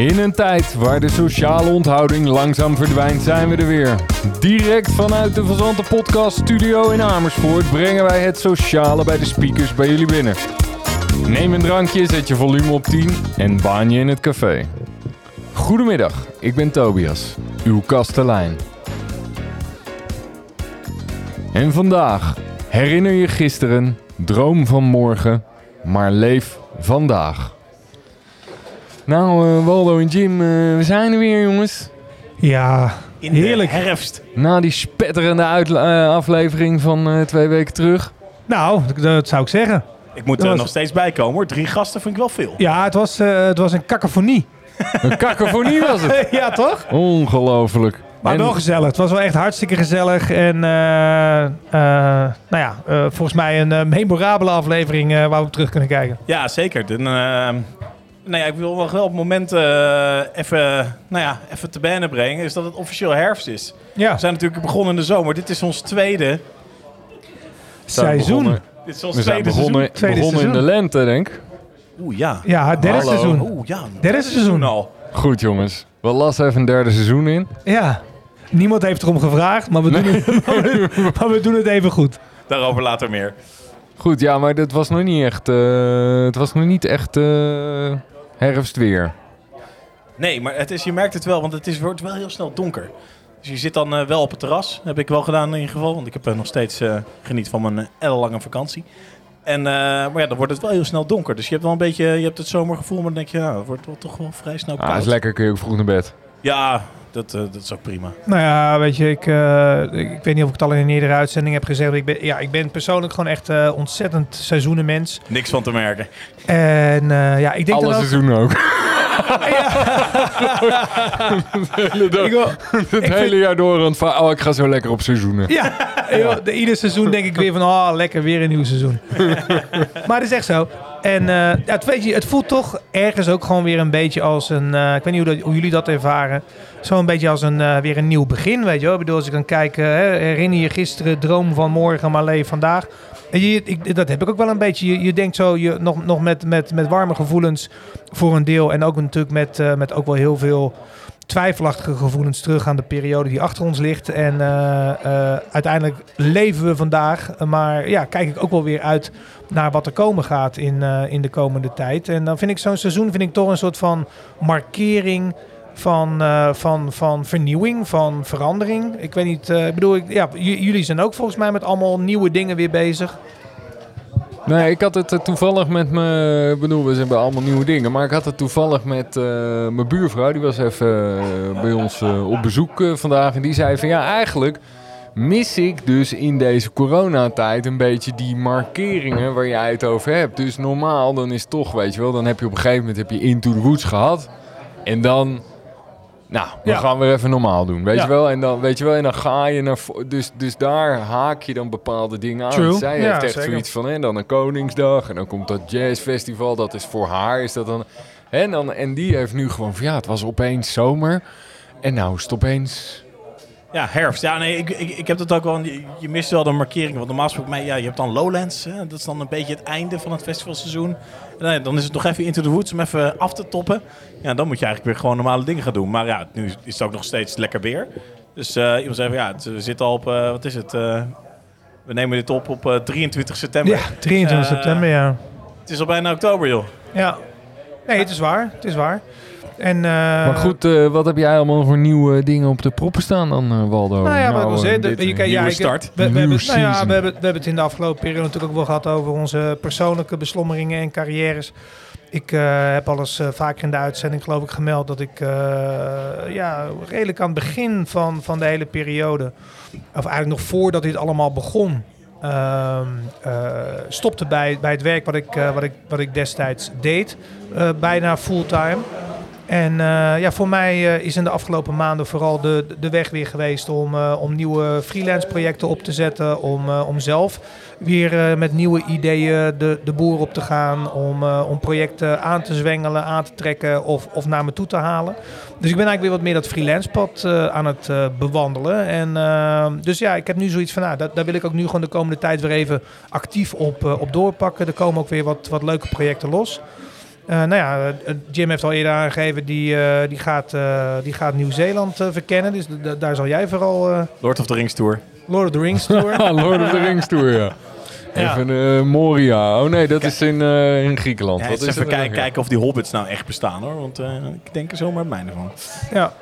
In een tijd waar de sociale onthouding langzaam verdwijnt, zijn we er weer. Direct vanuit de Verzante Podcast Studio in Amersfoort brengen wij het sociale bij de speakers bij jullie binnen. Neem een drankje, zet je volume op 10 en baan je in het café. Goedemiddag, ik ben Tobias, uw kastelein. En vandaag herinner je gisteren, droom van morgen, maar leef vandaag. Nou, eh, Waldo en Jim, eh, we zijn er weer, jongens. Ja, In heerlijk. de herfst. Na die spetterende eh, aflevering van eh, twee weken terug. Nou, dat, zou ik zeggen. Ik moet er was- nog steeds bij komen hoor. Drie gasten vind ik wel veel. Ja, het was, eh, het was een cacophonie. Een cacophonie was het. ja, toch? Ongelooflijk. Maar En- wel gezellig. Het was wel echt hartstikke gezellig. En eh, eh, nou ja, eh, volgens mij een eh, memorabele aflevering eh, waar we op terug kunnen kijken. Ja, zeker. Dan, eh, nou ja, ik wil nog wel op het moment eh, even, nou ja, even te binnen brengen. Is dat het officieel herfst is. Ja, We zijn natuurlijk begonnen in de zomer. Dit is ons tweede. We zijn seizoen. begonnen- Dit is ons We zijn tweede begonnen, Tweede begonnen in de seizoen. lente, denk ik. seizoen. Oeh, ja. Ja, het derde Hallo. seizoen. Oeh, ja. Derde seizoen. al. Goed, jongens. We lassen even een derde seizoen in. Ja. Niemand heeft erom gevraagd, maar we, doen het, maar we, maar we doen het even goed. Daarover later meer. Goed, ja, maar het was nog niet echt... eh, het was nog niet echt eh, herfstweer. Nee, maar het is, je merkt het wel, want het is, wordt wel heel snel donker. Dus je zit dan eh, wel op het terras. Heb ik wel gedaan in ieder geval. Want ik heb eh, nog steeds eh, geniet van mijn ellenlange vakantie. En, maar ja, dan wordt het wel heel snel donker. Dus je hebt wel een beetje je hebt het zomergevoel. Maar dan denk je, ja, het wordt wel toch wel vrij snel Ah, koud. is lekker, kun je ook vroeg naar bed. Ja, dat, eh, dat is ook prima. Nou ja, weet je, ik, eh, ik weet niet of ik het al in een eerdere uitzending heb gezegd. maar Ik ben, ja, ik ben persoonlijk gewoon echt eh, ontzettend seizoenenmens. Niks van te merken. En eh, ja, ik denk Alle ook... seizoenen ook. Ik wil- Het hele jaar door aan het va- Oh, ik ga zo lekker op seizoenen. Ja, joh, de, ieder seizoen denk ik weer van, oh lekker, weer een nieuw seizoen. maar het is echt zo. En eh, het, weet je, het voelt toch ergens ook gewoon weer een beetje als een, eh, ik weet niet hoe, dat, hoe jullie dat ervaren, zo'n beetje als een, eh, weer een nieuw begin, weet je wel. Ik bedoel, als ik dan kijk, herinner je gisteren, droom van morgen, maar leef vandaag. En je, ik, dat heb ik ook wel een beetje. Je, je denkt zo je, nog, nog met, met, met warme gevoelens voor een deel. En ook natuurlijk met, met ook wel heel veel twijfelachtige gevoelens terug aan de periode die achter ons ligt. En eh, eh, uiteindelijk leven we vandaag. Maar ja, kijk ik ook wel weer uit naar wat er komen gaat in, eh, in de komende tijd. En dan vind ik zo'n seizoen vind ik toch een soort van markering van, van, van vernieuwing, van verandering. Ik weet niet, ik bedoel, ik, ja, jullie zijn ook volgens mij met allemaal nieuwe dingen weer bezig. Nee, ik had het eh, toevallig met me. Ik bedoel, we hebben allemaal nieuwe dingen. Maar ik had het toevallig met eh, mijn buurvrouw. Die was even eh, bij ons eh, op bezoek eh, vandaag. En die zei van ja, eigenlijk mis ik dus in deze coronatijd een beetje die markeringen waar jij het over hebt. Dus normaal, dan is het toch, weet je wel, dan heb je op een gegeven moment heb je Into the Woods gehad. En dan. Nou, we Ja. gaan weer even normaal doen, weet Ja. je wel? En dan, weet je wel, en dan ga je naar... Dus, dus daar haak je dan bepaalde dingen aan. True. Zij Ja, heeft echt zeker. zoiets van, hè, dan een Koningsdag en dan komt dat jazzfestival. Dat is voor haar, is dat dan... Hè, en, dan en die heeft nu gewoon van, ja, het was opeens zomer. En nou is het opeens... Ja, herfst. Ja, nee, ik, ik, ik heb dat ook wel. Je, mist wel de markering. Want normaal gesproken, mij, ja, je hebt dan Lowlands. Hè, dat is dan een beetje het einde van het festivalseizoen. En dan, dan is het nog even into the woods om even af te toppen. Ja, dan moet je eigenlijk weer gewoon normale dingen gaan doen. Maar ja, nu is het ook nog steeds lekker weer. Dus eh, iemand zei van ja, het, we zitten al op, eh, wat is het? eh, we nemen dit op op eh, 23 september. Ja, 23 Eh, september, ja. Het is al bijna oktober, joh. Ja. Nee, het is waar. Het is waar. En, eh, maar goed, eh, wat heb jij allemaal voor nieuwe dingen op de proppen staan dan, eh, Waldo? Nou ja, wat ik wil zeggen, dit, de- je kan- ja, start. We, hebben, nou ja, we, hebben, we hebben het in de afgelopen periode natuurlijk ook wel gehad over onze persoonlijke beslommeringen en carrières. Ik eh, heb al eens eh, vaker in de uitzending geloof ik gemeld dat ik eh, ja, redelijk aan het begin van, van de hele periode, of eigenlijk nog voordat dit allemaal begon, ehm, eh, stopte bij, bij het werk wat ik, eh, wat ik, wat ik destijds deed, eh, bijna fulltime. En eh, ja, voor mij eh, is in de afgelopen maanden vooral de, de weg weer geweest om, eh, om nieuwe freelance projecten op te zetten. Om, om zelf weer met nieuwe ideeën de, de boer op te gaan. Om, om projecten aan te zwengelen, aan te trekken of, of naar me toe te halen. Dus ik ben eigenlijk weer wat meer dat freelance pad aan het bewandelen. En, dus ja, ik heb nu zoiets van, nou, dat, daar wil ik ook nu gewoon de komende tijd weer even actief op, op doorpakken. Er komen ook weer wat, wat leuke projecten los. Eh, nou ja, eh, Jim heeft al eerder aangegeven, die, eh, die gaat, eh, die gaat Nieuw-Zeeland verkennen. Dus daar zal jij vooral eh, Lord of the Rings Tour. Lord of the Rings tour. Ah, Lord of the Rings Tour, ja. Ja. Even eh, Moria. Oh nee, dat is in, eh, in Griekenland. Ja, Wat eens is even kijken, kijken of die hobbits nou echt bestaan hoor. Want eh, ik denk er zomaar mij van. ja.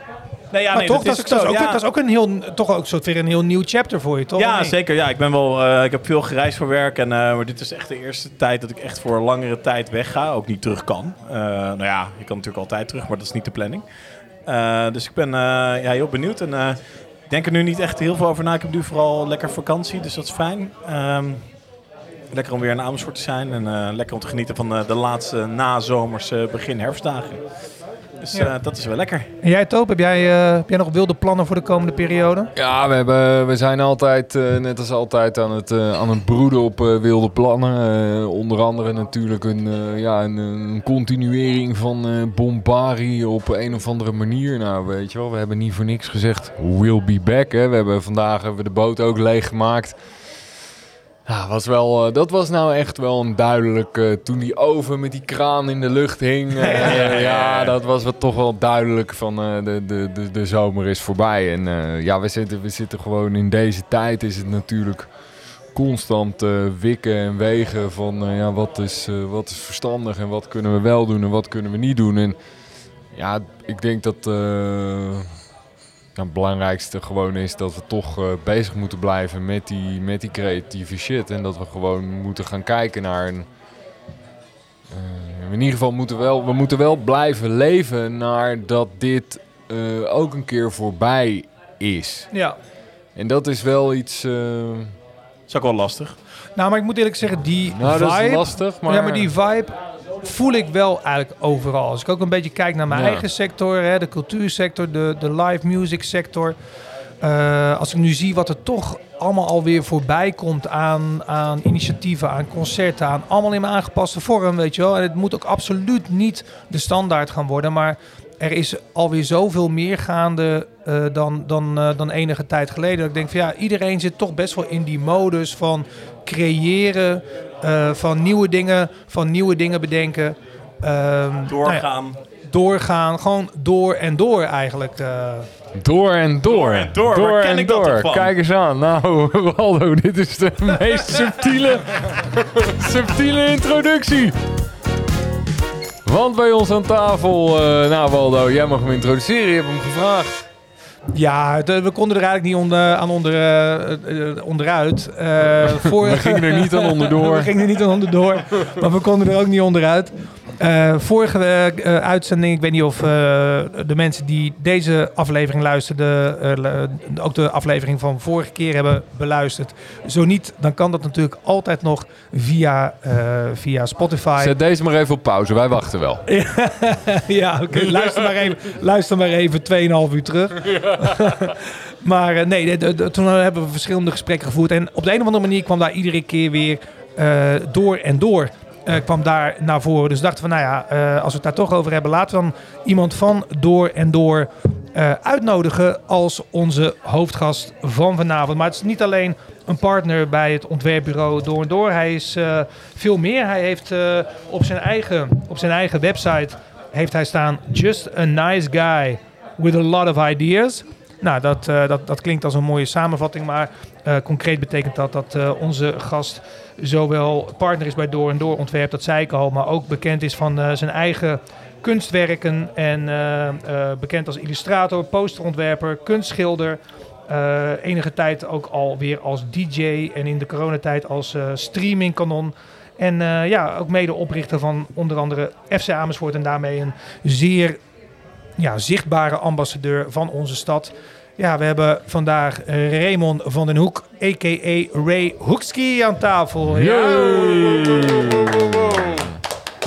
Nee, ja, maar toch, dat, is, dat, is ook, ja. dat is ook een heel, toch ook soort weer een heel nieuw chapter voor je, toch? Ja, Nee. zeker. Ja, ik ben wel. eh, ik heb veel gereisd voor werk. En, eh, maar dit is echt de eerste tijd dat ik echt voor langere tijd wegga. Ook niet terug kan. Eh, nou ja, je kan natuurlijk altijd terug, maar dat is niet de planning. Dus ik ben ja, heel benieuwd. En ik denk er nu niet echt heel veel over na. Ik heb nu vooral lekker vakantie, dus dat is fijn. Ehm, lekker om weer in Amersfoort te zijn. En lekker om te genieten van de laatste nazomerse begin herfstdagen. Dus Ja. eh, dat is wel lekker. En jij, Toop, heb jij, eh, heb jij nog wilde plannen voor de komende periode? Ja, we, hebben, we zijn altijd, eh, net als altijd, aan het, eh, aan het broeden op eh, wilde plannen. Eh, onder andere natuurlijk een, eh, ja, een, een continuering van eh Bombari op een of andere manier. Nou, weet je wel, we hebben niet voor niks gezegd, we'll be back. Hè. We hebben vandaag hebben we de boot ook leeggemaakt. Ja, was wel, eh, dat was nou echt wel een duidelijk... eh, toen die oven met die kraan in de lucht hing. eh, Ja, ja, ja, ja. ja, dat was wat toch wel duidelijk van de, de, de, de zomer is voorbij. En ja, we zitten, we zitten gewoon in deze tijd is het natuurlijk constant wikken en wegen van ja, wat, is, wat is verstandig en wat kunnen we wel doen en wat kunnen we niet doen. En ja, ik denk dat het belangrijkste gewoon is dat we toch eh, bezig moeten blijven met die, met die creatieve shit. En dat we gewoon moeten gaan kijken naar een... eh, in ieder geval moeten we wel, we moeten wel blijven leven naar dat dit eh, ook een keer voorbij is. Ja. En dat is wel iets... eh, Dat is ook wel lastig. Nou, maar ik moet eerlijk zeggen, die nou, dat is lastig, maar... Ja, maar die vibe voel ik wel eigenlijk overal. Als ik ook een beetje kijk naar mijn Ja. eigen sector, hè, de cultuursector, de, de live music sector. eh, als ik nu zie wat er toch allemaal alweer voorbij komt aan, aan initiatieven, aan concerten, aan allemaal in mijn aangepaste vorm, weet je wel. En het moet ook absoluut niet de standaard gaan worden, maar er is alweer zoveel meer gaande eh, dan, dan, eh, dan enige tijd geleden. Dat ik denk van ja, iedereen zit toch best wel in die modus van creëren, eh, van nieuwe dingen, van nieuwe dingen bedenken. Ehm, nou ja, Doorgaan. doorgaan, gewoon door en door eigenlijk. eh. Door en door. en door, waar ken en ik dat door. van? Kijk eens aan. Nou, Waldo, dit is de meest subtiele, subtiele introductie. Want bij ons aan tafel, eh, nou Waldo, jij mag hem introduceren. Je hebt hem gevraagd. Ja, de- we konden er eigenlijk niet onder, aan onder, eh, eh, onderuit. Eh, voor, We gingen er niet aan onderdoor. we gingen er niet aan onderdoor, maar we konden er ook niet onderuit. Vorige uitzending, ik weet niet of de mensen die deze aflevering luisterden, lu- ook de aflevering van vorige keer hebben beluisterd. Zo niet, dan kan dat natuurlijk altijd nog via, via Spotify. Zet deze maar even op pauze, wij wachten wel. ja, oké. Luister maar even, luister maar even 2,5 uur terug. maar eh, nee, toen hebben we verschillende gesprekken gevoerd. En op de een of andere manier kwam daar iedere keer weer eh, door en door. eh, kwam daar naar voren. Dus dachten we, nou ja, eh, als we het daar toch over hebben, laten we dan iemand van door en door eh, uitnodigen als onze hoofdgast van vanavond. Maar het is niet alleen een partner bij het ontwerpbureau Door en Door. Hij is eh, veel meer. Hij heeft eh, op, zijn eigen, op zijn eigen website heeft hij staan Just a nice guy with a lot of ideas. Nou, dat, eh, dat, dat klinkt als een mooie samenvatting, maar eh, concreet betekent dat dat eh, onze gast zowel partner is bij Door en Door Ontwerp, dat zei ik al, maar ook bekend is van zijn eigen kunstwerken en bekend als illustrator, posterontwerper, kunstschilder. Enige tijd ook alweer als DJ en in de coronatijd als eh streamingkanon. En ja, ook mede oprichter van onder andere FC Amersfoort en daarmee een zeer ja, zichtbare ambassadeur van onze stad. Ja, we hebben vandaag Raymond van den Hoek, a.k.a. Ray Hoekski aan tafel.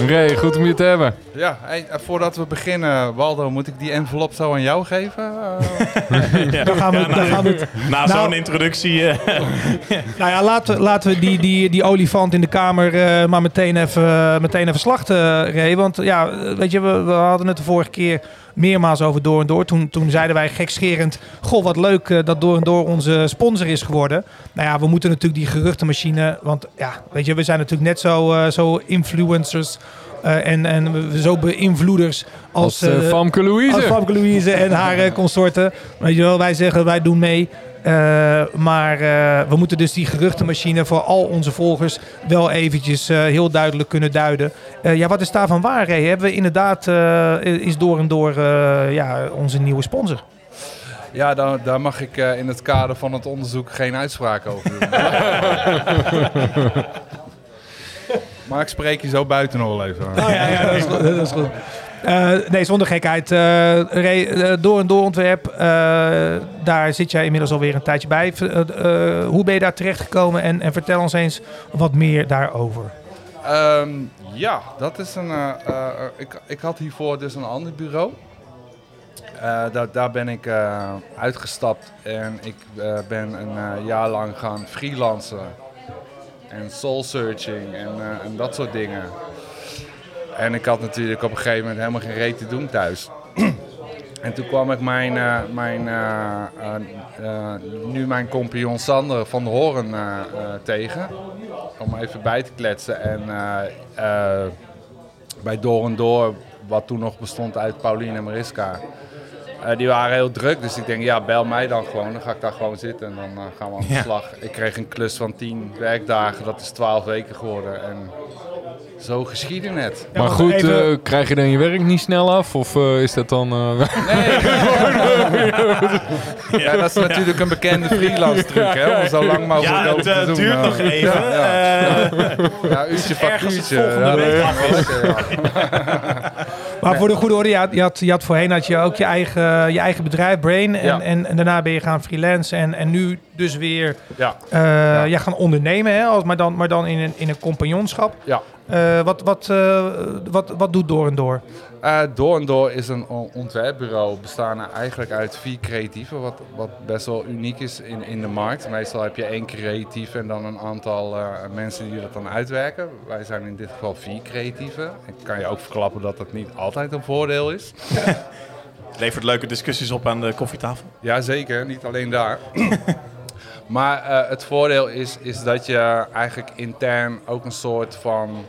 Ray, goed om je te hebben. Ja, hey, eh, voordat we beginnen, Waldo, moet ik die envelop zo aan jou geven? Dan gaan we, dan gaan we, Na Nou- zo'n introductie. eh, nou ja, laten, we- laten we die, die, die olifant in de kamer eh, maar meteen even, meteen even slachten, Ray. Want ja, weet je, we, we hadden het de vorige keer meermaals over Door en Door. Toen, toen zeiden wij gekscherend, goh, wat leuk dat Door en Door onze sponsor is geworden. Nou ja, we moeten natuurlijk die geruchtenmachine, want ja, weet je, we zijn natuurlijk net zo, eh, zo influencers eh, en, en zo beïnvloeders als, Als uh, eh, Famke Louise. als Famke Louise en haar eh, consorten. Weet je wel, wij zeggen wij doen mee. Uh, maar uh, we moeten dus die geruchtenmachine voor al onze volgers wel eventjes uh, heel duidelijk kunnen duiden. ja, wat is daarvan waar? Ray? Hebben we inderdaad, is door en door ja, onze nieuwe sponsor? Ja, daar, daar mag ik in het kader van het onderzoek geen uitspraak over doen. maar ik spreek je zo buiten nog wel even. Oh, ja, ja, dat is goed. Dat is goed. Uh, nee, zonder gekheid. Uh, uh, door en door ontwerp, daar zit jij inmiddels alweer een tijdje bij. hoe ben je daar terechtgekomen en, en vertel ons eens wat meer daarover. Um, ja, dat is een. ik, ik had hiervoor dus een ander bureau. daar, daar ben ik uitgestapt en ik ben een jaar lang gaan freelancen en soul searching en, en dat soort dingen. En ik had natuurlijk op een gegeven moment helemaal geen reet te doen thuis. en toen kwam ik mijn, uh, mijn uh, nu mijn compagnon Sander van de Horen tegen. Om even bij te kletsen. En bij Door en Door, wat toen nog bestond uit Pauline en Mariska. Die waren heel druk, dus ik denk, ja, bel mij dan gewoon. Dan ga ik daar gewoon zitten en dan gaan we aan de slag. Ik kreeg een klus van 10 werkdagen, dat is 12 weken geworden. En zo geschieden net. maar goed, even... uh, krijg je dan je werk niet snel af? Of uh, is dat dan... Uh... Nee. ja, dat is natuurlijk een bekende freelance truc, hè? Om zo lang mogelijk ja, over te doen. duurt nog even. Ja, ja. ja uurtje factuurtje. Ja, maar voor de goede orde, je had, je had, je had voorheen had je ook je eigen, je eigen bedrijf, Brain. En, en, en, daarna ben je gaan freelance. En, en nu dus weer ja. ja. gaan ondernemen, hè? Als, maar, dan, maar dan in een, in een compagnonschap. Ja. Uh, wat, wat, uh, wat, wat doet Door en Door? Uh, Door en Door is een ontwerpbureau bestaande eigenlijk uit vier creatieven, wat, wat best wel uniek is in, in de markt. Meestal heb je één creatief en dan een aantal mensen die dat dan uitwerken. Wij zijn in dit geval vier creatieven. Ik kan je ook verklappen dat dat niet altijd een voordeel is. Levert leuke discussies op aan de koffietafel. Jazeker, niet alleen daar. Maar uh, het voordeel is, is dat je eigenlijk intern ook een soort van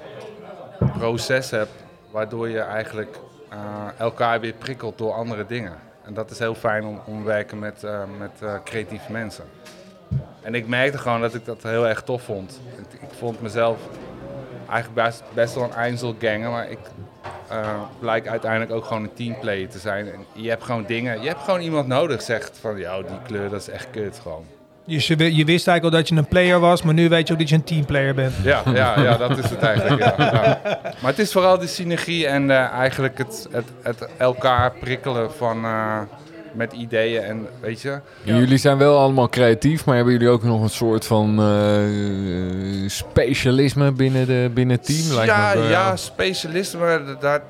proces hebt, waardoor je eigenlijk uh, elkaar weer prikkelt door andere dingen. En dat is heel fijn om, om werken met, uh, met creatieve mensen. En ik merkte gewoon dat ik dat heel erg tof vond. Ik, ik vond mezelf eigenlijk best, best wel een Einzelganger, maar ik blijk uiteindelijk ook gewoon een teamplayer te zijn. En je hebt gewoon dingen, je hebt gewoon iemand nodig, zegt van, ja, die kleur dat is echt kut gewoon. Dus je, je, wist eigenlijk al dat je een player was, maar nu weet je ook dat je een teamplayer bent. Ja, ja, ja dat is het eigenlijk. Ja, ja. Maar het is vooral die synergie en uh, eigenlijk het, het, het, elkaar prikkelen van, uh, met ideeën en weet je. Ja. Jullie zijn wel allemaal creatief, maar hebben jullie ook nog een soort van uh, specialisme binnen, de, binnen het team? Lijkt ja, me, ja, specialisme, daar,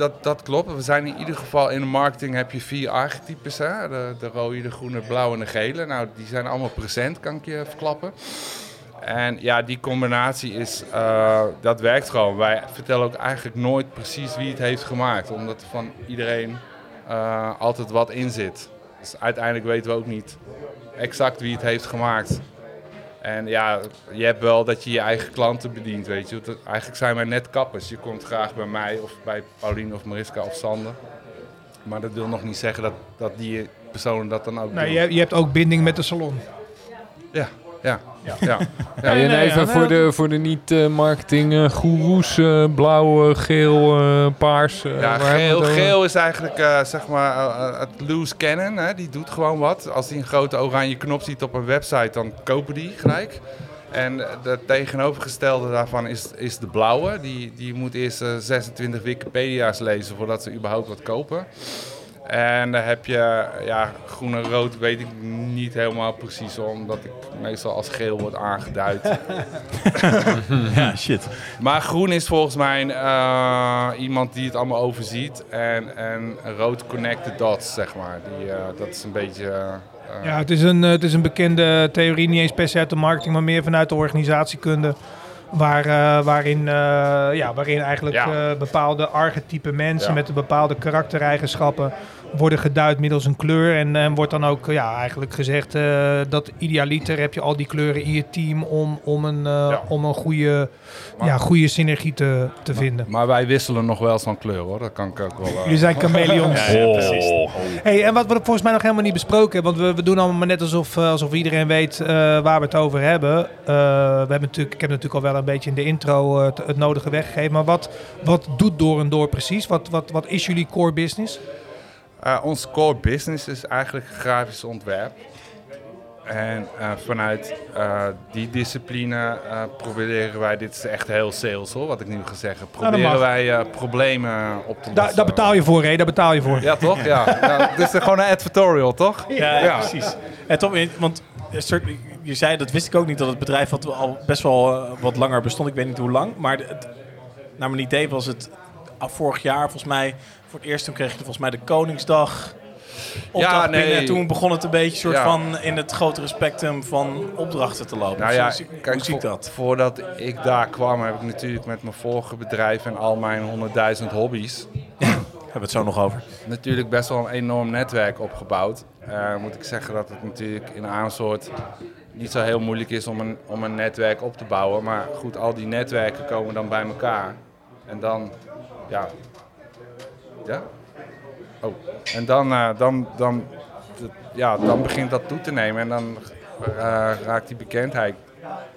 dat, dat klopt. We zijn in ieder geval in de marketing heb je vier archetypes. Hè? De, de rode, de groene, blauwe en de gele. Nou, die zijn allemaal present, kan ik je verklappen. En ja, die combinatie is, uh, dat werkt gewoon. Wij vertellen ook eigenlijk nooit precies wie het heeft gemaakt. Omdat van iedereen uh, altijd wat in zit. Dus uiteindelijk weten we ook niet exact wie het heeft gemaakt. En ja, je hebt wel dat je je eigen klanten bedient, weet je. Eigenlijk zijn wij net kappers. Je komt graag bij mij of bij Pauline of Mariska of Sander. Maar dat wil nog niet zeggen dat, dat die personen dat dan ook nee, doen. Je, je hebt ook binding met de salon. Ja, ja. Ja. ja. ja. en even voor de, voor de niet-marketing uh, goeroes, uh, blauw, geel, uh, paars. ja, geel, geel is eigenlijk zeg maar het loose cannon. Hè? Die doet gewoon wat. Als hij een grote oranje knop ziet op een website, dan kopen die gelijk. En de tegenovergestelde daarvan is, is de blauwe. Die, die moet eerst 26 Wikipedia's lezen voordat ze überhaupt wat kopen. En dan heb je ja, groen en rood, weet ik niet helemaal precies, omdat ik meestal als geel word aangeduid. ja, shit. Maar groen is volgens mij uh, iemand die het allemaal overziet. En, en rood connect the dots, zeg maar. Die, uh, dat is een beetje... Uh, ja, het is, een, het is een bekende theorie, niet eens per se uit de marketing, maar meer vanuit de organisatiekunde. Waar, uh, waarin, uh, ja, waarin eigenlijk ja. uh, bepaalde archetype mensen ja. met bepaalde karaktereigenschappen worden geduid middels een kleur. En, en wordt dan ook ja, eigenlijk gezegd eh, dat idealiter heb je al die kleuren in je team om, om, een, eh, Ja. om een goede, ja, goede synergie te, te vinden. Maar wij wisselen nog wel eens van kleur hoor, dat kan ik ook wel. eh, Jullie zijn chameleons. Ja, ja, precies. Hey, en wat we volgens mij nog helemaal niet besproken hebben, want we, we doen allemaal maar net alsof, eh, alsof iedereen weet eh, waar we het over hebben. Eh, we hebben natuurlijk, ik heb natuurlijk al wel een beetje in de intro het, het nodige weggegeven, maar wat, wat doet Door en Door precies? Wat, wat, wat is jullie core business? Eh, ons core business is eigenlijk grafisch ontwerp. En eh, vanuit eh, die discipline proberen wij, dit is echt heel sales hoor, wat ik nu ga zeggen, proberen wij problemen op te Da, lossen. daar betaal je voor, hè? Daar betaal je voor. Ja toch? Ja. ja het is gewoon een advertorial toch? Ja, Ja. precies. En toch, want je zei, dat wist ik ook niet, dat het bedrijf wat al best wel wat langer bestond. Ik weet niet hoe lang. Maar het, naar mijn idee was het vorig jaar volgens mij, voor het eerst toen kreeg je volgens mij de Koningsdag Ja, nee. En toen begon het een beetje soort Ja. van in het grotere spectrum van opdrachten te lopen. Nou ja, Dus hoe kijk, zie ik dat? voordat ik daar kwam heb ik natuurlijk met mijn vorige bedrijf en al mijn 100.000 hobby's Hebben we het zo nog over. natuurlijk best wel een enorm netwerk opgebouwd. Eh, moet ik zeggen dat het natuurlijk in Amersfoort niet zo heel moeilijk is om een, om een netwerk op te bouwen. Maar goed, al die netwerken komen dan bij elkaar. En dan, ja. Ja? Oh. En dan, eh, dan, dan, ja, dan begint dat toe te nemen. En dan eh, raakt die bekendheid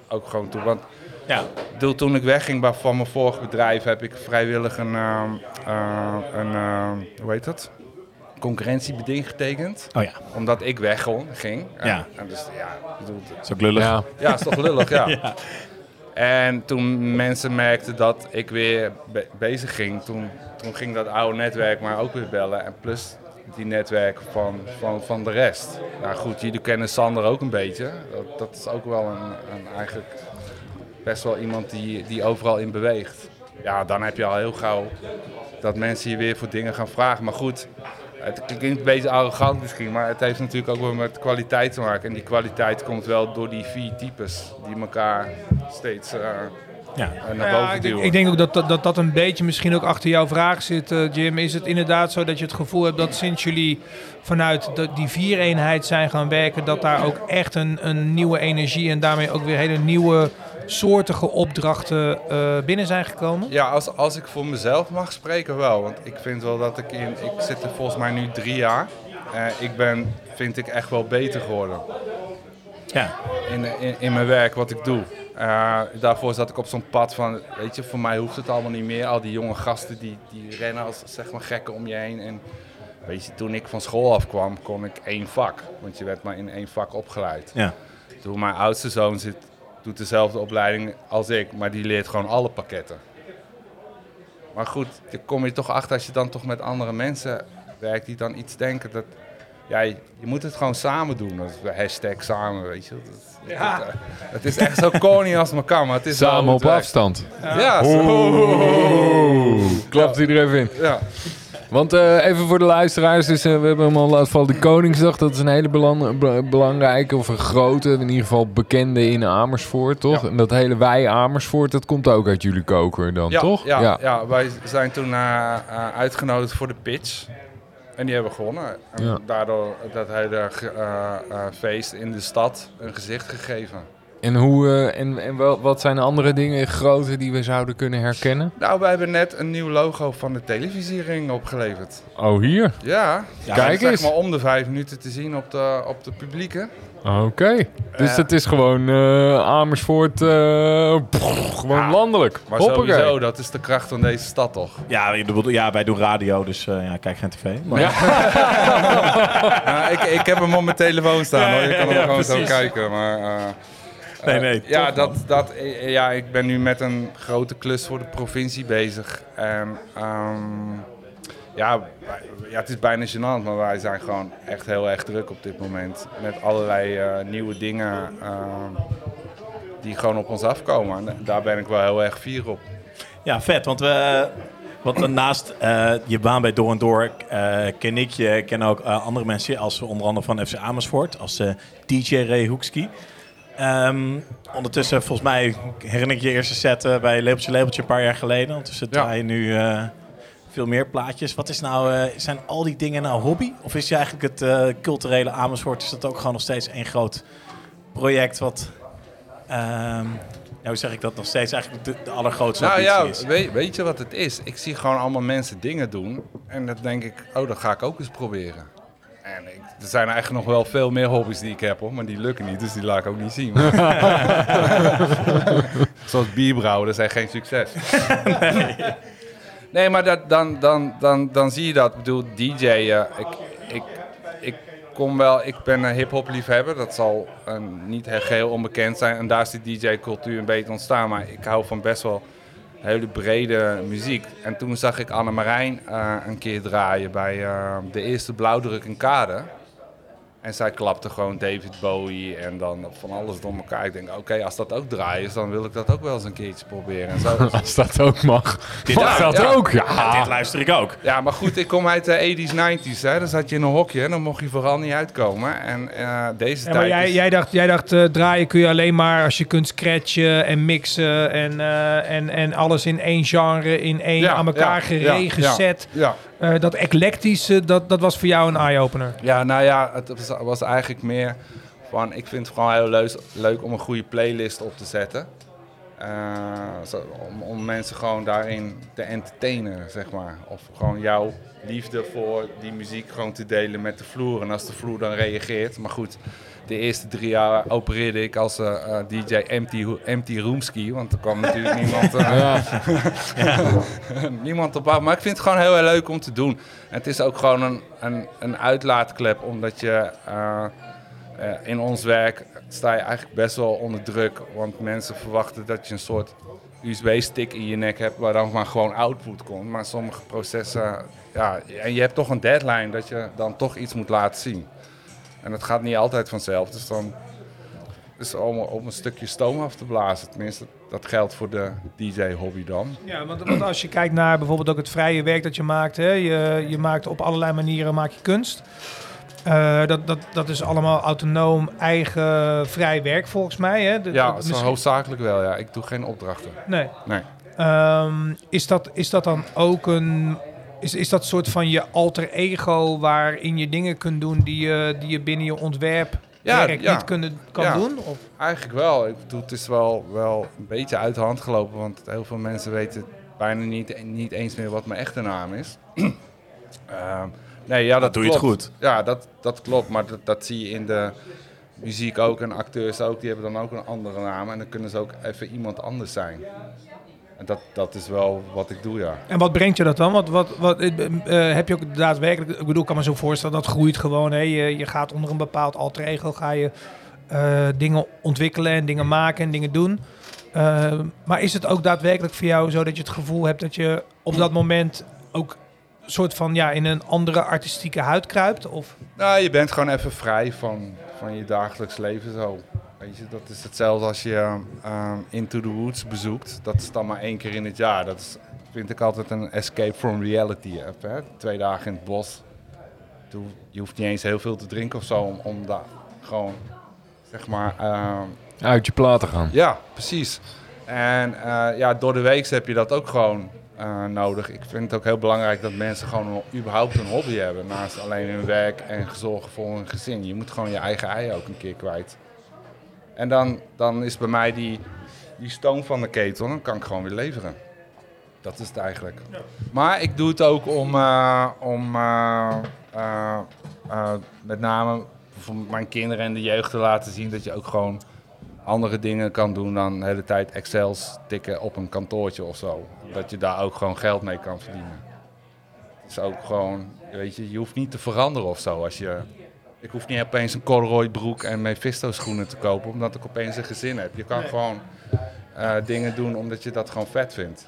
ook gewoon toe. Want Ja, bedoel, toen ik wegging bij- van mijn vorige bedrijf, heb ik vrijwillig een, ehm, eh, een eh, hoe heet dat? Concurrentiebeding getekend. oh ja, Omdat ik wegging. ging. Ja. En dus, ja, bedoel, dat is ook lullig. Ja. ja, is toch lullig, ja. Ja. En toen mensen merkten dat ik weer be- bezig ging, toen, toen ging dat oude netwerk maar ook weer bellen. En plus die netwerk van, van, van de rest. Nou goed, jullie kennen Sander ook een beetje. Dat, dat is ook wel een, een eigenlijk best wel iemand die, die overal in beweegt. Ja, dan heb je al heel gauw dat mensen je weer voor dingen gaan vragen. Maar goed, het klinkt een beetje arrogant misschien, maar het heeft natuurlijk ook wel met kwaliteit te maken. En die kwaliteit komt wel door die vier types die elkaar steeds eh, Ja. naar Ja, boven ik, denk, duwen. ik denk ook dat, dat, dat een beetje misschien ook achter jouw vraag zit, eh, Jim. Is het inderdaad zo dat je het gevoel hebt dat sinds jullie vanuit de, die vier-eenheid zijn gaan werken, dat daar ook echt een, een nieuwe energie en daarmee ook weer hele nieuwe soortige opdrachten eh, binnen zijn gekomen? Ja, als, als ik voor mezelf mag spreken wel. Want ik vind wel dat ik in... Ik zit er volgens mij nu drie jaar. Eh, ik ben, vind ik, echt wel beter geworden. Ja. in, in, in mijn werk, wat ik doe. Eh, daarvoor zat ik op zo'n pad van, weet je, voor mij hoeft het allemaal niet meer. Al die jonge gasten die, die rennen als zeg maar gekken om je heen. En weet je, toen ik van school afkwam, kon ik één vak. Want je werd maar in één vak opgeleid. Ja. Toen mijn oudste zoon zit, doet dezelfde opleiding als ik, maar die leert gewoon alle pakketten. Maar goed, daar kom je toch achter als je dan toch met andere mensen werkt die dan iets denken. Dat, ja, je, moet het gewoon samen doen. Dat is de hashtag samen, weet je. Dat, Ja. dat, het is echt zo corny als maar kan, maar het is Samen op werkt. afstand. Ja. Oeh, klapt hij er even in. ja. Want eh, even voor de luisteraars, dus, eh, we hebben hem al laten vallen. De Koningsdag, dat is een hele belang- be- belangrijke of een grote, in ieder geval bekende in Amersfoort, toch? Ja. En dat hele wij Amersfoort, dat komt ook uit jullie koker dan, Ja, toch? Ja, ja. wij zijn toen eh, uitgenodigd voor de pitch. En die hebben we gewonnen. En daardoor dat hele feest in de stad een gezicht gegeven. En, hoe, eh, en, en wel, wat zijn andere dingen grote die we zouden kunnen herkennen? Nou, wij hebben net een nieuw logo van de televisiering opgeleverd. Oh, hier? Ja, Ja, Kijk zeg eens. maar om de vijf minuten te zien op de, op de publieke. Oké. Dus Eh. het is gewoon eh, Amersfoort, eh, pff, gewoon Ja, landelijk. Maar Hoppakee. sowieso, dat is de kracht van deze stad toch? Ja, ja, wij doen radio, dus eh, ja, kijk geen tv. Maar, Ja. Nou, ik, ik heb hem op mijn telefoon staan hoor, je kan hem ja, gewoon precies. zo kijken. Maar, eh, Nee, eh, nee, ja, dat, dat, eh, ja, ik ben nu met een grote klus voor de provincie bezig. En ehm, ja, wij- ja, het is bijna gênant, maar wij zijn gewoon echt heel erg druk op dit moment. Met allerlei eh, nieuwe dingen ehm, die gewoon op ons afkomen. En daar ben ik wel heel erg fier op. Ja, vet. Want we, want naast eh, je baan bij Door en Door eh, ken ik je, ken ook eh, andere mensen als onder andere van FC Amersfoort, als eh, DJ Ray Hoekski. Ehm, ondertussen, volgens mij herinner ik je eerste set eh, bij Lepeltje Lepeltje een paar jaar geleden. Ondertussen Ja. draai je nu eh, veel meer plaatjes. Wat is nou, eh, zijn al die dingen nou hobby? Of is je eigenlijk het culturele Amersfoort, is dat ook gewoon nog steeds één groot project wat... hoe zeg ik dat nog steeds eigenlijk de, de allergrootste Nou ja, is? weet, weet je wat het is? Ik zie gewoon allemaal mensen dingen doen. En dan denk ik, oh, dat ga ik ook eens proberen. Er zijn eigenlijk nog wel veel meer hobby's die ik heb, hoor. Maar die lukken niet, dus die laat ik ook niet zien. Zoals bierbrouwen, dat zijn geen succes. nee. maar dat, dan, dan, dan, dan zie je dat. Ik bedoel, DJ'en. ik, ik, ik kom wel, ik ben een hip-hop liefhebber. Dat zal eh, niet heel onbekend zijn. En daar is die DJ-cultuur een beetje ontstaan. Maar ik hou van best wel hele brede muziek. En toen zag ik Anne Marijn eh, een keer draaien bij eh, de eerste Blauwdruk in Kade. En zij klapte gewoon David Bowie en dan van alles door elkaar. Ik denk, oké, als dat ook draaien is, dan wil ik dat ook wel eens een keertje proberen. En zo. Als dat ook mag. Dit Mag dat ja. ook? Ja. Ja, dit luister ik ook. Ja, maar goed, ik kom uit de 80s, 90s. Hè. Dan zat je in een hokje en dan mocht je vooral niet uitkomen. En eh, deze Ja, maar tijd jij, is- jij dacht, jij dacht eh, draaien kun je alleen maar als je kunt scratchen en mixen en, eh, en, en alles in één genre, in één Ja, aan elkaar ja, geregen ja, ja. set. Ja. Eh, dat eclectische, dat, dat was voor jou een eye-opener. Ja, nou ja, het was, was eigenlijk meer van... Ik vind het gewoon heel leuk, om een goede playlist op te zetten. Eh, om, om mensen gewoon daarin te entertainen, zeg maar. Of gewoon jouw liefde voor die muziek gewoon te delen met de vloer. En als de vloer dan reageert. Maar goed, de eerste drie jaar opereerde ik als eh, eh, DJ Empty, Empty Roomski. Want er kwam natuurlijk niemand... eh, niemand op af. Maar ik vind het gewoon heel erg leuk om te doen. En het is ook gewoon een, een, een uitlaatklep, omdat je eh, eh, in ons werk sta je eigenlijk best wel onder druk. Want mensen verwachten dat je een soort USB-stick in je nek hebt waar dan maar gewoon output komt. Maar sommige processen, ja, en je hebt toch een deadline dat je dan toch iets moet laten zien. En dat gaat niet altijd vanzelf. Dus dan is om, om een stukje stoom af te blazen. Tenminste, dat geldt voor de DJ-hobby dan. Ja, want, want als je kijkt naar bijvoorbeeld ook het vrije werk dat je maakt, hè, je, je maakt op allerlei manieren maak je kunst. Eh, dat, dat, dat is allemaal autonoom, eigen, vrij werk volgens mij. Hè? De- Ja, dat- misschien- hoofdzakelijk wel. Ja. Ik doe geen opdrachten. Nee. Nee. Ehm, is, dat, is dat dan ook een. Is, is dat soort van je alter ego waarin je dingen kunt doen die je, die je binnen je ontwerp Ja, niet kunnen, kan Ja. doen? Of? Eigenlijk wel. Ik bedoel, het is wel, wel een beetje uit de hand gelopen. Want heel veel mensen weten bijna niet, niet eens meer wat mijn echte naam is. Ehm, nee, ja, dat doe je het klopt. goed. Ja, dat, dat klopt. Maar dat, dat zie je in de muziek ook. En acteurs ook. Die hebben dan ook een andere naam. En dan kunnen ze ook even iemand anders zijn. Dat, dat is wel wat ik doe, ja. En wat brengt je dat dan? Wat, wat, wat, eh, eh, heb je ook daadwerkelijk... Ik bedoel, ik kan me zo voorstellen, dat groeit gewoon. Hè? Je, je gaat onder een bepaald alter ego, ga je eh, dingen ontwikkelen en dingen maken en dingen doen. Maar is het ook daadwerkelijk voor jou zo dat je het gevoel hebt dat je op dat moment ook soort van ja, in een andere artistieke huid kruipt? Of? Nou, je bent gewoon even vrij van, van je dagelijks leven zo. Dat is hetzelfde als je ehm, Into the Woods bezoekt. Dat is dan maar één keer in het jaar. Dat is, vind ik altijd een escape from reality. App, hè? Twee dagen in het bos. Je hoeft niet eens heel veel te drinken of zo om, om daar gewoon, zeg maar... ehm, Uit je plaat te gaan. ja, precies. En eh, ja, door de week heb je dat ook gewoon eh, nodig. Ik vind het ook heel belangrijk dat mensen gewoon een- überhaupt een hobby hebben. Naast alleen hun werk en zorgen voor hun gezin. Je moet gewoon je eigen ei ook een keer kwijt. En dan, dan is bij mij die, die stoom van de ketel, dan kan ik gewoon weer leveren. Dat is het eigenlijk. Maar ik doe het ook om, eh, om eh, eh, met name voor mijn kinderen en de jeugd te laten zien dat je ook gewoon andere dingen kan doen dan de hele tijd Excels tikken op een kantoortje of zo. Dat je daar ook gewoon geld mee kan verdienen. Het is ook gewoon, weet je, je hoeft niet te veranderen of zo. Als je, ik hoef niet opeens een corduroy broek en Mephisto schoenen te kopen omdat ik opeens een gezin heb. Je kan gewoon eh, dingen doen omdat je dat gewoon vet vindt.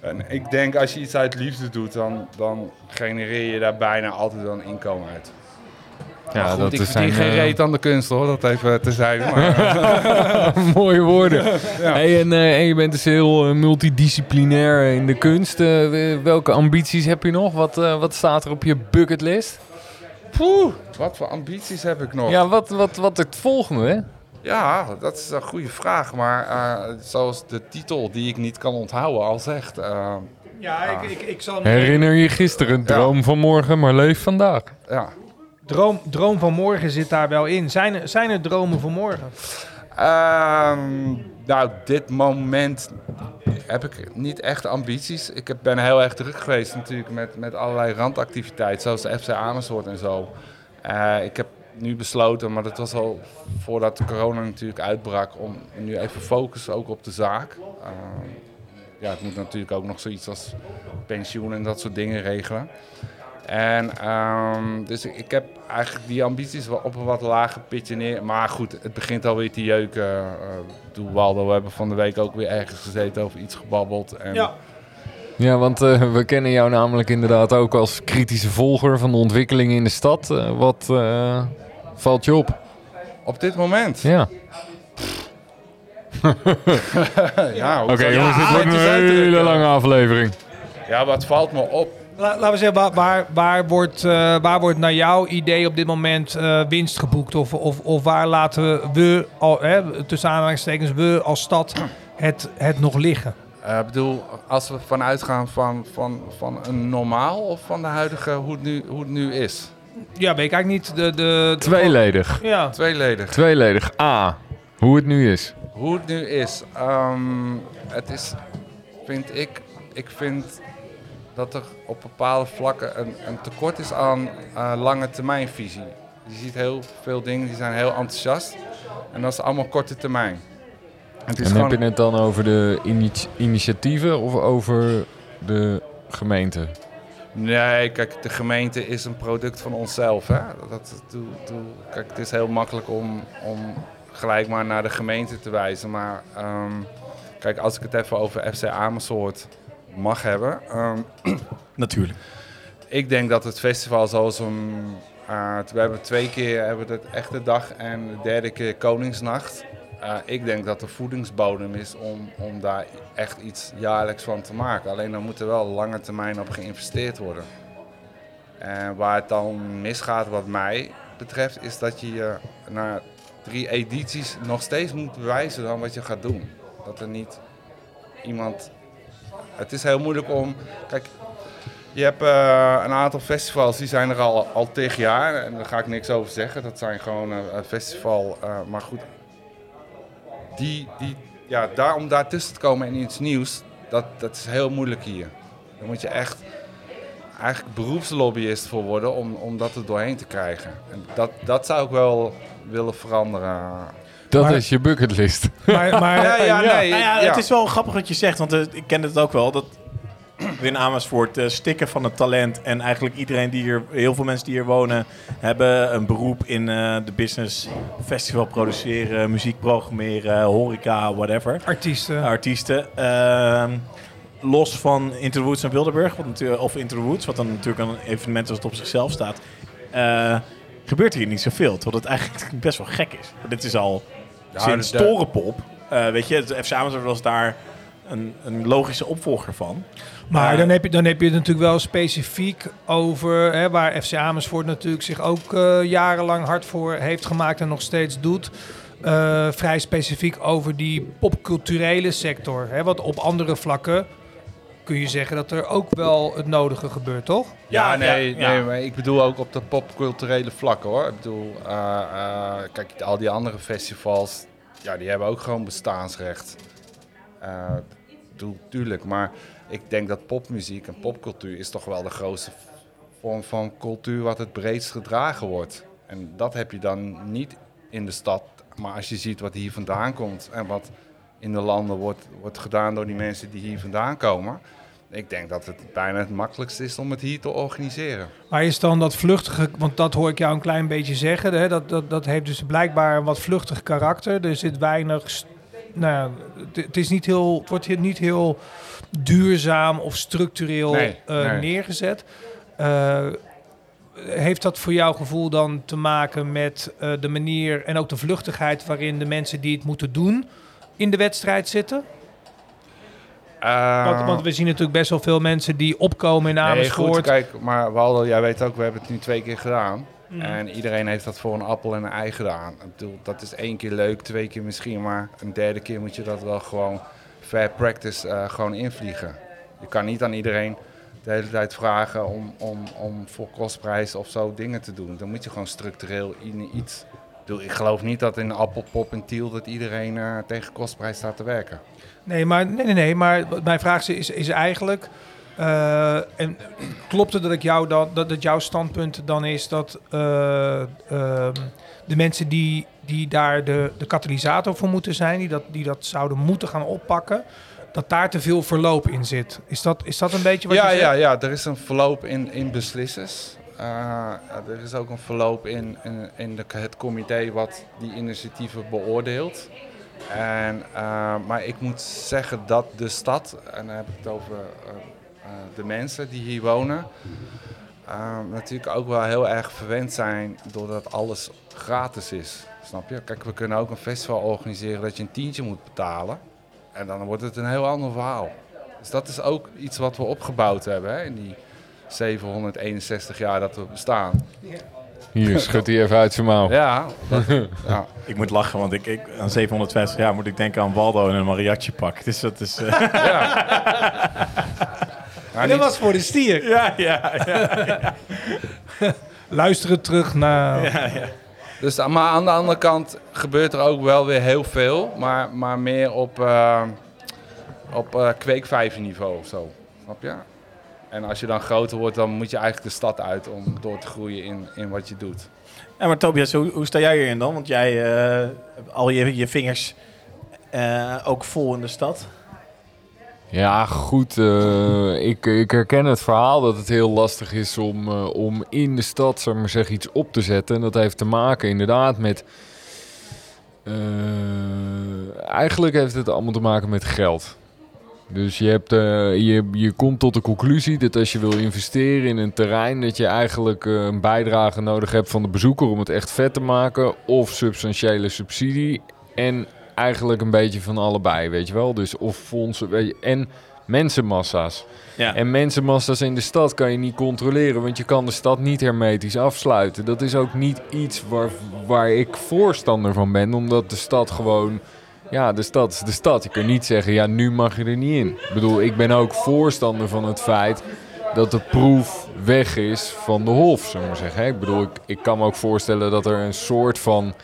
En ik denk als je iets uit liefde doet, dan, dan genereer je daar bijna altijd wel een inkomen uit. Ja, maar goed, dat ik is verdien zijn, geen eh, reet aan de kunst hoor, dat even te zijn. Maar, Mooie woorden. Hey, en, eh, en je bent dus heel multidisciplinair in de kunst. Welke ambities heb je nog? Wat, eh, wat staat er op je bucketlist? Poeh, wat voor ambities heb ik nog? Ja, wat, wat, wat het volgende, hè? Ja, dat is een goede vraag. Maar eh, zoals de titel die ik niet kan onthouden al zegt, eh, Ja, ik, ik, ik zal... Herinner je gisteren, droom van morgen, maar leef vandaag. Ja. Droom, droom van morgen zit daar wel in. Zijn er, zijn er dromen voor morgen? Ehm, nou, dit moment heb ik niet echt ambities. Ik ben heel erg druk geweest natuurlijk met, met allerlei randactiviteiten, zoals de FC Amersfoort en zo. Eh, ik heb nu besloten, maar dat was al voordat corona natuurlijk uitbrak, om nu even focussen ook op de zaak. Ehm, ja, ik moet natuurlijk ook nog zoiets als pensioen en dat soort dingen regelen. En ehm, dus ik, ik heb eigenlijk die ambities wel op een wat lager pitje neer. Maar goed, het begint alweer te jeuken. Uh, doe Waldo, we hebben van de week ook weer ergens gezeten over iets gebabbeld. En Ja. Ja, want eh, we kennen jou namelijk inderdaad ook als kritische volger van de ontwikkelingen in de stad. Eh, wat eh, valt je op? Op dit moment. Ja. ja, Oké jongens, Ja, dit wordt een hele lange aflevering. Ja, wat valt me op? La- laten we zeggen, waar, waar, waar, wordt, eh, waar wordt naar jouw idee op dit moment eh, winst geboekt? Of, of, of waar laten we, al, hè, tussen aanhalingstekens, we als stad het, het nog liggen? Eh, Ik bedoel, als we vanuit gaan van, van, van een normaal of van de huidige, hoe het nu, hoe het nu is? Ja, weet ik eigenlijk niet. De, de, Tweeledig. Ja. Tweeledig. Tweeledig. A. Hoe het nu is. Hoe het nu is. ehm, het is, vind ik, ik vind dat er op bepaalde vlakken een, een tekort is aan eh, lange termijnvisie. Je ziet heel veel dingen die zijn heel enthousiast. En dat is allemaal korte termijn. Het is En gewoon, heb je het dan over de initia- initiatieven of over de gemeente? Nee, kijk, de gemeente is een product van onszelf. Hè? Dat, doe, doe, kijk, het is heel makkelijk om, om gelijk maar naar de gemeente te wijzen. Maar ehm, kijk, als ik het even over FC Amersfoort mag hebben. ehm, Natuurlijk. ik denk dat het festival zoals een... eh, we hebben twee keer hebben we het echte dag en de derde keer Koningsnacht. Eh, ik denk dat er voedingsbodem is om, om daar echt iets jaarlijks van te maken. Alleen dan moet er wel lange termijn op geïnvesteerd worden. En waar het dan misgaat, wat mij betreft, is dat je je na drie edities nog steeds moet bewijzen dan wat je gaat doen. Dat er niet iemand. Het is heel moeilijk om. Kijk, je hebt eh, een aantal festivals die zijn er al, al tegen jaar. En daar ga ik niks over zeggen. Dat zijn gewoon eh, een festival. eh, maar goed, die, die, ja, daar, om daar tussen te komen en iets nieuws, dat, dat is heel moeilijk hier. Daar moet je echt eigenlijk beroepslobbyist voor worden om, om dat er doorheen te krijgen. En dat, dat zou ik wel willen veranderen. Dat Maar- is je bucketlist. Maar, maar, Ja, ja, nee. Nou ja, ja. Het is wel grappig wat je zegt, want eh, ik ken het ook wel. Dat we in Amersfoort eh, stikken van het talent. En eigenlijk iedereen die hier, heel veel mensen die hier wonen, hebben een beroep in eh, de business. Festival produceren, muziek programmeren, horeca, whatever. artiesten. Artiesten. Ehm, los van Into the Woods en Wilderburg, wat natuurlijk, of Into the Woods, wat dan natuurlijk een evenement is dat op zichzelf staat. eh, gebeurt hier niet zoveel, terwijl het eigenlijk best wel gek is. Dit is al Ja, sinds de- Torenpop. eh, weet je, het FC Amersfoort was daar een, een logische opvolger van. Maar Eh, dan, heb je, dan heb je het natuurlijk wel specifiek over... Hè, waar FC Amersfoort natuurlijk zich ook eh, jarenlang hard voor heeft gemaakt... en nog steeds doet. Vrij specifiek over die popculturele sector. Hè, want op andere vlakken kun je zeggen dat er ook wel het nodige gebeurt, toch? Ja, nee, ja, ja. nee, maar ik bedoel ook op de popculturele vlakken hoor. Ik bedoel, eh, eh, kijk, al die andere festivals, ja, die hebben ook gewoon bestaansrecht. Eh, bedoel, tuurlijk, maar ik denk dat popmuziek en popcultuur is toch wel de grootste vorm van cultuur wat het breedst gedragen wordt. En dat heb je dan niet in de stad. Maar als je ziet wat hier vandaan komt en wat in de landen wordt, wordt gedaan door die mensen die hier vandaan komen. Ik denk dat het bijna het makkelijkste is om het hier te organiseren. Maar is dan dat vluchtige, want dat hoor ik jou een klein beetje zeggen, hè, dat, dat, dat heeft dus blijkbaar een wat vluchtig karakter. Er zit weinig, nou, het- is niet heel, het wordt hier niet heel duurzaam of structureel Nee, eh, nee. neergezet. Eh, heeft dat voor jouw gevoel dan te maken met eh, de manier en ook de vluchtigheid waarin de mensen die het moeten doen in de wedstrijd zitten? Eh, Want, want we zien natuurlijk best wel veel mensen die opkomen in nee, Amersfoort. goed, kijk, maar Waldo, jij weet ook, we hebben het nu twee keer gedaan. Mhm. En iedereen heeft dat voor een appel en een ei gedaan. Ik bedoel, dat is één keer leuk, twee keer misschien, maar een derde keer moet je dat wel gewoon fair practice eh, gewoon invliegen. Je kan niet aan iedereen de hele tijd vragen om, om, om voor kostprijs of zo dingen te doen. Dan moet je gewoon structureel in iets... Ik bedoel, Ik geloof niet dat in Appelpop en Tiel dat iedereen eh, tegen kostprijs staat te werken. Nee, maar, nee, nee, nee, maar mijn vraag is, is eigenlijk... eh, en klopt het dat, ik jou dan, dat het jouw standpunt dan is dat eh, ehm, de mensen die, die daar de, de katalysator voor moeten zijn, die dat, die dat zouden moeten gaan oppakken, dat daar te veel verloop in zit? Is dat, is dat een beetje wat Ja, je zegt? ja, ja, er is een verloop in, in beslissers. Eh, er is ook een verloop in, in, in de, het comité wat die initiatieven beoordeelt. En, eh, maar ik moet zeggen dat de stad, en dan heb ik het over eh, eh, de mensen die hier wonen, natuurlijk ook wel heel erg verwend zijn doordat alles gratis is. Snap je? Kijk, we kunnen ook een festival organiseren dat je een tientje moet betalen. En dan wordt het een heel ander verhaal. Dus dat is ook iets wat we opgebouwd hebben hè, in die 761 jaar dat we bestaan. Hier, schudt hij even uit zijn mouw. Ja, dat, ja. Ik moet lachen, want ik, ik, aan 750 jaar moet ik denken aan Waldo en een mariachi pak. Dus dat is... eh, ja. Ja, En dat was voor de stier. ja, ja, ja. Luisteren terug naar... Dus, maar aan de andere kant gebeurt er ook wel weer heel veel, maar, maar meer op, eh op eh kweekvijverniveau of zo. Snap je? En als je dan groter wordt, dan moet je eigenlijk de stad uit om door te groeien in, in wat je doet. Ja, maar Tobias, hoe, hoe sta jij hierin dan? Want jij eh, hebt al je, je vingers eh, ook vol in de stad. Ja, goed. eh, ik, ik herken het verhaal dat het heel lastig is om, eh, om in de stad zeg maar zeggen, iets op te zetten. En dat heeft te maken inderdaad met... eh, eigenlijk heeft het allemaal te maken met geld. Dus je, hebt, eh, je, je komt tot de conclusie dat als je wil investeren in een terrein... dat je eigenlijk eh, een bijdrage nodig hebt van de bezoeker om het echt vet te maken... of substantiële subsidie en eigenlijk een beetje van allebei, weet je wel. Dus of fondsen weet je, en mensenmassa's. Ja. En mensenmassa's in de stad kan je niet controleren, want je kan de stad niet hermetisch afsluiten. Dat is ook niet iets waar, waar ik voorstander van ben, omdat de stad gewoon... Ja, de stad is de stad. Je kunt niet zeggen, ja, nu mag je er niet in. Ik bedoel, ik ben ook voorstander van het feit dat de proef weg is van de hof, zullen we maar zeggen. Ik bedoel, ik, ik kan me ook voorstellen dat er een soort van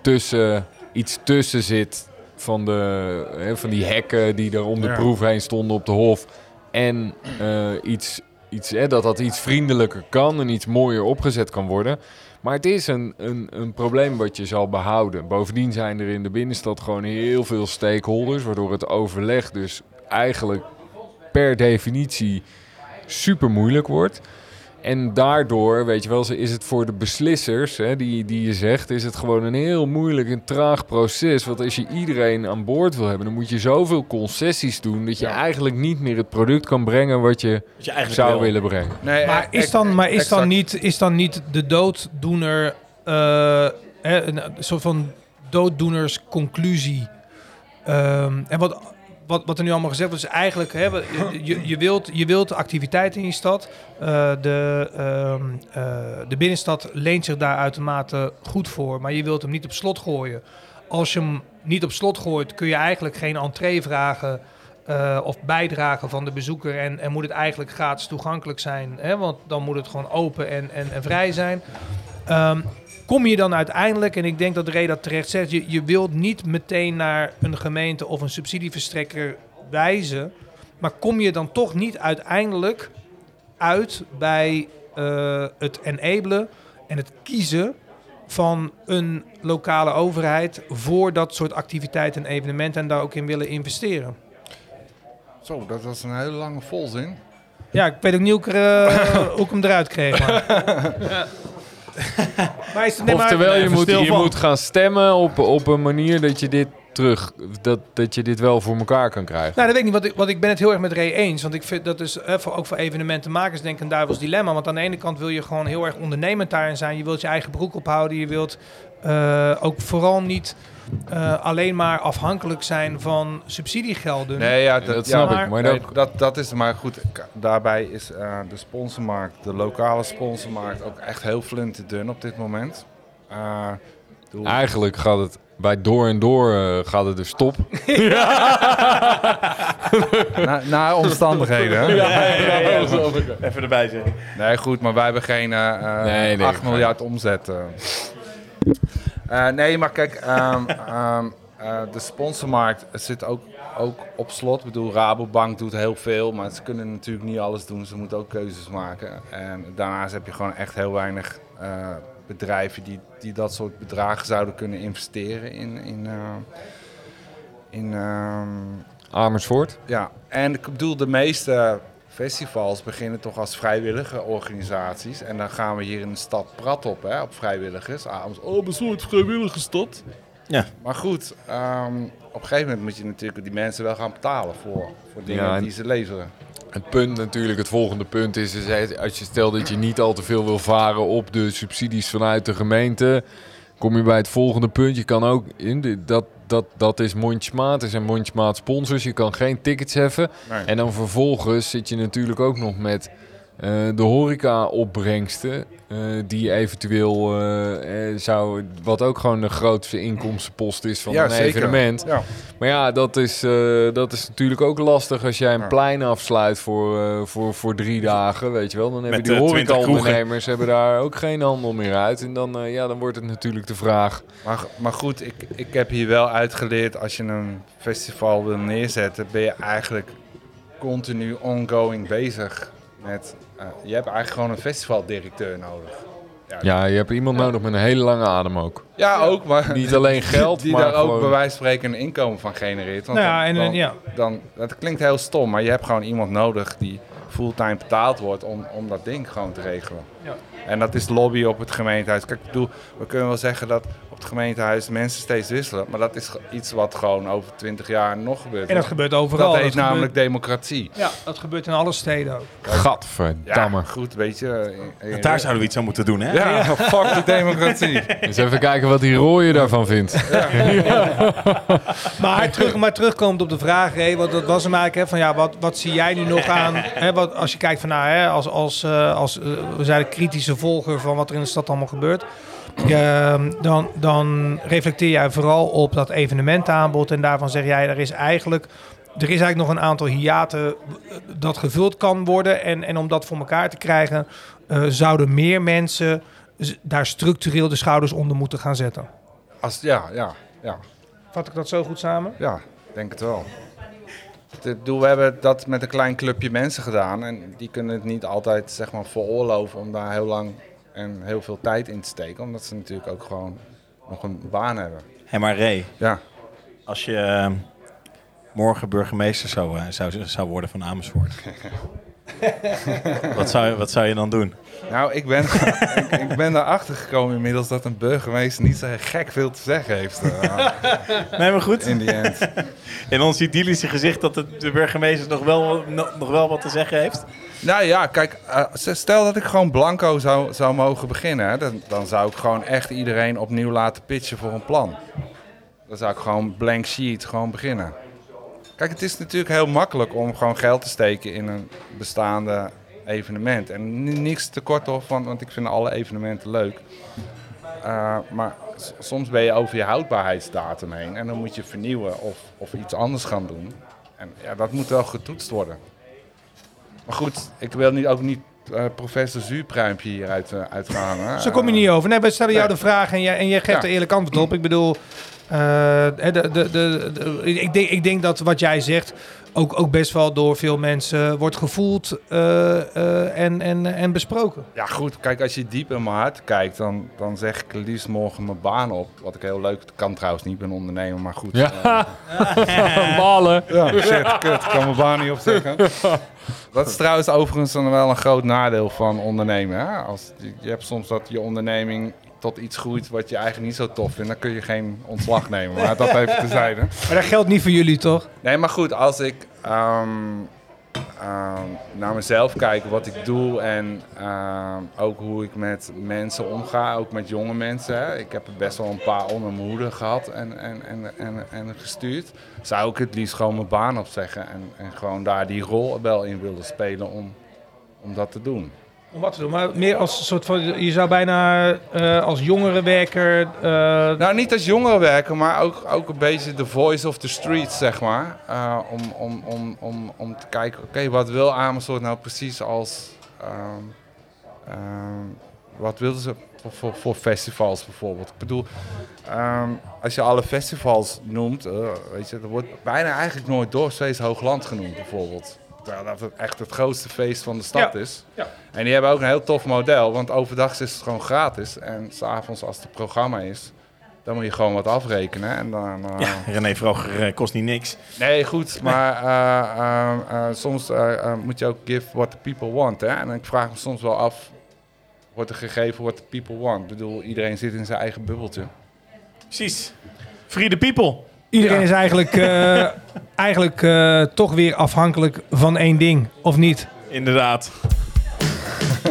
tussen, iets tussen zit van, de, hè, van die hekken die er om de Ja. proef heen stonden op de hof. En eh, iets, iets, hè, dat dat iets vriendelijker kan en iets mooier opgezet kan worden. Maar het is een, een, een probleem wat je zal behouden. Bovendien zijn er in de binnenstad gewoon heel veel stakeholders, waardoor het overleg dus eigenlijk per definitie super moeilijk wordt. En daardoor, weet je wel, is het voor de beslissers, hè, die, die je zegt, is het gewoon een heel moeilijk en traag proces. Want als je iedereen aan boord wil hebben, dan moet je zoveel concessies doen dat je eigenlijk niet meer het product kan brengen wat je Wat je eigenlijk zou wil. willen brengen. Nee, Maar eh, is dan, maar is dan, niet, is dan niet de dooddoener eh, hè, een, soort van dooddoenersconclusie? Ehm, en wat, wat, wat er nu allemaal gezegd wordt, is eigenlijk... Hè, je, je, wilt, je wilt activiteit in je stad. Eh, de, ehm, eh, de binnenstad leent zich daar uitermate goed voor. Maar je wilt hem niet op slot gooien. Als je hem niet op slot gooit, kun je eigenlijk geen entree vragen... eh, of bijdragen van de bezoeker. En, en moet het eigenlijk gratis toegankelijk zijn. Hè? Want dan moet het gewoon open en, en, en vrij zijn. Ehm, kom je dan uiteindelijk, en ik denk dat Ray dat terecht zegt, je, je wilt niet meteen naar een gemeente of een subsidieverstrekker wijzen. Maar kom je dan toch niet uiteindelijk uit bij eh, het enabelen en het kiezen van een lokale overheid voor dat soort activiteiten en evenementen en daar ook in willen investeren? Zo, dat was een hele lange volzin. Ja, ik weet ook niet hoe ik, er, eh, hoe ik hem eruit kreeg. Maar, maar is het, nee, maar- Oftewel, je, moet, stil je van. moet gaan stemmen op, op een manier dat je dit terug, dat, dat je dit wel voor elkaar kan krijgen. Nou, dat weet ik niet, want ik, want ik ben het heel erg met Ray eens. Want ik vind dat is eh, voor, ook voor evenementenmakers denk ik een duivels dilemma. Want aan de ene kant wil je gewoon heel erg ondernemend daarin zijn. Je wilt je eigen broek ophouden. Je wilt eh, ook vooral niet eh, alleen maar afhankelijk zijn van subsidiegelden. Nee, ja, dat, dat, snap ja, ik. Maar nee, dat, dat, dat is maar goed. Daarbij is eh, de sponsormarkt, de lokale sponsormarkt, ook echt heel flinterdun op dit moment. Eh, eigenlijk gaat het bij door en door eh, gaat het dus stop. naar, naar omstandigheden. hè? Even erbij zeggen. Nee, goed, maar wij hebben geen eh, eh, Nee, nee, 8 nee. miljard omzet. eh. Eh, nee, maar kijk, ehm, ehm, eh, de sponsormarkt zit ook, ook op slot. Ik bedoel, Rabobank doet heel veel, maar ze kunnen natuurlijk niet alles doen. Ze moeten ook keuzes maken. En daarnaast heb je gewoon echt heel weinig eh, bedrijven die, die dat soort bedragen zouden kunnen investeren in... in, in ehm, Amersfoort. ja, en ik bedoel, de meeste festivals beginnen toch als vrijwillige organisaties. En dan gaan we hier in de stad prat op, hè, op vrijwilligers. Avonds, oh, een soort vrijwilligersstad. Ja. Maar goed, ehm, op een gegeven moment moet je natuurlijk die mensen wel gaan betalen voor, voor dingen Ja, en- die ze leveren. Het punt natuurlijk, het volgende punt is, is als je stelt dat je niet al te veel wil varen op de subsidies vanuit de gemeente, kom je bij het volgende punt. Je kan ook, in de, dat, dat, dat is mondjesmaat, er zijn mondjesmaat sponsors, je kan geen tickets heffen. Nee. En dan vervolgens zit je natuurlijk ook nog met de horeca-opbrengsten, eh, die eventueel eh, eh, zou, wat ook gewoon de grootste inkomstenpost is van Ja, een zeker. evenement. Ja. Maar ja, dat is, eh, dat is natuurlijk ook lastig als jij een Ja. plein afsluit voor, eh, voor, voor drie dagen, weet je wel. Dan hebben Met, die eh, 20 horecaondernemers hebben daar ook geen handel meer uit. En dan, eh, ja, dan wordt het natuurlijk de vraag... Maar, maar goed, ik, ik heb hier wel uitgeleerd, als je een festival wil neerzetten, ben je eigenlijk continu ongoing bezig met... eh, je hebt eigenlijk gewoon een festivaldirecteur nodig. Ja, je hebt iemand nodig met een hele lange adem ook. Ja, ook, maar Niet alleen geld, die maar daar ook bij wijze van spreken een inkomen van genereert. Want Nou ja, dan, en, dan, en ja. dan, dat klinkt heel stom, maar je hebt gewoon iemand nodig die fulltime betaald wordt om, om dat ding gewoon te regelen. Ja. En dat is lobby op het gemeentehuis. Kijk, ik bedoel, we kunnen wel zeggen dat op het gemeentehuis mensen steeds wisselen, maar dat is iets wat gewoon over 20 jaar nog gebeurt. En dat gebeurt overal. Dat heet namelijk democratie. ja, dat gebeurt in alle steden ook. Ja, Gadverdamme. goed, weet je. eh, Daar zouden we iets aan moeten doen, hè? Ja, fuck de democratie. Eens even kijken wat die rooie daarvan vindt. Maar, terug, maar terugkomend op de vraag, hè, want dat was hem eigenlijk, hè, van ja, wat, wat zie jij nu nog aan, hè, wat, als je kijkt van nou, hè, als, als, eh, als eh, we zijn een kritische volger van wat er in de stad allemaal gebeurt, ja, dan, dan reflecteer jij vooral op dat evenementaanbod en daarvan zeg jij, er is eigenlijk, er is eigenlijk nog een aantal hiaten eh, dat gevuld kan worden en, en om dat voor elkaar te krijgen, eh, zouden meer mensen daar structureel de schouders onder moeten gaan zetten. Als, ja, ja, ja. Vat ik dat zo goed samen? Ja, denk het wel. Bedoel, we hebben dat met een klein clubje mensen gedaan. En die kunnen het niet altijd zeg maar, veroorloven om daar heel lang en heel veel tijd in te steken. Omdat ze natuurlijk ook gewoon nog een baan hebben. Hé, maar Ray, Ja, als je eh, morgen burgemeester zou, eh, zou, zou worden van Amersfoort. wat, zou, je- wat zou je dan doen? nou, ik ben, ik, ik ben erachter gekomen inmiddels dat een burgemeester niet zo gek veel te zeggen heeft. eh, Nee, maar goed. in die end. In ons idyllische gezicht dat de, de burgemeester nog wel, no- nog wel wat te zeggen heeft. Nou ja, kijk, eh, stel dat ik gewoon blanco zou, zou mogen beginnen. Dan, dan zou ik gewoon echt iedereen opnieuw laten pitchen voor een plan. Dan zou ik gewoon blank sheet gewoon beginnen. Kijk, het is natuurlijk heel makkelijk om gewoon geld te steken in een bestaande evenement. En ni- niks te kort of, want, want ik vind alle evenementen leuk. Eh, maar soms ben je over je houdbaarheidsdatum heen en dan moet je vernieuwen of, of iets anders gaan doen. En ja, dat moet wel getoetst worden. Maar goed, ik wil niet, ook niet eh, professor Zuurpruimpje hieruit uh, uitgaan. Hè? Zo kom je niet over. Nee, we stellen jou de vraag en jij, en jij geeft Ja. er eerlijk antwoord op. Ik bedoel, de, de, de, de- ik, denk, ik denk dat wat jij zegt ook, ook best wel door veel mensen wordt gevoeld eh, eh, en, en, en besproken. Ja goed, kijk, als je diep in mijn hart kijkt, dan, dan zeg ik liefst morgen mijn baan op. Wat ik heel leuk, kan trouwens niet, ben ondernemer, maar goed. Ja, balen. Ja, shit, kut, ik kan mijn baan niet opzeggen. Dat is trouwens overigens dan wel een groot nadeel van ondernemen. Hè? Als, je, je hebt soms dat je onderneming tot iets groeit wat je eigenlijk niet zo tof vindt. Dan kun je geen ontslag nemen, maar dat even tezijde. Maar dat geldt niet voor jullie, toch? Nee, maar goed, als ik ehm, ehm, naar mezelf kijk, wat ik doe en ehm, ook hoe ik met mensen omga, ook met jonge mensen. Hè. Ik heb er best wel een paar onder mijn hoede gehad en, en, en, en, en gestuurd. Zou ik het liefst gewoon mijn baan opzeggen en, en gewoon daar die rol wel in willen spelen om, om dat te doen. Om wat te doen, maar meer als een soort van... Je zou bijna eh, als jongerenwerker... eh Nou, niet als jongerenwerker, maar ook, ook een beetje de voice of the streets, zeg maar. Eh, om, om, om, om, om te kijken, oké, wat wil Amersfoort nou precies als... ehm, ehm, wat wilden ze voor, festivals bijvoorbeeld? Ik bedoel, ehm, als je alle festivals noemt, eh, weet je, er wordt bijna eigenlijk nooit Dorpsfeest Hoogland genoemd bijvoorbeeld. Terwijl dat het echt het grootste feest van de stad Ja. is. Ja. En die hebben ook een heel tof model, want overdag is het gewoon gratis. En s'avonds als het programma is, dan moet je gewoon wat afrekenen. En dan, eh, Ja, René Vroger eh, kost niet niks. Nee, goed, maar eh, soms moet je ook give what the people want. Hè? En ik vraag me soms wel af, wordt er gegeven what the people want? Ik bedoel, iedereen zit in zijn eigen bubbeltje. Precies. Free the people. Iedereen Ja. is eigenlijk, eh, eigenlijk eh, toch weer afhankelijk van één ding, of niet? Inderdaad.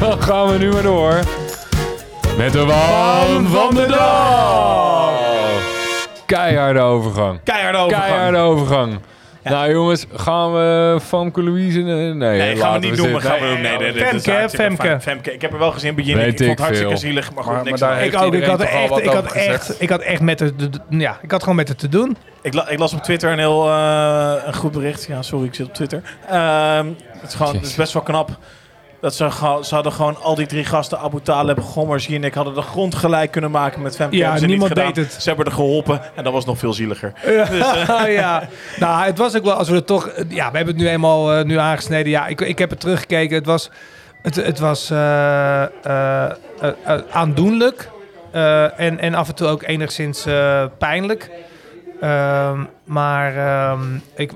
Dan gaan we nu maar door. Met de waan van de dag. Keiharde overgang. Keiharde overgang. Keiharde overgang. Nou jongens, gaan we Famke Louise... Nee, Nee, gaan we niet doen. Gaan we doen. Nee, nee, Femke, Femke. Ik heb er wel gezien begin. Ik vond het ik hartstikke veel. zielig, maar goed, Maar- niks maar aan. daar Ik ook. Ik had, echt, ik, had echt, ik had echt met het, ja, ik had gewoon met het te doen. Ik, la- ik las op Twitter een heel eh, een goed bericht. Ja, sorry, ik zit op Twitter. Ehm, het, is gewoon, het is best wel knap. Dat ze, ze hadden gewoon al die drie gasten, Abu Taleb, Gommers, Jinek, hadden de grond gelijk kunnen maken met Femke. Ja, Hebben ze niemand gedaan. deed het. Ze hebben er geholpen en dat was nog veel zieliger. ja, nou, het was ook wel, als we het toch, ja, we hebben het nu eenmaal eh, nu aangesneden. Ja, ik, ik heb het teruggekeken. Het was, het, het was eh, eh, eh, eh, aandoenlijk eh, en, en af en toe ook enigszins eh, pijnlijk. Ehm, maar ehm, ik,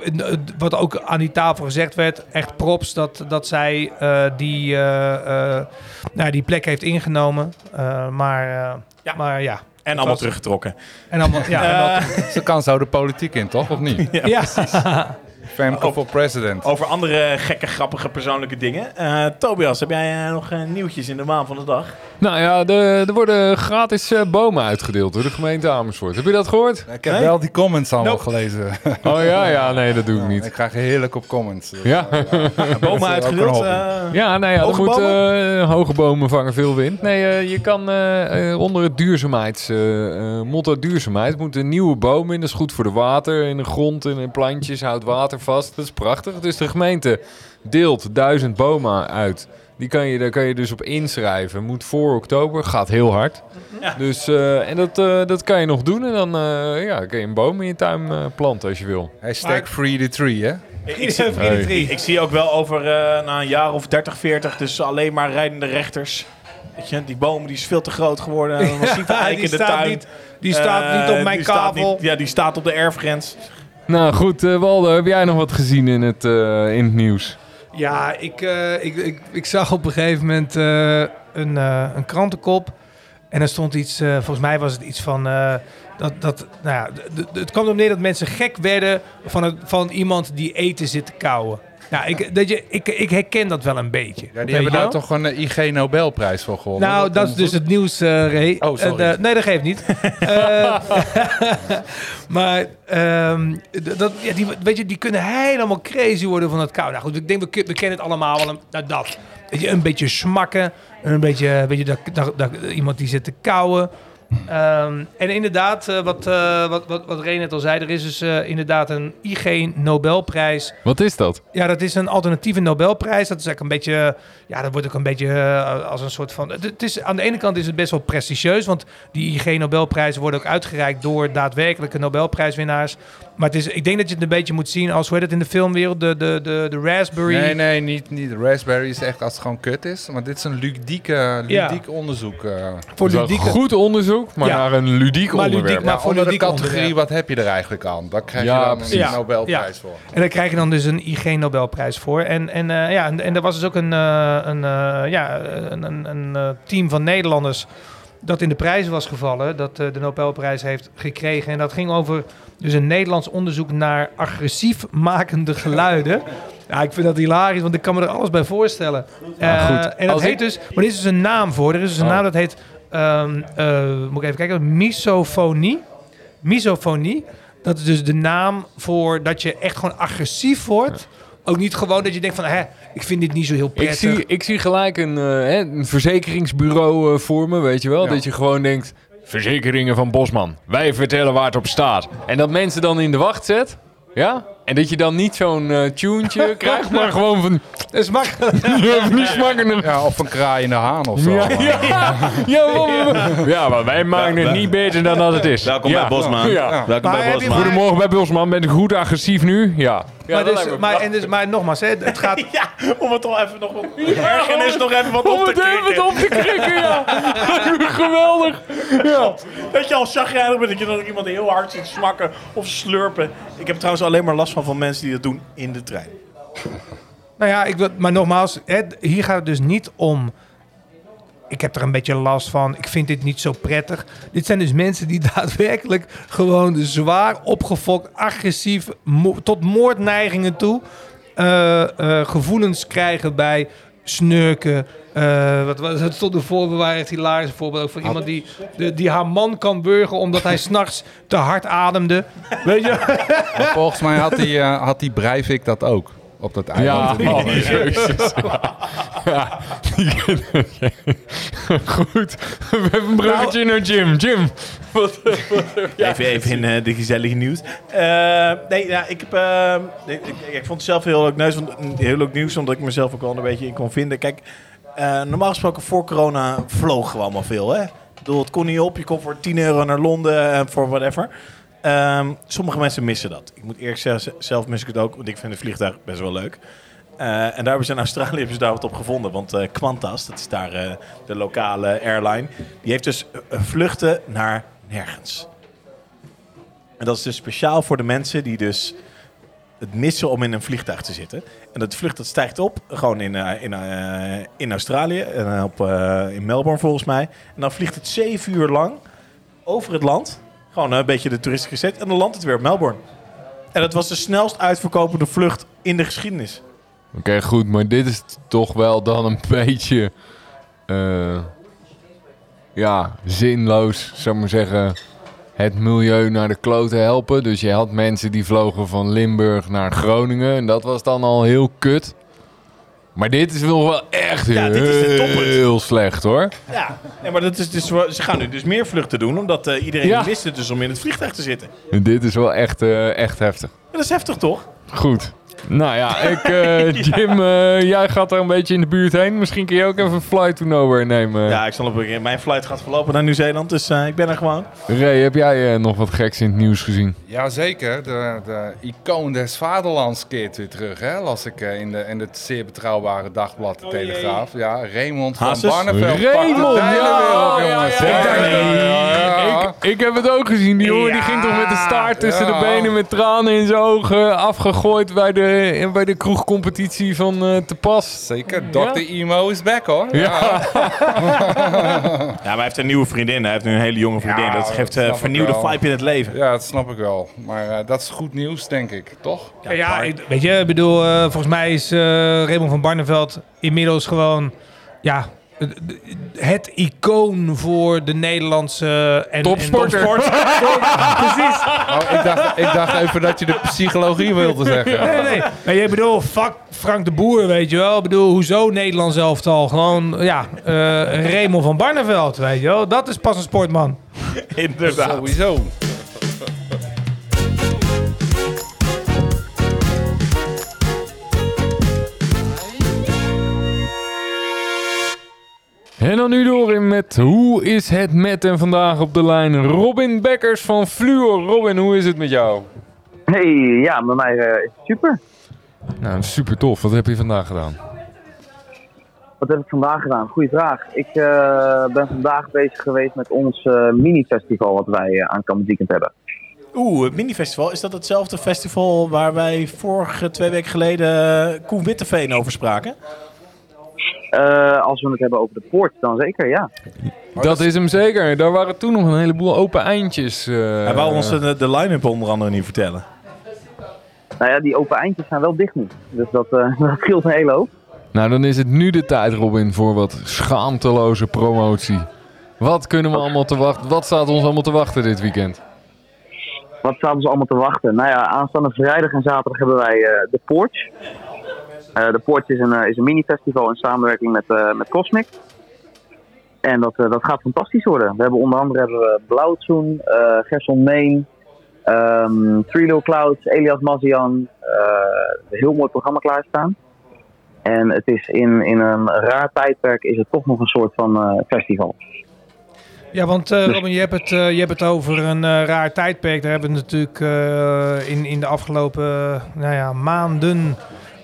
wat ook aan die tafel gezegd werd, echt props dat, dat zij eh, die, eh, eh, nou, die plek heeft ingenomen. Eh, maar, eh, Ja. maar ja. En allemaal was- teruggetrokken. En allemaal, ja, en dat- Ze kan zo de politiek in, toch? Of niet? ja. Femke voor president. Over andere gekke, grappige, persoonlijke dingen. Eh, Tobias, heb jij eh, nog eh, nieuwtjes in de maan van de dag? Nou ja, de, er worden gratis eh, bomen uitgedeeld door de gemeente Amersfoort. Heb je dat gehoord? Ik heb Nee? wel die comments allemaal Nope. gelezen. Oh ja, ja, nee, dat doe ik niet. Ik ga heerlijk op comments. Dus, Ja, Bomen ook uitgedeeld. ja nou ja, Hoge moet, bomen? eh, hoge bomen vangen veel wind. Nee, je kan onder het duurzaamheids, motto duurzaamheid moeten nieuwe bomen in. Dat is goed voor de water, in de grond, in de plantjes, houdt water vast. Dat is prachtig. Dus de gemeente deelt duizend bomen uit. Die kan je, daar kan je dus op inschrijven. Moet voor oktober, gaat heel hard. Ja. Dus, eh, en dat, eh, dat kan je nog doen. En dan eh, ja, kan je een boom in je tuin eh, planten als je wil. Hashtag free the tree, hè? Ik, ik, zie, drie. ik zie ook wel over eh, na een jaar of 30, 40, dus alleen maar rijdende rechters. Weet je, die bomen die is veel te groot geworden. Een massieve Ja, eik die in de staat tuin. niet- Die staat niet op mijn niet- ja, die staat op de erfgrens. Nou goed, eh, Waldo, heb jij nog wat gezien in het, eh, in het nieuws? Ja, ik, eh, ik, ik, ik zag op een gegeven moment een, een krantenkop. En er stond iets, volgens mij was het iets van... dat, dat, nou ja, het kwam erop neer dat mensen gek werden van, het, van iemand die eten zit te kauwen. Nou, ik, dat je, ik, ik herken dat wel een beetje. Ja, die hebben daar wel? toch een eh, IG Nobelprijs voor gewonnen. Nou, dat is dus het nieuws, eh Ray. Oh, sorry. Eh, de- nee, dat geeft niet. Maar ehm, dat, ja, die, weet je, die kunnen helemaal crazy worden van het kou. Nou goed, ik denk, we, ke- we kennen het allemaal wel. Een, nou, dat. Weet je, een beetje smakken. Een beetje, weet je, dat, dat, dat- iemand die zit te kauwen. Ehm, en inderdaad, eh, wat, eh wat, wat, wat Ray net al zei, er is dus eh, inderdaad een IG Nobelprijs Wat is dat? ja, dat is een alternatieve Nobelprijs. Dat is eigenlijk een beetje, ja, dat wordt ook een beetje als een soort van. Het, het is, aan de ene kant is het best wel prestigieus, want die IG Nobelprijzen worden ook uitgereikt door daadwerkelijke Nobelprijswinnaars. Maar het is, ik denk dat je het een beetje moet zien als, hoe heet het in de filmwereld, de, de, de, de raspberry. Nee, nee, niet, niet. De raspberry is echt als het gewoon kut is. Maar dit is een ludieke, Ja. ludiek onderzoek. eh voor goed onderzoek, maar Ja. naar een ludiek Maar ludiek, onderwerp. maar voor onder de categorie, onderwerp. wat heb je er eigenlijk aan? Daar krijg Ja, je dan precies. een Ja. Nobelprijs voor. En daar krijg je dan dus een IG Nobelprijs voor. En, en, eh, ja, en, en er was dus ook een, eh, een, eh, ja, een, een, een team van Nederlanders dat in de prijzen was gevallen, dat eh, de Nobelprijs heeft gekregen. En dat ging over dus een Nederlands onderzoek naar agressief makende geluiden. Ja, ik vind dat hilarisch, want ik kan me er alles bij voorstellen. Ja, Eh. En dat Als heet ik- dus, maar er is dus een naam voor. Er is dus een Oh. naam dat heet, ehm, eh, moet ik even kijken, misofonie. Misofonie. Dat is dus de naam voor dat je echt gewoon agressief wordt Ook niet gewoon dat je denkt van, hè, ik vind dit niet zo heel Ik prettig. zie, ik zie gelijk een, eh, hè, een verzekeringsbureau eh, voor me, weet je wel? Dat je gewoon denkt, verzekeringen van Bosman, wij vertellen waar het op staat. En dat mensen dan in de wacht zet, ja? En dat je dan niet zo'n tuentje krijgt, maar gewoon van... Ja, van die smakkende... Ja, of een kraaiende haan of zo. Ja, ja, ja, maar- ja, maar wij maken het niet beter dan dat het is. Welkom ja. bij Bosman. Ja. Welkom Maar bij Bosman. Goedemorgen bij Bosman, ben ik goed agressief nu? Ja. ja maar, dus, maar, en dus, maar nogmaals, hè, het gaat... Ja, om het toch even nog wat... Ergernis nog even wat Om op te het even krikken. op te krikken, ja. Geweldig. Ja. Dat je al chagrijnig bent, dat je dan ook iemand heel hard ziet smakken of slurpen. Ik heb trouwens alleen maar last van van mensen die dat doen in de trein. Nou ja, ik, maar nogmaals, hier gaat het dus niet om. Ik heb er een beetje last van. Ik vind dit niet zo prettig. Dit zijn dus mensen die daadwerkelijk gewoon zwaar opgefokt, agressief, tot moordneigingen toe. eh, eh, gevoelens krijgen bij snurken. Eh, wat was het? stond waren echt hilarisch voorbeeld ook van iemand die, die haar man kan burgen omdat hij s'nachts te hard ademde. Weet je? Volgens mij had die, eh, had die Breivik dat ook. Op dat eiland. Ja, oh, jezus. Ja. Goed. We hebben een bruggetje naar Jim. Jim. Wat, Even, even in eh, de gezellige nieuws. Eh, nee, ja, ik, heb, eh, ik, ik, ik vond het zelf heel leuk, nieuws, want- heel leuk nieuws, omdat ik mezelf ook wel een beetje in kon vinden. Kijk, eh, normaal gesproken voor corona vlogen we allemaal veel. Hè? Ik bedoel, het kon niet op. Je kon voor 10 euro naar Londen en voor whatever. Ehm, sommige mensen missen dat. Ik moet eerlijk zeggen, zelf mis ik het ook, want ik vind het vliegtuig best wel leuk. Eh, en daar hebben ze in Australië daar wat op gevonden. Want eh, Qantas, dat is daar eh, de lokale airline, die heeft dus vluchten naar nergens. En dat is dus speciaal voor de mensen die dus het missen om in een vliegtuig te zitten. En dat vlucht dat stijgt op, gewoon in, in, in Australië, op, in Melbourne volgens mij. En dan vliegt het zeven uur lang over het land. Gewoon een beetje de toeristische set. En dan landt het weer op Melbourne. En dat was de snelst uitverkopende vlucht in de geschiedenis. Oké, goed. Maar dit is toch wel dan een beetje... eh, ja, zinloos, zou ik maar zeggen. Het milieu naar de klote helpen. Dus je had mensen die vlogen van Limburg naar Groningen. En dat was dan al heel kut. Maar dit is wel wel echt Ja, dit is de toppunt. heel slecht hoor. Ja, nee, maar dat is dus, ze gaan nu dus meer vluchten doen, omdat eh, iedereen Ja. mist het dus om in het vliegtuig te zitten. En dit is wel echt, eh, echt heftig. Ja, dat is heftig toch? Goed. Nou ja, ik, eh, Jim, eh, jij gaat er een beetje in de buurt heen. Misschien kun je ook even een flight to nowhere nemen. Ja, ik zal op mijn flight gaat verlopen naar Nieuw-Zeeland, dus eh, ik ben er gewoon. Ray, heb jij eh, nog wat geks in het nieuws gezien? Jazeker, de, de icoon des vaderlands keert weer terug. Hè? Las ik in, de, in het zeer betrouwbare dagblad De Oh. Telegraaf. Ja, Raymond van? Barneveld. Raymond, ja, jongens. ja. Ik, ik heb het ook gezien. Die jongen die ging toch met de staart tussen ja. de benen met tranen in zijn ogen afgegooid bij de, bij de kroegcompetitie van eh, Te Pas. Zeker, Dr. Emo is back hoor. Ja. Ja, maar hij heeft een nieuwe vriendin. Hij heeft nu een hele jonge vriendin. Ja, dat geeft eh vernieuwde vibe in het leven. Ja, dat snap ik wel. Maar eh, dat is goed nieuws, denk ik. Toch? Ja, ja, ik- weet je, ik bedoel, eh, volgens mij is eh Raymond van Barneveld inmiddels gewoon, ja, het- icoon voor de Nederlandse en, Topsporter. En topsport. Precies. Oh, ik, dacht, ik dacht even dat je de psychologie wilde zeggen. Nee, nee. Maar je bedoel, fuck Frank de Boer, weet je wel. Ik bedoel, hoezo Nederlands elftal? Gewoon, ja, eh Raymond van Barneveld, weet je wel. Dat is pas een sportman. Inderdaad. Sowieso. En dan nu door in met hoe is het met en vandaag op de lijn Robin Bekkers van Fluor. Robin, hoe is het met jou? Hey, ja, met mij eh, is het super. Nou, super tof. Wat heb je vandaag gedaan? Wat heb ik vandaag gedaan? Goeie vraag. Ik eh, ben vandaag bezig geweest met ons eh, mini-festival wat wij aankomend weekend hebben. Oeh, het minifestival. Is dat hetzelfde festival waar wij vorige twee weken geleden Koen Witteveen over spraken? Eh, als we het hebben over de poort, dan zeker, ja. dat is hem zeker. Daar waren toen nog een heleboel open eindjes. eh, Hij wou ons de, de line-up onder andere niet vertellen. Nou ja, die open eindjes zijn wel dicht nu. Dus dat, eh, dat scheelt een hele hoop. Nou, dan is het nu de tijd, Robin, voor wat schaamteloze promotie. Wat kunnen we allemaal te wachten? Wat staat ons allemaal te wachten dit weekend? Wat staat ons allemaal te wachten? Nou ja, aanstaande vrijdag en zaterdag hebben wij eh, de Porch. Eh, de Porch is een, eh, is een mini-festival in samenwerking met, eh, met Cosmic. En dat, eh, dat gaat fantastisch worden. We hebben onder andere hebben we Blauwtsoen, eh Gerson Meen, ehm Three Little Clouds, Elias Mazian. eh, een heel mooi programma klaarstaan. En het is in, in een raar tijdperk is het toch nog een soort van eh, festival. Ja, want eh, Robin, je hebt, het, je hebt het over een eh, raar tijdperk. Daar hebben we natuurlijk eh, in, in de afgelopen nou ja, maanden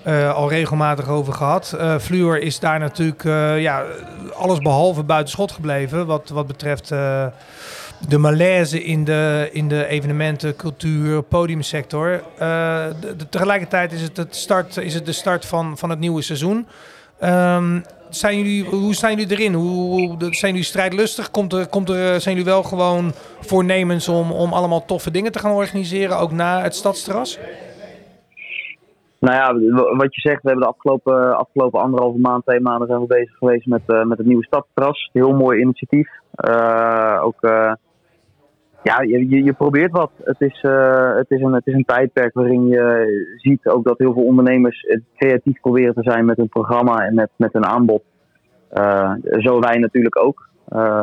eh, al regelmatig over gehad. Eh Fluor is daar natuurlijk eh, ja, alles behalve buiten schot gebleven. Wat, wat betreft de malaise in de, in de evenementen, cultuur, podiumsector. De- de- tegelijkertijd is het, het start, is het de start van, van het nieuwe seizoen. Ehm, zijn jullie, hoe zijn jullie erin? Hoe, zijn jullie strijdlustig? Komt er, komt er, zijn jullie wel gewoon voornemens om, om allemaal toffe dingen te gaan organiseren, ook na het stadsterras? Nou ja, wat je zegt, we hebben de afgelopen, afgelopen anderhalve maand, twee maanden zijn we bezig geweest met, eh, met het nieuwe stadsterras. Heel mooi initiatief. Eh, ook, eh, ja, je, je, probeert wat. Het is, het, is een, het is een tijdperk waarin je ziet ook dat heel veel ondernemers creatief proberen te zijn met hun programma en met, met hun aanbod. Zo wij natuurlijk ook.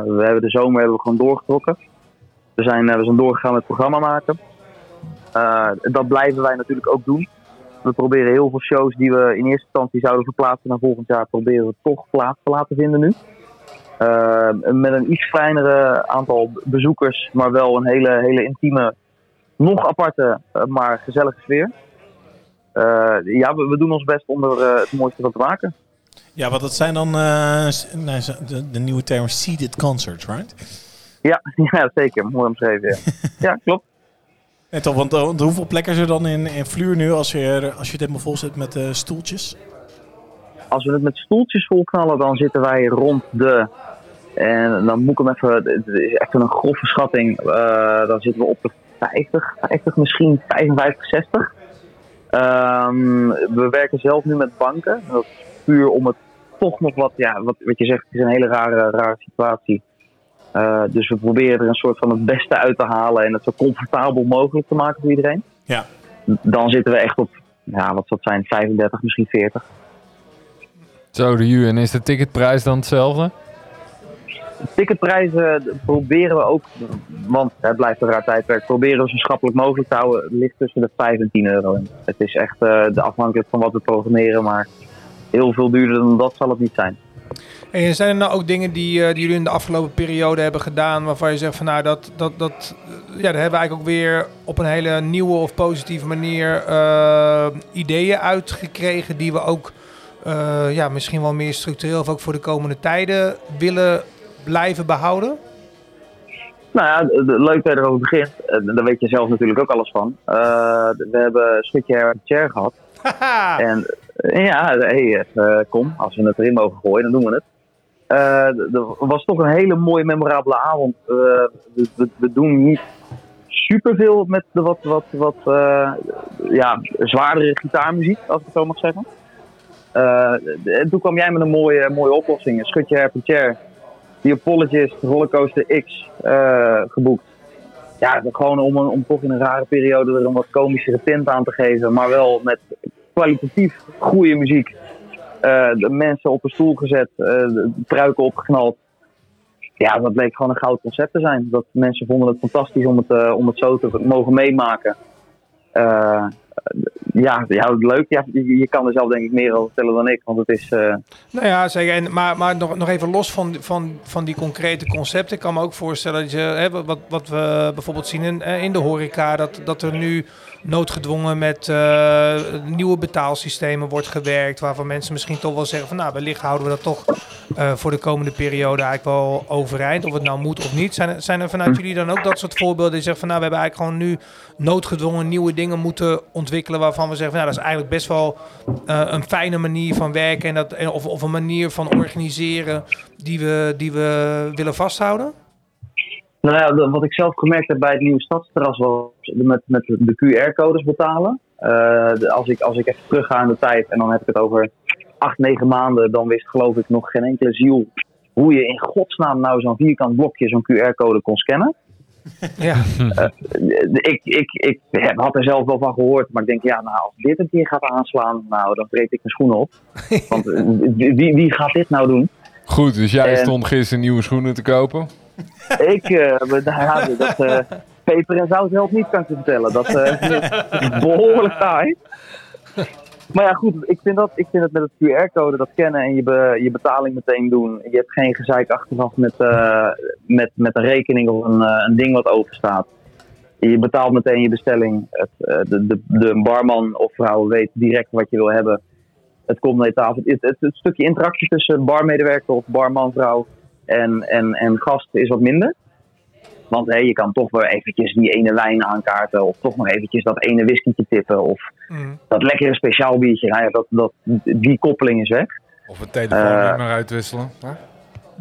We hebben de zomer hebben we gewoon doorgetrokken. We zijn, we zijn doorgegaan met programma maken. Dat blijven wij natuurlijk ook doen. We proberen heel veel shows die we in eerste instantie zouden verplaatsen naar volgend jaar, proberen we toch plaats te laten vinden nu. Eh, met een iets kleinere aantal bezoekers, maar wel een hele, hele intieme, nog aparte, eh, maar gezellige sfeer. Eh, ja, we, we doen ons best om er het mooiste van te maken. Ja, wat dat zijn dan nee, de, de nieuwe term seated concerts, right? Ja, ja zeker. Mooi omschreven. Ja, ja klopt. Want, eh, want hoeveel plekken is er dan in, in Fluur nu als je, als je het helemaal vol zet met eh, stoeltjes? Als we het met stoeltjes volknallen, dan zitten wij rond de. En dan moet ik hem even. Het is echt een grove schatting. eh, dan zitten we op de 50, 50 misschien 55, 60. Ehm, we werken zelf nu met banken. Dat is puur om het toch nog wat. Ja, wat, wat je zegt, het is een hele rare, rare situatie. Eh, dus we proberen er een soort van het beste uit te halen en het zo comfortabel mogelijk te maken voor iedereen. Ja. Dan zitten we echt op, ja, wat zal het zijn, 35, misschien 40. Zo, de U. En is de ticketprijs dan hetzelfde? Ticketprijzen proberen we ook, want het blijft een raar tijdperk, proberen we zo schappelijk mogelijk te houden. Het ligt tussen de 5 en 10 euro. in. Het is echt eh, de afhankelijk van wat we programmeren, maar heel veel duurder dan dat zal het niet zijn. En zijn er nou ook dingen die, eh, die jullie in de afgelopen periode hebben gedaan waarvan je zegt van nou dat, dat, dat eh, ja, daar hebben we eigenlijk ook weer op een hele nieuwe of positieve manier eh, ideeën uitgekregen die we ook ja, misschien wel meer structureel of ook voor de komende tijden willen blijven behouden? Nou ja, leuk dat je erover begint. Daar weet je zelf natuurlijk ook alles van. We hebben Schutje Her Chair gehad. En ja, hey, eh, kom, als we het erin mogen gooien, dan doen we het. Eh, d- Er was toch een hele mooie, memorabele avond. Eh, we, doen niet superveel met de wat, wat, wat eh, ja, zwaardere gitaarmuziek, als ik het zo mag zeggen. Eh, toen kwam jij met een mooie, mooie oplossing. Een schutje her chair. Die Apologist Rollercoaster X eh, geboekt. Ja, gewoon om, om toch in een rare periode er een wat komischere tint aan te geven. Maar wel met kwalitatief goede muziek. Eh, de mensen op een stoel gezet, eh, de truiken opgeknald. Ja, dat bleek gewoon een goud concept te zijn. Dat mensen vonden het fantastisch om het, eh, om het zo te mogen meemaken. Eh, ja, ja, leuk. Ja, je, je kan er zelf denk ik meer over vertellen dan ik. Want het is... eh, Nou ja. En, maar maar nog, nog even los van, van, van die concrete concepten. Ik kan me ook voorstellen dat je, hè, wat, wat we bijvoorbeeld zien in, in de horeca, dat, dat er nu noodgedwongen met eh, nieuwe betaalsystemen wordt gewerkt. Waarvan mensen misschien toch wel zeggen van nou, wellicht houden we dat toch eh, voor de komende periode eigenlijk wel overeind. Of het nou moet of niet. Zijn, er- zijn er vanuit jullie dan ook dat soort voorbeelden die zeggen van nou, we hebben eigenlijk gewoon nu noodgedwongen nieuwe dingen moeten ontwikkelen waarvan we zeggen van nou, dat is eigenlijk best wel eh, een fijne manier van werken en dat, of, of een manier van organiseren die we, die we willen vasthouden? Nou ja, wat ik zelf gemerkt heb bij het nieuwe stadsterras was met, met de QR-codes betalen. Eh, de- als, ik, als ik even terugga in de tijd en dan heb ik het over acht, negen maanden, dan wist geloof ik nog geen enkele ziel hoe je in godsnaam nou zo'n vierkant blokje, zo'n QR-code kon scannen. Ja. ik, ik, ik heb- had er zelf wel van gehoord, maar ik denk, ja, nou, als dit een keer gaat aanslaan, nou, dan breek ik mijn schoenen op. Want eh, wie, wie gaat dit nou doen? Goed, dus jij En- stond gisteren nieuwe schoenen te kopen. Ik, eh, ja, dat eh, peper en zout helpt niet, kan ik je vertellen. Dat eh, is behoorlijk taai. Maar ja, goed, ik vind, dat, ik vind het met het QR-code, dat kennen en je, je betaling meteen doen. Je hebt geen gezeik achteraf met, eh, met, met een rekening of een, eh, een ding wat open staat. Je betaalt meteen je bestelling. Het, eh, de, de, de barman of vrouw weet direct wat je wil hebben. Het komt naar tafel. Het, het, het stukje interactie tussen barmedewerker of barman, vrouw en, en, en gast is wat minder. Want hé, je kan toch wel eventjes die ene wijn aankaarten. Of toch nog eventjes dat ene whiskytje tippen. Of Mm. dat lekkere speciaal biertje. Nou ja, dat, dat, die koppeling is weg. Of een telefoonnummer Eh, uitwisselen. hè?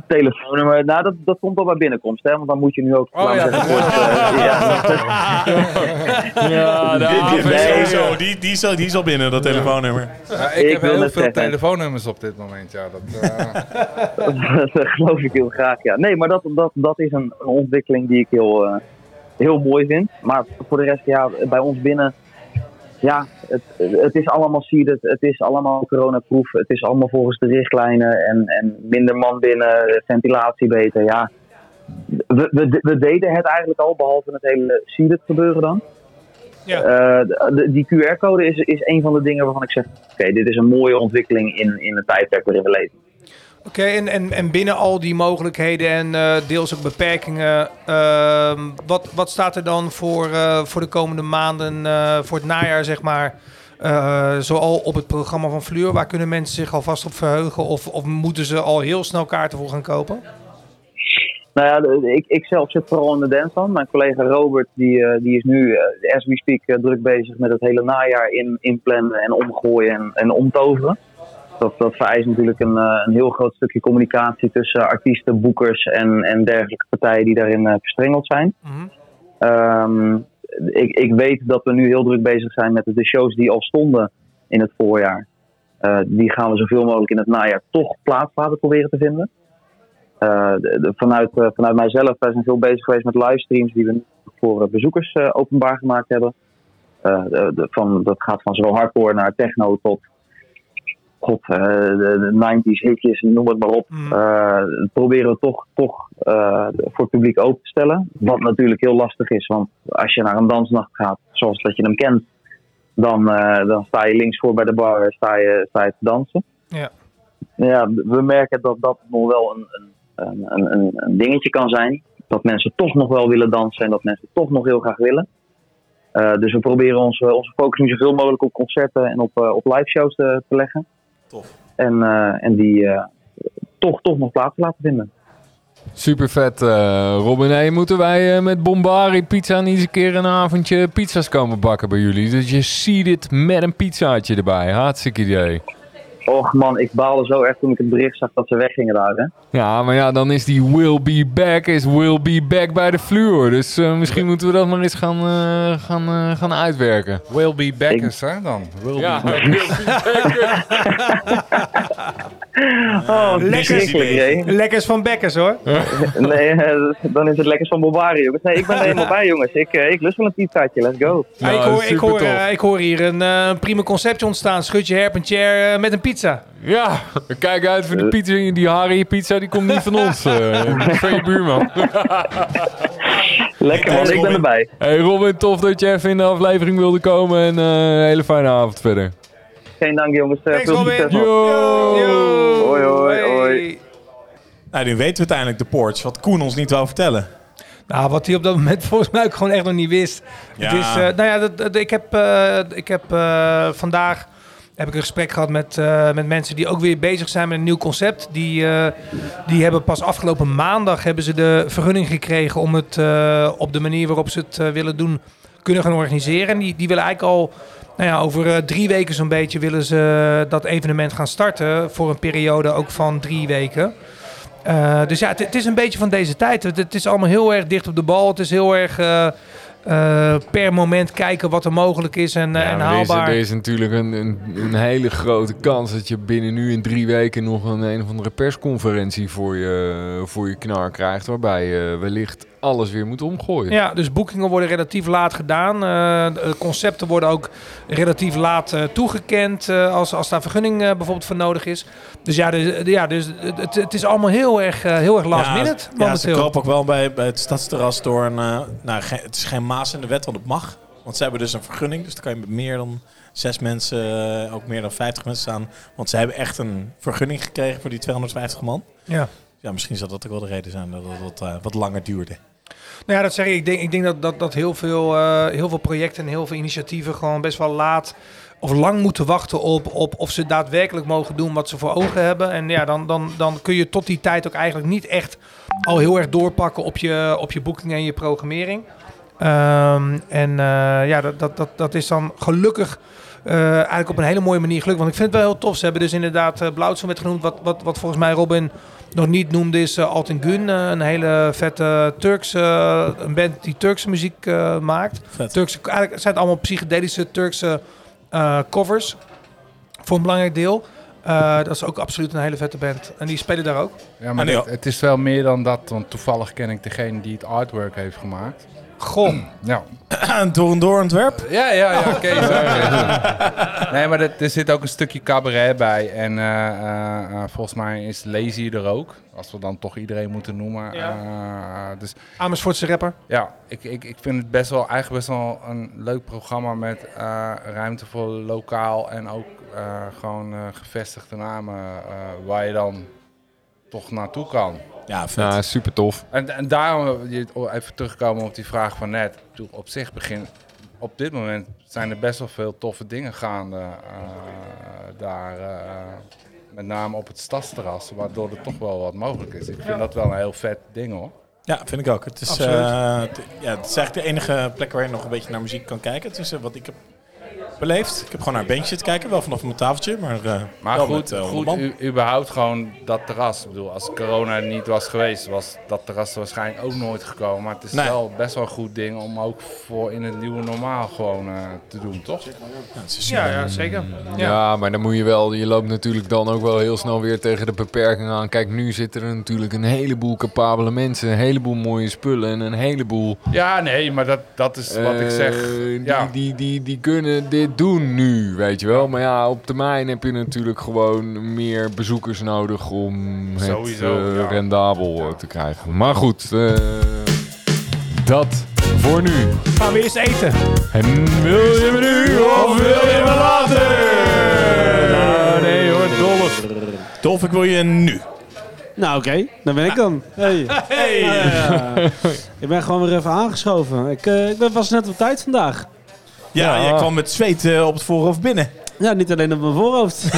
Telefoonnummer, nou dat, dat komt al bij binnenkomst. Hè? Want dan moet je nu ook... Oh, ja. zeggen, kort, eh, ja, Ja, Die, die, Nee, die, die, die, is al, die is al binnen, dat telefoonnummer. Ja, ik, Ik heb wil heel veel zeggen. telefoonnummers op dit moment. Ja, dat, eh, dat geloof ik heel graag, ja. Nee, maar dat, dat, dat is een, een ontwikkeling die ik heel, eh, heel mooi vind. Maar voor de rest, ja, bij ons binnen... Ja, het, het is allemaal seeded, het is allemaal coronaproof. Het is allemaal volgens de richtlijnen en, en minder man binnen, ventilatie beter, ja. We, we, we deden het eigenlijk al, behalve het hele seeded gebeuren dan. Ja. Eh, de- de- die QR-code is, is een van de dingen waarvan ik zeg: oké, dit is een mooie ontwikkeling in, in het tijdperk waarin we leven. Oké, en, en, en binnen al die mogelijkheden en eh, deels ook beperkingen, ehm, wat, wat staat er dan voor, eh, voor de komende maanden, eh, voor het najaar zeg maar, zoal op het programma van Fleur? Waar kunnen mensen zich alvast op verheugen of, of moeten ze al heel snel kaarten voor gaan kopen? Nou ja, ik, ik zelf zit vooral in de dancehand. Mijn collega Robert, die, die is nu, as we speak, druk bezig met het hele najaar in, inplannen en omgooien en, en omtoveren. Dat, dat vereist natuurlijk een, eh, een heel groot stukje communicatie tussen artiesten, boekers en, en dergelijke partijen die daarin eh, verstrengeld zijn. Mhm. Ehm, ik, ik weet dat we nu heel druk bezig zijn met de shows die al stonden in het voorjaar. Eh, die gaan we zoveel mogelijk in het najaar toch plaats laten proberen te vinden. De- de- vanuit, vanuit mijzelf, wij zijn veel bezig geweest met livestreams die we voor bezoekers openbaar gemaakt hebben. De- de- van, dat gaat van zowel hardcore naar techno tot God, eh, de, de 90s hitjes, noem het maar op. Mm. Eh, proberen we toch, toch eh, voor het publiek open te stellen. Wat natuurlijk heel lastig is, want als je naar een dansnacht gaat, zoals dat je hem kent, dan, dan sta je links voor bij de bar sta je, sta je te dansen. Ja. Ja, we merken dat dat nog wel een, een, een, een, een dingetje kan zijn. Dat mensen toch nog wel willen dansen en dat mensen toch nog heel graag willen. Dus we proberen onze, onze focus nu zoveel mogelijk op concerten en op, eh, op live shows te, te leggen. Tof. En, eh, en die eh, toch, toch nog plaats te laten vinden. Super vet, eh Robin. Hey, moeten wij eh, met Bombari Pizza niet eens een keer een avondje pizza's komen bakken bij jullie? Dus je ziet het met een pizzaatje erbij. Hartstikke idee. Och man, ik baalde zo erg toen ik het bericht zag dat ze weggingen daar. Hè? Ja, maar ja, dan is die will be back is will be back bij de vloer. Dus eh, misschien moeten we dat maar eens gaan, eh, gaan, eh, gaan uitwerken. will be backers, hè, dan. Will Ja, be Oh, Lekker. verschrikkelijk, Ray. Lekkers van Bekkers hoor. Nee, eh, dan is het lekker van Bobari, jongens. Nee, ik ben er helemaal bij, jongens. Ik, eh, ik lust wel een pizzaatje, let's go. Ja, ik, Nou, hoor, ik, hoor, eh, ik hoor hier een eh, prima conceptje ontstaan. Schutje herp en chair eh, met een pizza. Ja, kijk uit voor de pizza. Die Harry pizza, die komt niet van ons. van je buurman. Lekker man, ik ben erbij. Hey Robin, tof dat je even in de aflevering wilde komen. En eh, een hele fijne avond verder. Geen dank, jongens. Eh, Thanks, veel Robin. succes nog. Yo! Yo. Hoi, hoi, hoi. Nou, nu weten we uiteindelijk de porch, wat Koen ons niet wou vertellen. Nou, wat hij op dat moment volgens mij ook gewoon echt nog niet wist. Ja. Het is, eh, nou ja, dat, dat- ik heb, eh, ik heb eh, vandaag heb ik een gesprek gehad met, eh, met mensen die ook weer bezig zijn met een nieuw concept. Die, eh, die hebben pas afgelopen maandag hebben ze de vergunning gekregen om het eh, op de manier waarop ze het willen doen kunnen gaan organiseren. En die, die willen eigenlijk al nou ja, over eh, drie weken zo'n beetje willen ze dat evenement gaan starten voor een periode ook van drie weken. Eh, dus ja, het, het is een beetje van deze tijd. Het, het is allemaal heel erg dicht op de bal. Het is heel erg eh, eh, per moment kijken wat er mogelijk is en, eh, Ja, en maar er is, haalbaar. er is natuurlijk een, een, een hele grote kans dat je binnen nu in drie weken nog een een of andere persconferentie voor je, voor je knar krijgt. Waarbij je wellicht alles weer moet omgooien. Ja, dus boekingen worden relatief laat gedaan. Eh, concepten worden ook relatief laat eh, toegekend eh, als, als daar vergunning eh, bijvoorbeeld voor nodig is. Dus ja, dus, ja, dus het, het is allemaal heel erg, eh, heel erg last Ja, minute Ja, ze momenteel. kopen ook wel bij, bij het stadsterras door een... nou, het is geen maas in de wet, want het mag. Want ze hebben dus een vergunning. Dus dan kan je met meer dan zes mensen, ook meer dan 50 mensen staan. Want ze hebben echt een vergunning gekregen voor die 250 man. ja. Ja, misschien zal dat ook wel de reden zijn dat het wat, wat langer duurde. Nou ja, dat zeg ik. Ik denk, ik denk dat, dat, dat heel, veel, eh, heel veel projecten en heel veel initiatieven gewoon best wel laat of lang moeten wachten op, op of ze daadwerkelijk mogen doen wat ze voor ogen hebben. En ja, dan, dan, dan kun je tot die tijd ook eigenlijk niet echt al heel erg doorpakken op je, op je boeking en je programmering. Ehm, en eh, ja, dat, dat, dat, dat is dan gelukkig eh, eigenlijk op een hele mooie manier gelukt. Want ik vind het wel heel tof. Ze hebben dus inderdaad uh, Blauwtsen werd genoemd. Wat, wat, wat volgens mij Robin nog niet noemde is uh, Altin Gun. Uh, een hele vette Turkse uh, een band die Turkse muziek uh, maakt. Vet. Turkse, eigenlijk zijn het allemaal psychedelische Turkse uh, covers. Voor een belangrijk deel. Uh, dat is ook absoluut een hele vette band. En die spelen daar ook. Ja, maar het, het is wel meer dan dat. Want toevallig ken ik degene die het artwork heeft gemaakt. Goh. Ja. door en door ontwerp? Ja, ja, ja. Ook. nee, maar er zit ook een stukje cabaret bij. En uh, uh, volgens mij is Lazy er ook. Als we dan toch iedereen moeten noemen. Ja. Uh, dus, Amersfoortse rapper. Ja, ik, ik, ik vind het best wel, eigenlijk best wel een leuk programma met ruimte voor lokaal en ook gewoon gevestigde namen waar je dan toch naartoe kan. Ja, vet. Ja, super tof. En, en daarom, even terugkomen op die vraag van net. Op zich begin, op dit moment zijn er best wel veel toffe dingen gaande uh, daar. Uh, met name op het stadsterras, waardoor er toch wel wat mogelijk is. Ik vind ja. dat wel een heel vet ding hoor. Ja, vind ik ook. Het is, uh, het, ja, het is eigenlijk de enige plek waar je nog een beetje naar muziek kan kijken. Het is wat ik heb beleefd. Ik heb gewoon naar een bandje te kijken, wel vanaf mijn tafeltje. Maar, uh, maar goed, met, uh, goed u, überhaupt gewoon dat terras. Ik bedoel, als corona er niet was geweest, was dat terras er waarschijnlijk ook nooit gekomen. Maar het is nee. wel best wel een goed ding om ook voor in het nieuwe normaal gewoon uh, te doen, toch? Ja, ja, zeker. Ja. ja. maar dan moet je wel, je loopt natuurlijk dan ook wel heel snel weer tegen de beperkingen aan. Kijk, nu zitten er natuurlijk een heleboel capabele mensen, een heleboel mooie spullen en een heleboel... Ja, nee, maar dat, dat is wat ik zeg. Die, ja. die, die, die kunnen dit doen nu, weet je wel. Maar ja, op termijn heb je natuurlijk gewoon meer bezoekers nodig om Sowieso, het uh, ja. rendabel ja. te krijgen. Maar goed, uh, dat voor nu. Gaan we eerst eten. En wil je me nu of wil je me later? Nou, nee hoor, Dolf. Dolf, ik wil je nu. Nou, oké. Okay. Dan ben ik dan. Hey. hey. Ik ben gewoon weer even aangeschoven. Ik, uh, ik ben vast net op tijd vandaag. Ja, ja, jij kwam met zweet uh, op het voorhoofd binnen. Ja, niet alleen op mijn voorhoofd.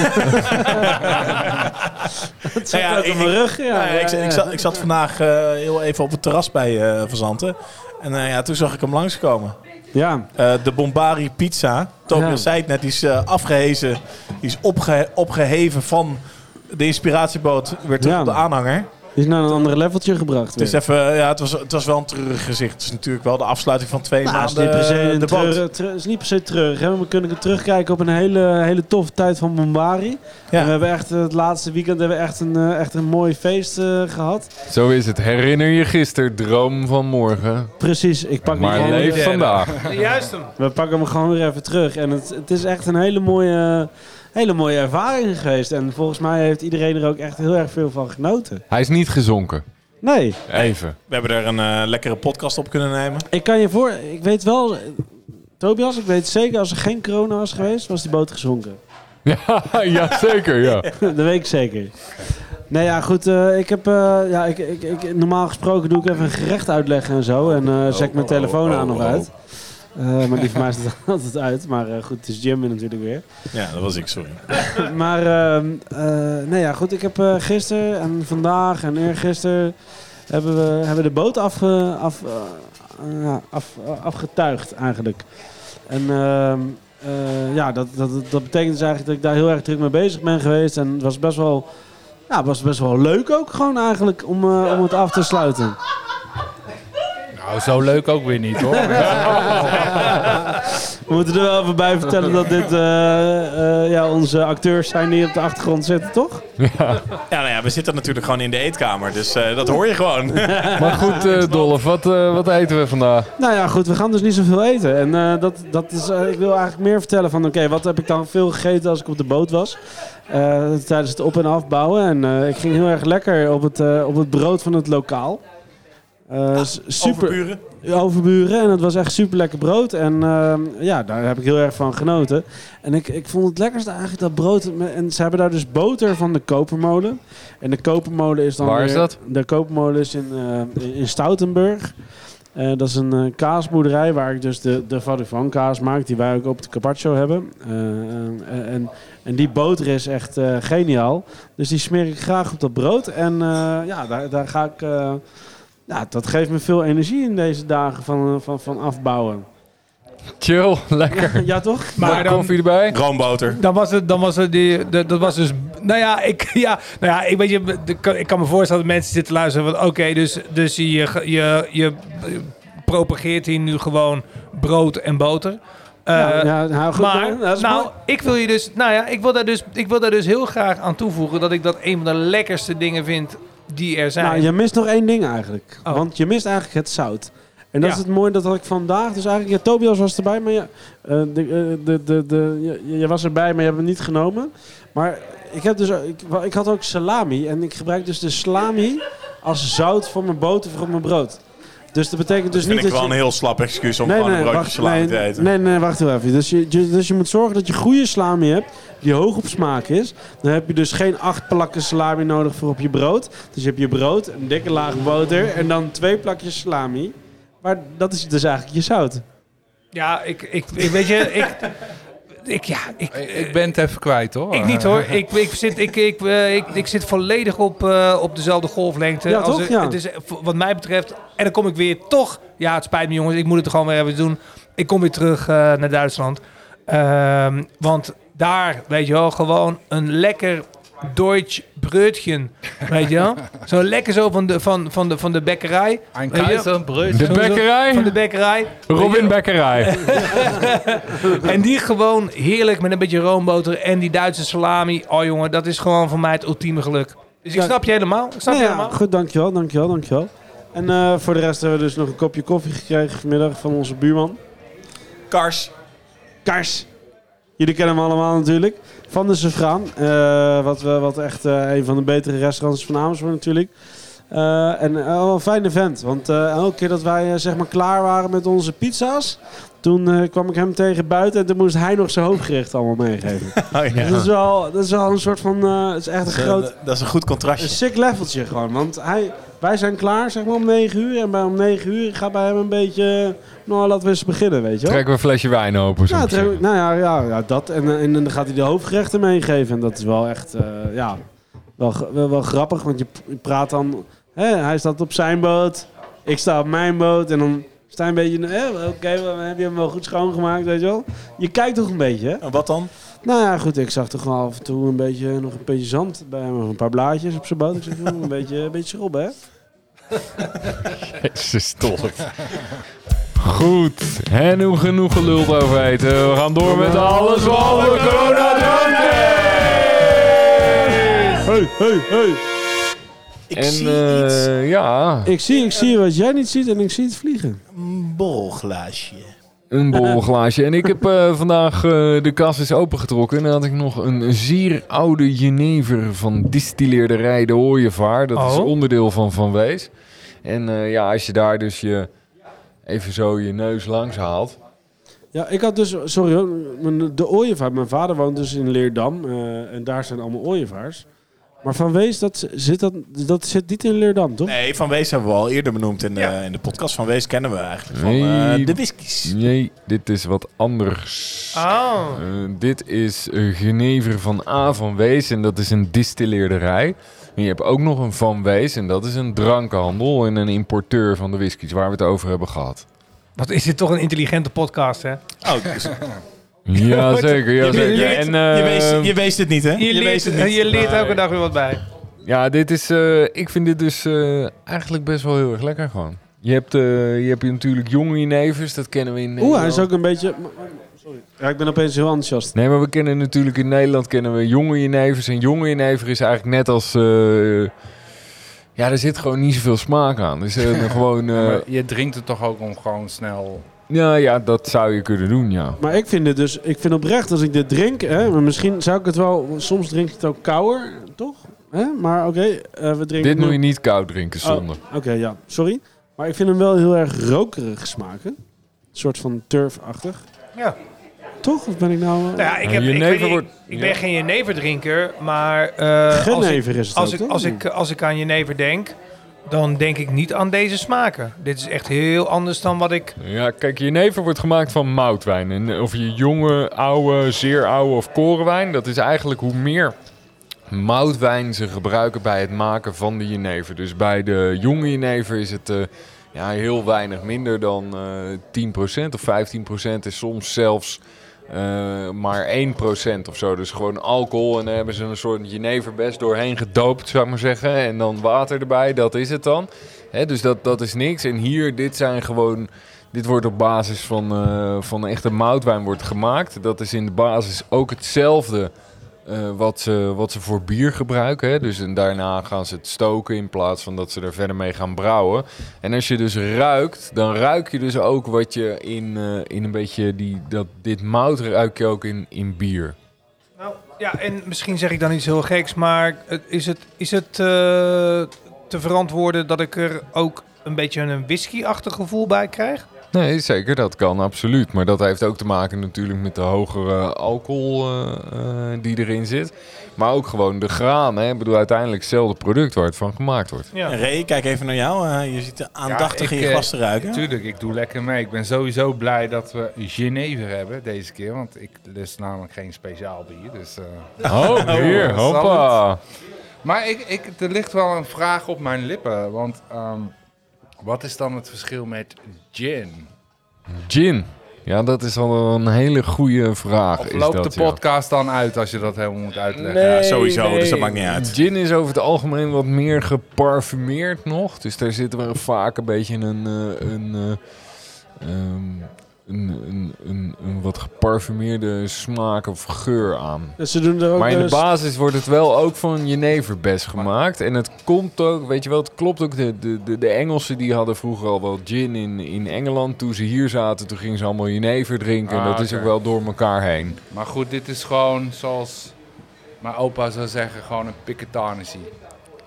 het zat ja, ook op mijn rug. Ja, ja, ik, ik, zat, ik zat vandaag uh, heel even op het terras bij uh, Verzanten. En uh, ja, toen zag ik hem langskomen. Ja. de Bombari Pizza. Tobias ja. zei het net, die is afgehezen. Die is opge opgeheven van de inspiratieboot weer terug op de aanhanger. Die is naar een andere leveltje gebracht. Het, is even, ja, het, was, het was wel een treurig gezicht. Het is natuurlijk wel de afsluiting van twee nou, maanden is niet per se de treurig. Het is niet per se treurig. Hè? We kunnen terugkijken op een hele, hele toffe tijd van Bombari. Ja. En we hebben echt het laatste weekend hebben we echt een, echt een mooi feest uh, gehad. Zo is het. Herinner je gisteren, droom van morgen. Precies. Ik pak maar hem leef vandaag. Juist hem. We pakken hem gewoon weer even terug. En het, het is echt een hele mooie hele mooie ervaring geweest. En volgens mij heeft iedereen er ook echt heel erg veel van genoten. Hij is niet gezonken. Nee. Even. We hebben er een uh, lekkere podcast op kunnen nemen. Ik kan je voor... Ik weet wel... Tobias, ik weet zeker als er geen corona was geweest, was die boot gezonken. Ja, ja zeker, ja. dat weet ik zeker. Nee, ja, goed. Uh, ik heb, uh, ja, ik, ik, ik, normaal gesproken doe ik even een gerecht uitleggen en zo. En uh, zet ik mijn telefoon aan nog uit. Uh, maar die van mij staat altijd uit. Maar uh, goed, het is Jim natuurlijk weer. Ja, dat was ik, sorry. maar uh, nee, ja, goed. Ik heb gisteren en vandaag en eergisteren hebben we hebben de boot afge, af, af, afgetuigd eigenlijk. En ehm, ja, dat, dat, dat betekent dus eigenlijk dat ik daar heel erg druk mee bezig ben geweest. En het was best wel, ja, het was best wel leuk ook gewoon eigenlijk om, om het af te sluiten. Nou, zo leuk ook weer niet, hoor. We moeten er wel even bij vertellen dat dit eh, eh, ja, onze acteurs zijn die op de achtergrond zitten, toch? Ja, nou ja, we zitten natuurlijk gewoon in de eetkamer, dus eh, dat hoor je gewoon. Maar goed, eh Dolf, wat, eh, wat eten we vandaag? Nou ja, goed, we gaan dus niet zoveel eten. En eh, dat, dat is, eh, ik wil eigenlijk meer vertellen van, oké, wat heb ik dan veel gegeten als ik op de boot was? Eh, tijdens het op- en afbouwen. En eh, ik ging heel erg lekker op het, eh, op het brood van het lokaal. Eh, s- super Overburen. overburen en het was echt super lekker brood. En ehm, ja, daar heb ik heel erg van genoten. En ik, ik vond het lekkerste eigenlijk dat brood. En ze hebben daar dus boter van de kopermolen. En de kopermolen is dan. Waar is weer- dat? De kopermolen is in, eh, in- Stoutenburg. Eh, dat is een kaasboerderij waar ik dus de, de Vadouvan kaas maak, die wij ook op de carpaccio hebben. En, en die boter is echt eh, geniaal. Dus die smeer ik graag op dat brood. En eh, ja, daar, daar ga ik. Ja, dat geeft me veel energie in deze dagen van, eh, van, van afbouwen. Chill, lekker. Ja, toch? Maar dan- koffie erbij? Roomboter. Dan was het, dan was het die, de- dat was dus, nou ja, ik, ja, nou ja, ik weet je, de- ik kan me voorstellen dat mensen zitten luisteren van, oké, dus, dus je, je, je propageert hier nu gewoon brood en boter. Eh, ja, ja, nou, goed, maar, nou, nou, mooi. ik wil je dus, nou ja, ik wil, daar dus, ik wil daar dus heel graag aan toevoegen dat ik dat een van de lekkerste dingen vind die er zijn. Nou, je mist nog één ding eigenlijk. Oh. Want je mist eigenlijk het zout. En dat Ja. is het mooie dat had ik vandaag. Dus eigenlijk, ja, Tobias was erbij, maar ja, eh, de, eh, de, de, de, je, je was erbij, maar je hebt hem niet genomen. Maar ik, heb dus, ik, ik had ook salami. En ik gebruik dus de salami als zout voor mijn boter voor mijn brood. Dus dat betekent dus Dat vind niet ik dat wel je... een heel slap excuus om gewoon een broodje salami nee, te eten. Nee, nee, wacht even. Dus je, je- dus je moet zorgen dat je goede salami hebt, die hoog op smaak is. Dan heb je dus geen acht plakken salami nodig voor op je brood. Dus je hebt je brood, een dikke laag boter en dan twee plakjes salami. Maar dat is dus eigenlijk je zout. ja, ik, ik, ik weet je, ik, ik, ja, ik, Ik ben het even kwijt, hoor. Ik niet hoor. Ik, ik, zit, ik, ik, eh, ik, ik zit volledig op, eh, op dezelfde golflengte. Ja, Als toch? het- Ja. Het is, eh, wat mij betreft. En dan kom ik weer toch. Ja, het spijt me jongens. Ik moet het er gewoon weer even doen. Ik kom weer terug eh, naar Duitsland. Ehm, want daar, weet je wel, gewoon een lekker Deutsch broodje. Weet je wel? Zo lekker zo van de, van, van de, van de bekkerij. Een. De zo- Van de bekkerij? bekkerij. Robin Bekkerij. En die gewoon heerlijk met een beetje roomboter en die Duitse salami. Oh jongen, dat is gewoon voor mij het ultieme geluk. Dus ik Ja. snap je helemaal. Ik snap je ja, helemaal. goed, dankjewel, dankjewel, dankjewel. En eh, voor de rest hebben we dus nog een kopje koffie gekregen vanmiddag van onze buurman. Kars. Kars. Jullie kennen hem allemaal natuurlijk. Van de Safraan. eh, wat, wat echt eh, een van de betere restaurants van Amersfoort natuurlijk. Eh, en wel een fijne vent. Want elke keer dat wij zeg maar klaar waren met onze pizza's... toen eh, kwam ik hem tegen buiten en toen moest hij nog zijn hoofdgerecht allemaal meegeven. Oh, ja. Dus dat, is wel, dat is wel een soort van... eh, het is echt een Dat groot... eh, dat is een goed Een contrastje. sick leveltje gewoon. Want hij, wij zijn klaar zeg maar om 9 uur. En bij om 9 uur gaat bij hem een beetje... Nou, laten we eens beginnen, weet je wel. Trekken we een flesje wijn open. zo Ja, trek- nou ja, ja, ja dat. En, eh, en, dan gaat hij de hoofdgerechten meegeven. En dat is wel echt, eh, ja, wel, wel, wel grappig. Want je, je praat dan, hè, hij staat op zijn boot, ik sta op mijn boot. En dan sta je een beetje, hè, oké, dan heb je hem wel goed schoongemaakt, weet je wel. Je kijkt toch een beetje, hè. En wat dan? Nou ja, goed, ik zag toch wel af en toe een beetje, nog een beetje zand bij hem. Een paar blaadjes op zijn boot. Ik zeg, joh, een beetje, een beetje schrobben, hè. Jezus, toch. Goed. En hoe genoeg geluld over eten. We gaan door met alles behalve corona Hey, hey, hey. Ik En zie eh, iets. ja, Ik zie, ik zie wat jij niet ziet en ik zie het vliegen. Een bolglaasje. een borrelglaasje. En ik heb eh, vandaag eh, de kast is opengetrokken. En dan had ik nog een zeer oude jenever van distilleerderij De Hooievaar. Dat is Oh. onderdeel van Van Wees. En eh, ja, als je daar dus je even zo je neus langs haalt. Ja, ik had dus, sorry hoor, mijn- de ooievaar. Mijn vader woont dus in Leerdam eh, en daar zijn allemaal ooievaars. Maar van Wees, dat zit, dat, dat zit niet in Leerdam, toch? Nee, Van Wees hebben we al eerder benoemd in de, in de podcast. Van Wees kennen we eigenlijk van eh, de whiskies. Nee, dit is wat anders. Oh. Eh, dit is een Genever van A van Wees en dat is een distilleerderij. En je hebt ook nog een Van Wees en dat is een drankenhandel en een importeur van de whiskies waar we het over hebben gehad. Wat is dit toch een intelligente podcast, hè? Oh, dus, Ja, zeker. Ja, je, zeker. je, En, je, eh, wees, je weest het niet, hè? Je, leert, het niet. je leert elke dag weer wat bij. ja, dit is, eh, ik vind dit dus eh, eigenlijk best wel heel erg lekker gewoon. Je hebt, eh, je hebt natuurlijk jonge Jenevers, dat kennen we in Oeh, Nederland. hij is ook een beetje... Sorry. Ja, ik ben opeens heel enthousiast. Nee, maar we kennen natuurlijk in Nederland kennen we jonge Jenevers. En jonge Jenever is eigenlijk net als... eh, ja, er zit gewoon niet zoveel smaak aan. Dus eh, gewoon... eh, Maar je drinkt het toch ook om gewoon snel... ja, ja, dat zou je kunnen doen, ja. Maar ik vind het dus, ik vind oprecht als ik dit drink, hè, maar misschien zou ik het wel, soms drink ik het ook kouder, toch? Hè? Maar oké, eh, we drinken Dit nu- moet je niet koud drinken Oh, zonder. Oké, ja, sorry. Maar ik vind hem wel heel erg rokerig smaken. Een soort van turfachtig. Ja. Toch? Of ben ik nou... eh, Nou ja, ik, heb, ik, niet, wordt- ik ja. ben geen jeneverdrinker, maar eh, als, ik, Genever is het als, ook, ik, toch? als, ik, als ik aan jenever denk, dan denk ik niet aan deze smaken. Dit is echt heel anders dan wat ik... Ja, kijk, jenever wordt gemaakt van moutwijn. En eh, of je jonge, oude, zeer oude of korenwijn, dat is eigenlijk hoe meer moutwijn ze gebruiken bij het maken van de jenever. Dus bij de jonge jenever is het eh, ja, heel weinig minder dan eh 10% of 15% is soms zelfs eh, maar 1% of zo. Dus gewoon alcohol en dan hebben ze een soort jeneverbest doorheen gedoopt, zou ik maar zeggen. En dan water erbij, dat is het dan. Hè, dus dat, dat is niks. En hier, dit zijn gewoon... Dit wordt op basis van, eh, van echte moutwijn wordt gemaakt. Dat is in de basis ook hetzelfde eh, wat, ze, wat ze voor bier gebruiken. Hè? Dus en daarna gaan ze het stoken in plaats van dat ze er verder mee gaan brouwen. En als je dus ruikt, dan ruik je dus ook wat je in, eh, in een beetje die, dat, dit mout ruik je ook in, in bier. Nou, ja, en misschien zeg ik dan iets heel geks, maar is het, is het eh, te verantwoorden dat ik er ook een beetje een whisky-achtig gevoel bij krijg? Nee, zeker, dat kan absoluut. Maar dat heeft ook te maken natuurlijk met de hogere alcohol eh, eh, die erin zit. Maar ook gewoon de graan. Hè? Ik bedoel, uiteindelijk hetzelfde product waar het van gemaakt wordt. Ja. Ray, kijk even naar jou. Eh, je ziet aandachtig Ja, ik, in je glas te ruiken. Tuurlijk, ik doe lekker mee. Ik ben sowieso blij dat we Genever hebben deze keer. Want ik lust namelijk geen speciaal bier. Dus, eh. Oh, hier, zal hoppa. Maar ik, ik, er ligt wel een vraag op mijn lippen. Want ehm, wat is dan het verschil met gin? Gin. Ja, dat is al een hele goede vraag. Of is loopt dat, de ja. podcast dan uit als je dat helemaal moet uitleggen? Ja, sowieso, dus dat maakt niet uit. Gin is over het algemeen wat meer geparfumeerd nog. Dus daar zit wel vaak een beetje een, eh, een, eh, ehm, een, een, een, een wat geparfumeerde smaak of geur aan. Dus ze doen er ook Maar in de dus- basis wordt het wel ook van jeneverbes gemaakt. En het komt ook, weet je wel, het klopt ook. De, de, de, de Engelsen die hadden vroeger al wel gin in, in Engeland. Toen ze hier zaten, toen gingen ze allemaal jenever drinken. en Ah, dat is ook wel door elkaar heen. Maar goed, dit is gewoon zoals mijn opa zou zeggen, gewoon een piketanissie.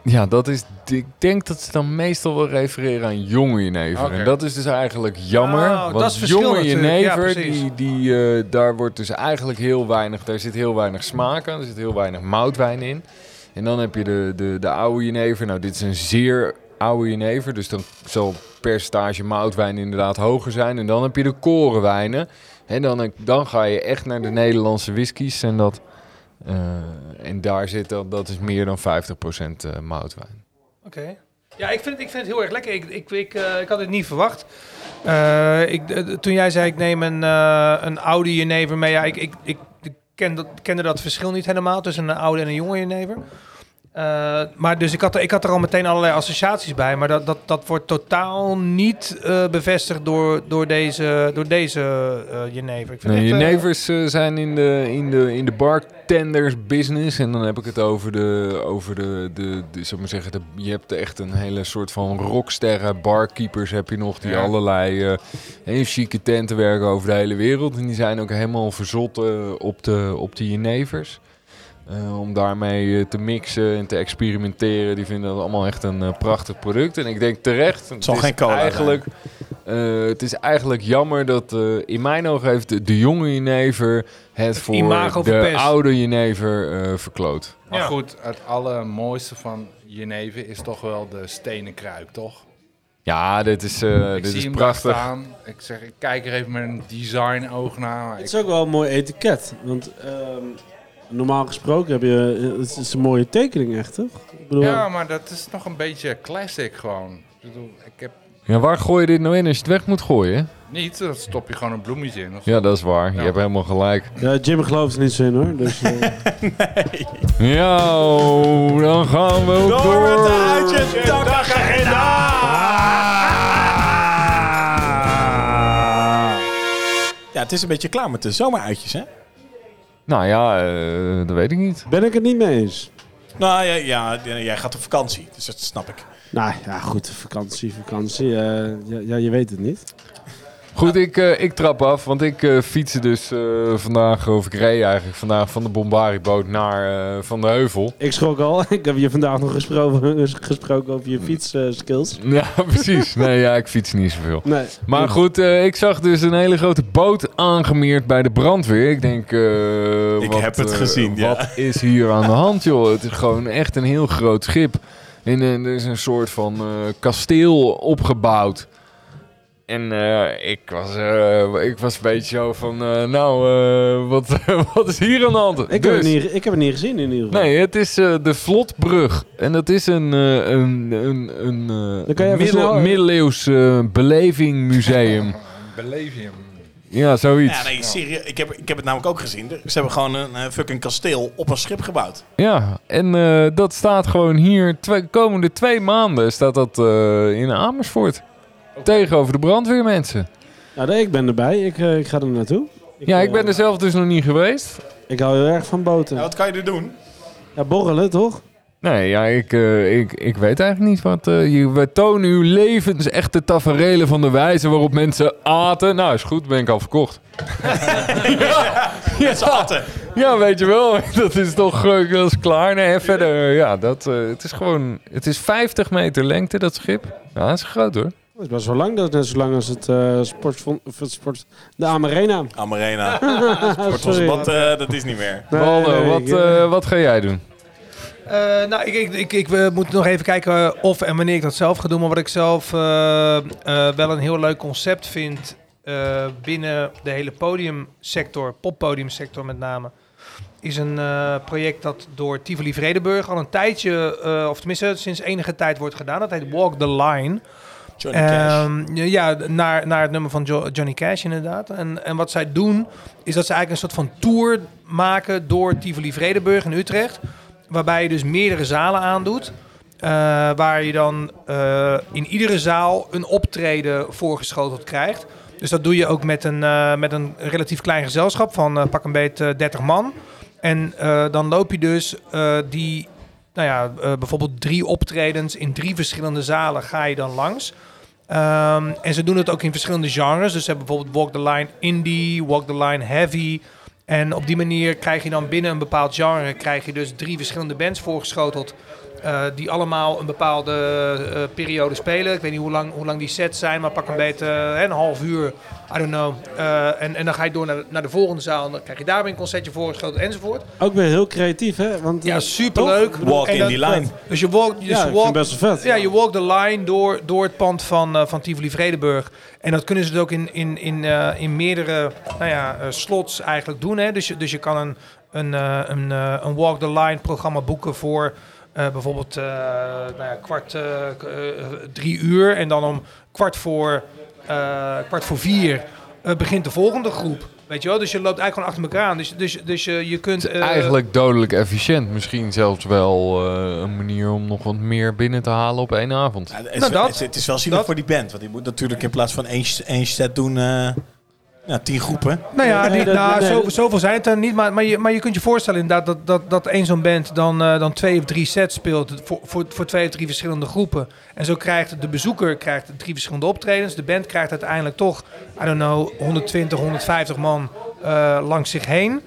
Ja, dat is. Ik denk dat ze dan meestal wel refereren aan jonge jenever. En dat is dus eigenlijk jammer. Oh, dat want jonge. Ja, jenever, die, die, eh, daar wordt dus eigenlijk heel weinig. Daar zit heel weinig smaak aan. Er zit heel weinig moutwijn in. En dan heb je de, de, de oude jenever. Nou, dit is een zeer oude jenever. Dus dan zal het percentage moutwijn inderdaad hoger zijn. En dan heb je de korenwijnen. En dan, dan ga je echt naar de Nederlandse whiskies. En, dat, en daar zit dat, dat is meer dan 50% eh, moutwijn. Oké. Ja, ik vind, ik vind het heel erg lekker. Ik, ik, ik, eh, ik had het niet verwacht. Eh, ik, eh, toen jij zei, ik neem een, eh, een oude jenever mee. Ja, ik, ik, ik, ik ken dat, kende dat verschil niet helemaal tussen een oude en een jonge jenever. Eh, maar dus ik had, er- ik had er al meteen allerlei associaties bij. Maar dat, dat, dat wordt totaal niet eh, bevestigd door, door deze, door deze eh jenever. Ik vind Nee, het je echt, nevers eh, zijn in de, in, de, in de bartenders business. En dan heb ik het over de, over de, de, de zou maar zeggen, de, je hebt echt een hele soort van rocksterren, barkeepers heb je nog, die Ja. allerlei hele chique tenten werken over de hele wereld. En die zijn ook helemaal verzot op, de, op de jenevers. Eh, om daarmee eh, te mixen en te experimenteren. Die vinden dat allemaal echt een eh, prachtig product. En ik denk terecht. Het zal is geen cola eigenlijk, eh, Het is eigenlijk jammer dat eh, in mijn ogen heeft de, de jonge jenever het voor imago de verpest. oude jenever eh, verkloot. Maar Ja. goed, het allermooiste van Genever is toch wel de stenen kruik, toch? Ja, dit is, eh, ik dit zie is hem prachtig. Ik zeg, ik kijk er even met een design oog naar. Het ik- is ook wel een mooi etiket. Want ehm, normaal gesproken heb je... Het is een mooie tekening echt, toch? Ik bedoel, ja, maar dat is nog een beetje classic gewoon. Ik bedoel, ik heb... Ja, waar gooi je dit nou in als je het weg moet gooien? Niet, dan stop je gewoon een bloemetje in. Ja, dat is waar. Je hebt helemaal gelijk. Ja, Jim gelooft er niet zo in hoor. Dus, uh... nee. Ja, dan gaan we door. Door met de uitjes, dag en ah. Ja, het is een beetje klaar met de zomeruitjes hè? Nou ja, eh, dat weet ik niet. Ben ik het niet mee eens? Nou ja, ja, jij gaat op vakantie, dus dat snap ik. Nou ja, goed, vakantie, vakantie. eh, ja, ja, je weet het niet. Goed, ik, eh, ik trap af, want ik eh fietste dus eh, vandaag, of ik reed eigenlijk vandaag van de Bombariboot naar eh, Van de Heuvel. Ik schrok al. Ik heb je vandaag nog gesproken, gesproken over je fietsskills. Ja, precies. Nee, ja, ik fiets niet zoveel. nee. Maar goed, eh, ik zag dus een hele grote boot aangemeerd bij de brandweer. Ik denk, eh, Ik wat, heb het gezien, ja. Wat is hier aan de hand, joh? Het is gewoon echt een heel groot schip. En er is een soort van eh, kasteel opgebouwd. En eh, ik, was, eh, ik was een beetje zo van, eh, nou, eh, wat, wat is hier aan de hand? Ik, heb Dus- het niet, ik heb het niet gezien in ieder geval. Nee, het is eh, de Vlotbrug. En dat is een, eh, een, een, een eh, Dan kan je even middel- middeleeuws belevingmuseum. Hem. ja, zoiets. Ja, nee, serieus. Ik heb, ik heb het namelijk ook gezien. Ze hebben gewoon een fucking kasteel op een schip gebouwd. Ja, en eh, dat staat gewoon hier. Twee, komende twee maanden staat dat eh, in Amersfoort. Tegenover de brandweermensen. Nou, nee, ik ben erbij. Ik, eh, ik ga er naartoe. Ja, ik ben eh, er zelf dus nog niet geweest. Ik hou heel erg van boten. Ja, wat kan je er doen? Ja, borrelen toch? Nee, ja, ik, eh, ik, ik weet eigenlijk niet wat... eh, je, we tonen uw levens echte taferelen van de wijze waarop mensen aten. Nou, is goed, ben ik al verkocht. ja, ja, ja, weet je wel. Dat is toch eh, dat is klaar. Nee, en verder, eh, ja, dat, eh, het is gewoon... Het is 50 meter lengte, dat schip. Ja, dat is groot hoor. Dat is best wel lang. Dat is net zo lang als het eh of het sport... De Amarena. Amarena. Sport bad, eh, dat is niet meer. Nee, Waldo, nee, wat, eh, wat ga jij doen? Eh, nou, ik, ik, ik, ik eh, moet nog even kijken of en wanneer ik dat zelf ga doen. Maar wat ik zelf eh, eh, wel een heel leuk concept vind eh, binnen de hele podiumsector, poppodiumsector met name, is een eh, project dat door Tivoli Vredenburg al een tijdje, eh, of tenminste sinds enige tijd wordt gedaan. Dat heet Walk the Line. Johnny Cash. Ehm, ja, naar, naar het nummer van Jo- Johnny Cash inderdaad. En, en wat zij doen, is dat ze eigenlijk een soort van tour maken door Tivoli Vredenburg in Utrecht. Waarbij je dus meerdere zalen aandoet. eh, waar je dan eh, in iedere zaal een optreden voorgeschoteld krijgt. Dus dat doe je ook met een, eh, met een relatief klein gezelschap van pak een beet eh, 30 man. En dan loop je dus die, nou ja, eh, bijvoorbeeld drie optredens in drie verschillende zalen ga je dan langs. Ehm, en ze doen het ook in verschillende genres. Dus ze hebben bijvoorbeeld Walk the Line Indie, Walk the Line Heavy. En op die manier krijg je dan binnen een bepaald genre krijg je dus drie verschillende bands voorgeschoteld. Eh, die allemaal een bepaalde eh, periode spelen. Ik weet niet hoe lang, hoe lang die sets zijn, maar pak een beetje eh, een half uur. I don't know. Eh, en, en dan ga je door naar de, naar de volgende zaal. En dan krijg je daar weer een concertje voorgeschoteld enzovoort. Ook weer heel creatief, hè? Want, Ja, superleuk. toch? Walk En in die line. Dus je walk, dus Ja, je walk, het best wel vet. ja, je walk the line door, door het pand van, eh, van Tivoli Vredenburg. En dat kunnen ze dus ook in, in, in, eh, in meerdere nou ja, slots eigenlijk doen. Hè? Dus, je, dus je kan een, een, eh, een, een walk the line programma boeken voor eh, bijvoorbeeld eh, nou ja, kwart eh, drie uur. En dan om kwart voor, eh, kwart voor vier eh, begint de volgende groep. Weet je wel? Dus je loopt eigenlijk gewoon achter elkaar aan. Dus, dus, dus je, je kunt... Eigenlijk dodelijk efficiënt. Misschien zelfs wel eh, een manier om nog wat meer binnen te halen op één avond. Ja, het, is, Nou, dat- het, het is wel zielig dat- voor die band. Want die moet natuurlijk in plaats van één, één set doen, eh ja, tien groepen. Nou ja, Nee, die, dat- nou, nee, zo, dat- zoveel zijn het er niet. Maar, maar, je, maar je kunt je voorstellen inderdaad dat, dat, dat één zo'n band dan, eh, dan twee of drie sets speelt voor, voor, voor twee of drie verschillende groepen. En zo krijgt de bezoeker krijgt drie verschillende optredens. De band krijgt uiteindelijk toch, I don't know, 120, 150 man eh, langs zich heen.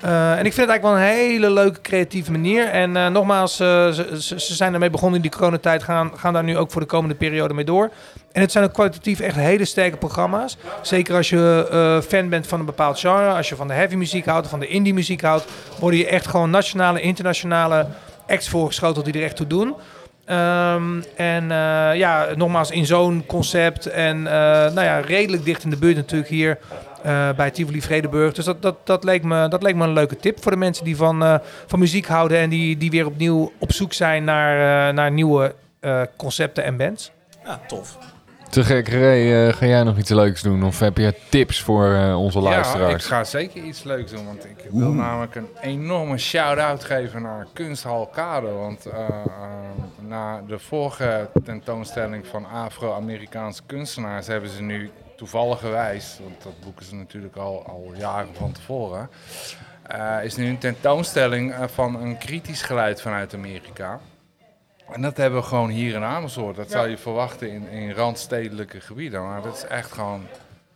Eh, en ik vind het eigenlijk wel een hele leuke creatieve manier. En eh, nogmaals, eh, ze, zijn ermee begonnen in die coronatijd. Gaan, gaan daar nu ook voor de komende periode mee door. En het zijn ook kwalitatief echt hele sterke programma's. Zeker als je fan bent van een bepaald genre. Als je van de heavy muziek houdt, van de indie muziek houdt. Worden je echt gewoon nationale, internationale acts voorgeschoteld die er echt toe doen. Ehm, en ja, nogmaals in zo'n concept. En nou ja, redelijk dicht in de buurt natuurlijk hier eh, bij Tivoli Vredenburg. Dus dat, dat, dat, leek me, dat leek me een leuke tip voor de mensen die van, eh, van muziek houden. En die, die weer opnieuw op zoek zijn naar, eh, naar nieuwe eh, concepten en bands. Ja, tof. Te gek, Ray, eh, ga jij nog iets leuks doen? Of heb je tips voor eh, onze Ja, ik luisteraars? ga zeker iets leuks doen. Want ik wil namelijk een enorme shout-out geven naar Kunsthal Kade. Want na de vorige tentoonstelling van Afro-Amerikaanse kunstenaars hebben ze nu toevalligerwijs, want dat boeken ze natuurlijk al, al jaren van tevoren, eh, is nu een tentoonstelling eh, van een kritisch geluid vanuit Amerika. En dat hebben we gewoon hier in Amersfoort. Dat zou je verwachten in, in randstedelijke gebieden. Maar dat is echt gewoon...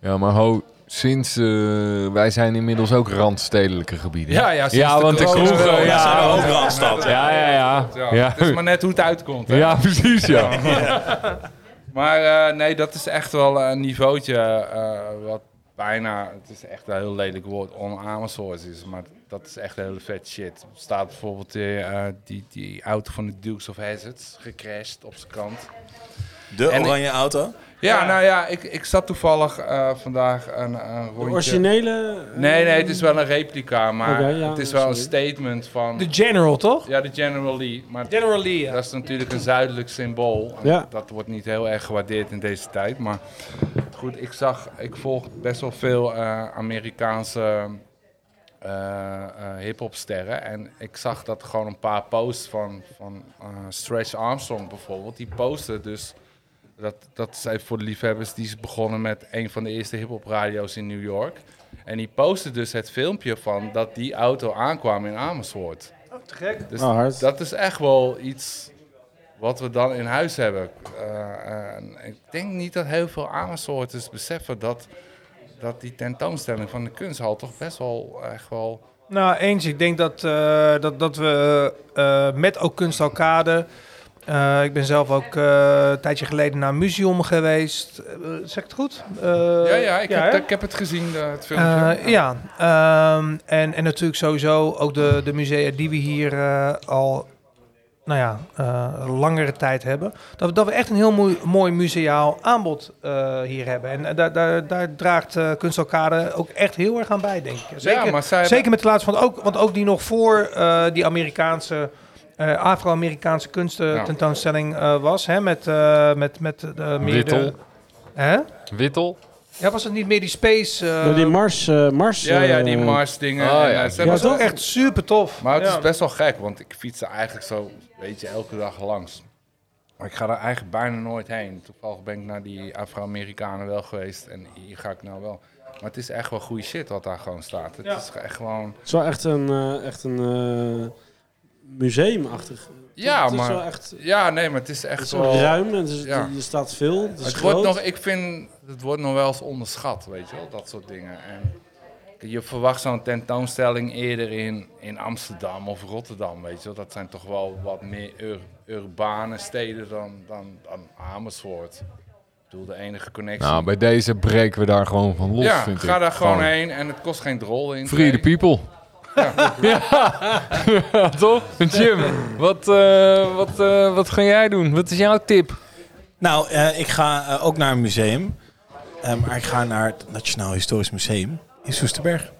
Ja, maar ho, sinds... eh, wij zijn inmiddels ook randstedelijke gebieden. Ja, ja, sinds ja de want de kroegen... Ja, Ja, zijn we ja, ook Randstad. ja, ja. Ja, Ja, Het is maar net hoe het uitkomt. Hè? ja precies, ja. Maar eh, nee, dat is echt wel een niveautje eh, wat bijna, het is echt een heel lelijk woord, on-Amersfoort is. Maar dat is echt hele vet shit. Er staat bijvoorbeeld eh, die, die auto van de Dukes of Hazzard gecrashed op zijn kant. De En ik- oranje auto. Ja, nou ja, ik, ik zat toevallig eh, vandaag een, een De rondje... originele... eh, Nee, nee, het is wel een replica, maar ja, het is wel een statement van... De General, toch? Ja, de General Lee. Maar General Lee, ja. dat is natuurlijk een zuidelijk symbool. Ja. Dat wordt niet heel erg gewaardeerd in deze tijd. Maar goed, ik zag, ik volg best wel veel eh, Amerikaanse eh, eh, hip-hopsterren. En ik zag dat gewoon een paar posts van, van eh, Stretch Armstrong bijvoorbeeld. Die posten dus. Dat, dat voor de liefhebbers. Die is begonnen met een van de eerste hip-hop radio's in New York. En die postte dus het filmpje van dat die auto aankwam in Amersfoort. Te gek. Dus Oh, dat is echt wel iets wat we dan in huis hebben. Eh, en ik denk niet dat heel veel Amersfoorters beseffen dat, dat die tentoonstelling van de kunsthal toch best wel echt wel... Nou, eens. Ik denk dat, eh, dat, dat we eh, met ook Kunstalkade... eh, ik ben zelf ook eh, een tijdje geleden naar een museum geweest. Eh, zeg ik het goed? Ja, ja, ik, heb, ik heb het gezien, het filmpje. Ja, ehm, en, en natuurlijk sowieso ook de, de musea die we hier al nou ja, langere tijd hebben. Dat we, dat we echt een heel mooi, mooi museaal aanbod hier hebben. En daar, daar, daar draagt eh Kunstalkade ook echt heel erg aan bij, denk ik. Zeker, ja, maar zij hebben- zeker met de laatste van ook, want ook die nog voor die Amerikaanse. Eh, Afro-Amerikaanse kunsten Ja. tentoonstelling eh, was, hè, met, eh, met, met de meer de- Wittel. Hè? Wittel. Ja, was het niet meer die space? eh, Ja, die Mars... eh, Mars ja, ja, die eh, Mars dingen. Oh, en, ja. Dat was ook echt super tof. Maar het Ja. is best wel gek, want ik fiets er eigenlijk zo, weet je, elke dag langs. Maar ik ga er eigenlijk bijna nooit heen. Toevallig ben ik naar die Afro-Amerikanen wel geweest en hier ga ik nou wel. Maar het is echt wel goede shit wat daar gewoon staat. Het Ja. is echt gewoon... Het is wel echt een, eh, echt een eh, museumachtig. Ja, het is maar- wel echt... Ja, nee, maar het is Het echt is wel... wel ruim en het is, Ja. je staat veel. Het is Het groot. wordt nog, ik vind, het wordt nog wel eens onderschat, weet je wel, dat soort dingen. En je verwacht zo'n tentoonstelling eerder in, in Amsterdam of Rotterdam, weet je wel. Dat zijn toch wel wat meer ur- urbane steden dan, dan, dan Amersfoort. Ik bedoel, de enige connectie. Nou, bij deze breken we daar gewoon van los, ja, vind ik. ga daar gewoon heen en het kost geen drol in. Free the people. Ja, ja. toch? Jim, wat, eh, wat, eh, wat ga jij doen? Wat is jouw tip? Nou, eh, ik ga ook naar een museum. Maar ik ga naar het Nationaal Historisch Museum in Soesterberg.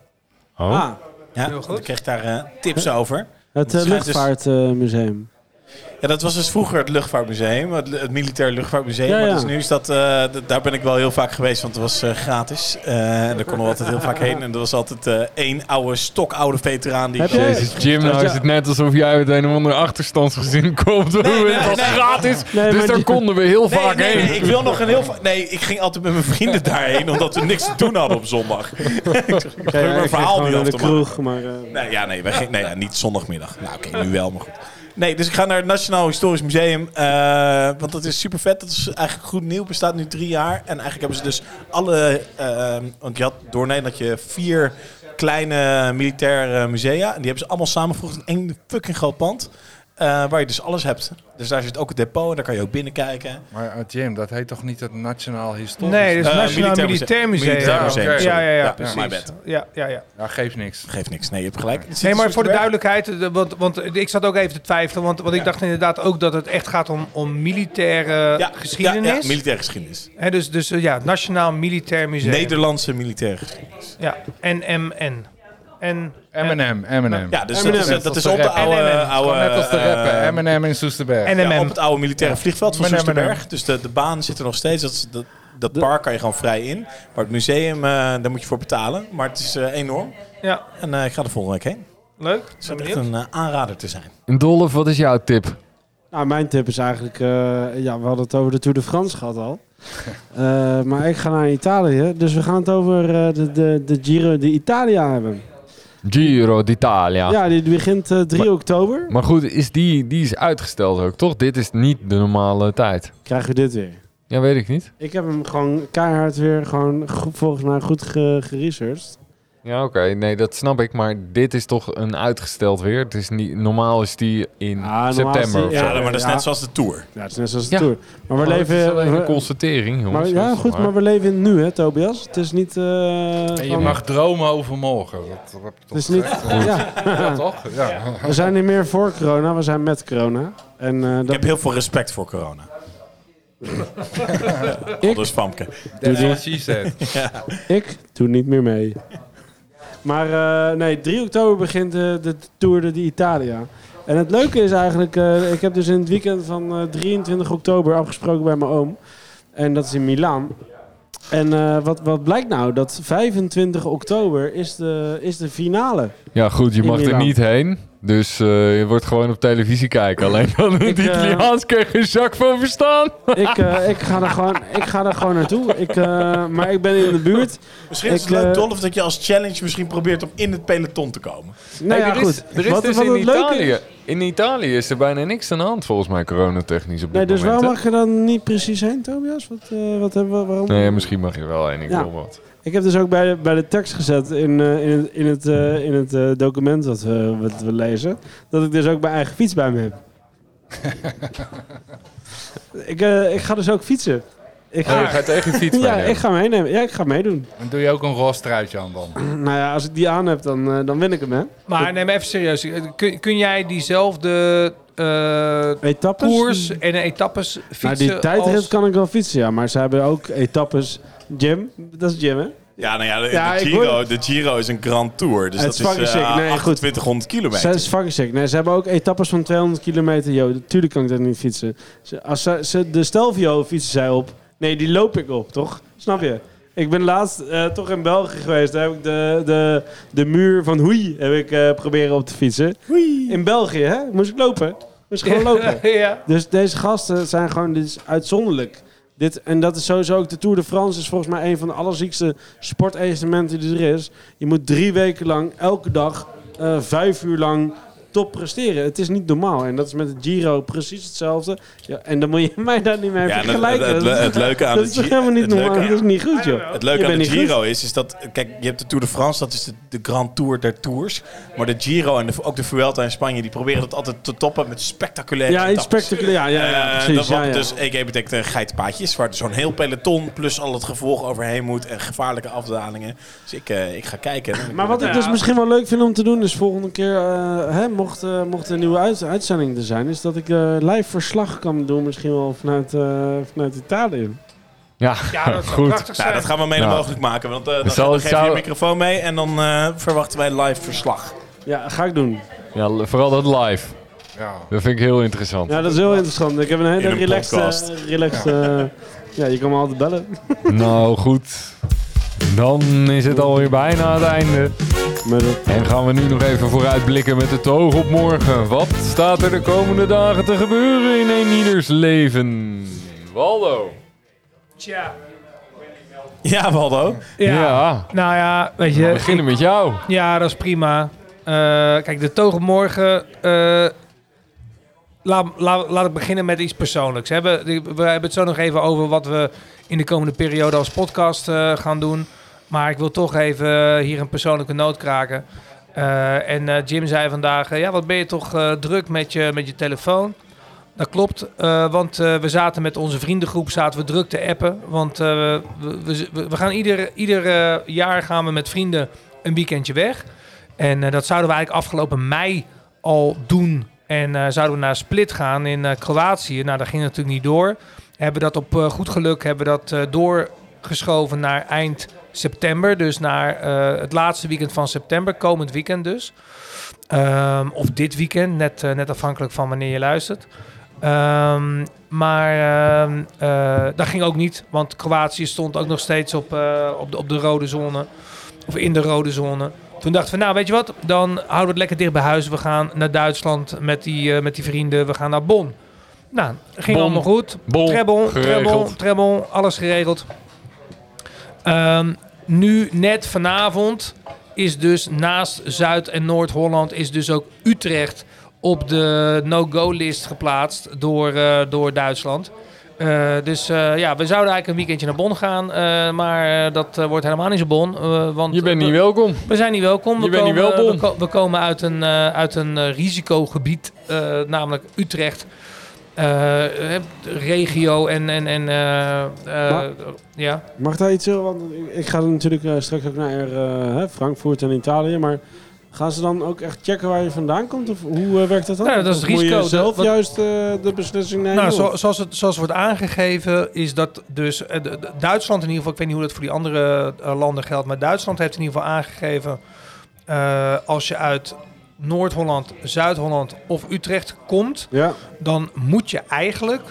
Oh. Ah, Ja, Heel goed. ik kreeg daar tips over. het uh, dus- luchtvaartmuseum. Ja, dat was dus vroeger het luchtvaartmuseum, het, het militair luchtvaartmuseum. Ja, Maar dus nu is dat, eh, daar ben ik wel heel vaak geweest, want het was eh, gratis. Eh, en daar konden we altijd heel vaak heen. En er was altijd eh, één oude, stokoude veteraan die... Jezus, Jim, nou is het net alsof jij uit een of andere achterstandsgezin komt. Nee, nee, het was nee. gratis, Nee, dus daar die- konden we heel Nee, vaak nee, heen. nee, ik wil nog een heel... Nee, ik ging altijd met mijn vrienden daarheen, omdat we niks te doen hadden op zondag. ik probeer mijn verhaal niet af te maken. kroeg, maar... eh, Nee, ja, nee, wij gingen, nee ja, niet zondagmiddag. Nou, oké, nu wel, maar goed. Nee, dus ik ga naar het Nationaal Historisch Museum. eh, want dat is super vet. Dat is eigenlijk goed nieuw. Bestaat nu drie jaar. En eigenlijk hebben ze dus alle... eh, want je had door Nederland je vier kleine militaire musea. En die hebben ze allemaal samengevoegd in één fucking groot pand. Eh, waar je dus alles hebt. Dus daar zit ook het depot. En daar kan je ook binnenkijken. Maar eh, Jim, dat heet toch niet het Nationaal Historisch? Nee, dit is Eh, het Nationaal Militair Museum. Museum. Militair Museum, Ja, sorry. ja, ja, Ja, precies. Ja, ja, ja. Ja, geeft niks. Geeft niks. Nee, je hebt gelijk. Het Nee, maar voor de duidelijkheid, de- want, want ik zat ook even te twijfelen, want, want ik dacht inderdaad ook dat het echt gaat om, om militaire Ja, geschiedenis. Ja, ja, militaire geschiedenis. Hè, dus, dus ja, Nationaal Militair Museum. Nederlandse militaire geschiedenis. Ja, NMN. En, M&M, M&M. Ja, dus dat is, dat op de oude... Oude Net als de eh, rapper, M&M in Soesterberg. Ja, op het oude militaire vliegveld van. Soesterberg. Dus de, de baan zit er nog steeds. Dat, dat, dat park kan je gewoon vrij in. Maar het museum, eh, daar moet je voor betalen. Maar het is eh, enorm. ja, En eh, ik ga er volgende week heen. leuk. Het zou echt een aanrader te zijn. En Dolf, wat is jouw tip? Nou, mijn tip is eigenlijk... eh, ja, we hadden het over de Tour de France gehad al. Eh, maar ik ga naar Italië. Dus we gaan het over eh, de, de, de Giro d'Italia hebben. Giro d'Italia. Ja, die begint eh, 3 Maar- oktober. Maar goed, is die, die is uitgesteld ook, toch? Dit is niet de normale tijd. Krijgen we dit weer. Ja, weet ik niet. Ik heb hem gewoon keihard weer gewoon volgens mij goed ge- geresearched. Ja, oké. Nee, dat snap ik. Maar dit is toch een uitgesteld weer. Het is niet, normaal is die in Ah, is september. die- of zo. Ja, maar dat is Ja. net zoals de Tour. Ja, het is net zoals de Ja. Tour. Maar we het is leven... alleen een constatering, jongens. maar, ja, is goed, maar we leven in het nu, hè, Tobias? Het is niet... eh, En je van- mag dromen over morgen. Dat, dat heb je toch Het is niet... Ja. Ja, toch? Ja. We zijn niet meer voor corona, we zijn met corona. En eh, Ik dat, heb heel veel respect voor corona. Ik? Dus Famke. That's what she said. ik doe niet meer mee. Maar eh, nee, 3 oktober begint eh, de Tour de Italia. En het leuke is eigenlijk, eh, ik heb dus in het weekend van eh, 23 oktober afgesproken bij mijn oom. En dat is in Milaan. En eh, wat, wat blijkt nou? Dat 25 oktober is de, is de finale. Ja, goed. Je mag er niet heen. Dus eh, je wordt gewoon op televisie kijken. Alleen dan in het Ik, eh, Italiaans kun je geen zak van verstaan. Ik, eh, ik, ga, er gewoon, ik ga er gewoon naartoe. Ik, eh, maar ik ben in de buurt. Misschien is het Ik, leuk, Dolph, dat je als challenge misschien probeert om in het peloton te komen. Nou ja, er is, goed. Er is wat, dus wat in het leuke Italië. is- In Italië is er bijna niks aan de hand volgens mij coronatechnisch op dit Nee, dus moment. hè? mag je dan niet precies heen, Tobias? Wat, eh, wat hebben we, waarom? Nee, misschien mag je wel één. Ik Ja. wil wat. Ik heb dus ook bij de, bij de tekst gezet in, eh, in het, in het, eh, in het eh, document wat we, wat we lezen, dat ik dus ook mijn eigen fiets bij me heb. ik, eh, ik ga dus ook fietsen. Ik Oh, ga, je gaat tegen je fiets ja, ik ga meenemen. Ja, ik ga meedoen. En doe je ook een roze truitje aan dan? nou ja, als ik die aan heb, dan, dan win ik hem, hè. Maar neem even serieus. Kun, kun jij diezelfde eh Etappes? koers en etappes fietsen Nou, die tijdrit als... kan ik wel fietsen, ja. Maar ze hebben ook etappes. Jim, dat is Jim, hè? Ja, nou ja, de, Ja, de ik Giro, hoor- de Giro is een Grand Tour. Dus Het dat is eh, sick. Nee, goed. 2800 kilometer. Ze is fucking sick. Nee, ze hebben ook etappes van 200 kilometer. Yo, natuurlijk kan ik dat niet fietsen. Ze, als ze, ze, de Stelvio fietsen zij op. Nee, die loop ik op, toch? Snap je? Ik ben laatst eh, toch in België geweest. Daar heb ik de, de, de muur van Hoei heb ik, eh, proberen op te fietsen. In België, hè? Moest ik lopen. Moest ik gewoon lopen. ja. Dus deze gasten zijn gewoon dit is uitzonderlijk. Dit, en dat is sowieso ook de Tour de France is volgens mij een van de allerziekste sportevenementen die er is. Je moet drie weken lang, elke dag, eh, vijf uur lang top presteren. Het is niet normaal. En dat is met de Giro precies hetzelfde. Ja, en dan moet je mij daar niet mee Ja, en het, vergelijken. het, het, het leuke aan dat de is toch helemaal niet het normaal. Dat is niet goed, joh. Het leuke aan de Giro goed. is, is dat... Kijk, je hebt de Tour de France, dat is de, de Grand Tour der Tours. Maar de Giro en de, ook de Vuelta in Spanje, die proberen dat altijd te toppen met spectaculaire Ja, spectaculair. Ja, ja, ja, Eh, precies. dat Ja, wat ja. Dus EG betekent een geitenpaadjes, waar zo'n heel peloton plus al het gevolg overheen moet en gevaarlijke afdalingen. Dus ik, eh, ik ga kijken. Maar wat ik dus misschien wel leuk vind om te doen is volgende keer, eh, hè, mocht, eh, mocht er een nieuwe uit- uitzending er zijn, is dat ik eh, live verslag kan doen, misschien wel vanuit, eh, vanuit Italië. Ja, Ja, dat zou goed. zijn. Nou, dat gaan we mede Nou. mogelijk maken, want eh, dan, Zal- dan geef je zou- je microfoon mee en dan eh, verwachten wij live verslag. Ja, ga ik doen. Ja, vooral dat live. Ja. Dat vind ik heel interessant. Ja, dat is heel interessant. Ik heb een hele een relaxed... relaxed eh, ja, je kan me altijd bellen. Nou, goed. Dan is het alweer bijna het einde. En gaan we nu nog even vooruitblikken met het oog op morgen. Wat staat er de komende dagen te gebeuren in een ieders leven? Waldo. Tja. Ja, Waldo. Ja. Ja. Nou ja, weet We je. beginnen met jou. Ja, dat is prima. Eh, kijk, de toog op morgen. eh, laat, laat, laat ik beginnen met iets persoonlijks. We hebben, we hebben het zo nog even over wat we in de komende periode als podcast eh, gaan doen. Maar ik wil toch even hier een persoonlijke noot kraken. Eh, en eh, Jim zei vandaag, eh, ja, wat ben je toch eh, druk met je, met je telefoon? Dat klopt, eh, want eh, we zaten met onze vriendengroep zaten we druk te appen. Want eh, we, we, we, gaan ieder, ieder eh, jaar gaan we met vrienden een weekendje weg. En eh, dat zouden we eigenlijk afgelopen mei al doen. En eh, zouden we naar Split gaan in eh, Kroatië. Nou, dat ging natuurlijk niet door. Hebben dat op eh, goed geluk hebben dat, eh, doorgeschoven naar eind september. Dus naar eh, het laatste weekend van september, komend weekend dus. Ehm, of dit weekend, net, eh, net afhankelijk van wanneer je luistert. Ehm, maar ehm, eh, dat ging ook niet, want Kroatië stond ook nog steeds op, op, de, op de rode zone. Of in de rode zone. Toen dachten we, nou weet je wat, dan houden we het lekker dicht bij huis. We gaan naar Duitsland met die, met die vrienden, we gaan naar Bonn. Nou, ging Bon. allemaal goed. Bon, treble, treble, geregeld. treble, alles geregeld. Ehm, nu, net vanavond, is dus naast Zuid- en Noord-Holland... is dus ook Utrecht op de no-go-list geplaatst door, eh, door Duitsland. Eh, dus eh, ja, we zouden eigenlijk een weekendje naar Bonn gaan. maar dat wordt helemaal niet zo Bonn. want Je bent we- niet welkom. we zijn niet welkom. We Je bent niet komen, welkom. We, ko- we komen uit een, uit een risicogebied, namelijk Utrecht. Eh, eh, regio en... en, en eh, Maar- ja. Mag daar iets zeggen? Want ik- ga natuurlijk straks ook naar Frankfurt en Italië. Maar gaan ze dan ook echt checken waar je vandaan komt? Of hoe werkt dat dan? Nou, dat is het Of moet risico. je zelf Dat- juist de beslissing nemen? Nou, zo- zoals, het, zoals wordt aangegeven is dat dus... Duitsland in ieder geval, ik weet niet hoe dat voor die andere landen geldt... maar Duitsland heeft in ieder geval aangegeven... als je uit Noord-Holland, Zuid-Holland of Utrecht komt... Ja, dan moet je eigenlijk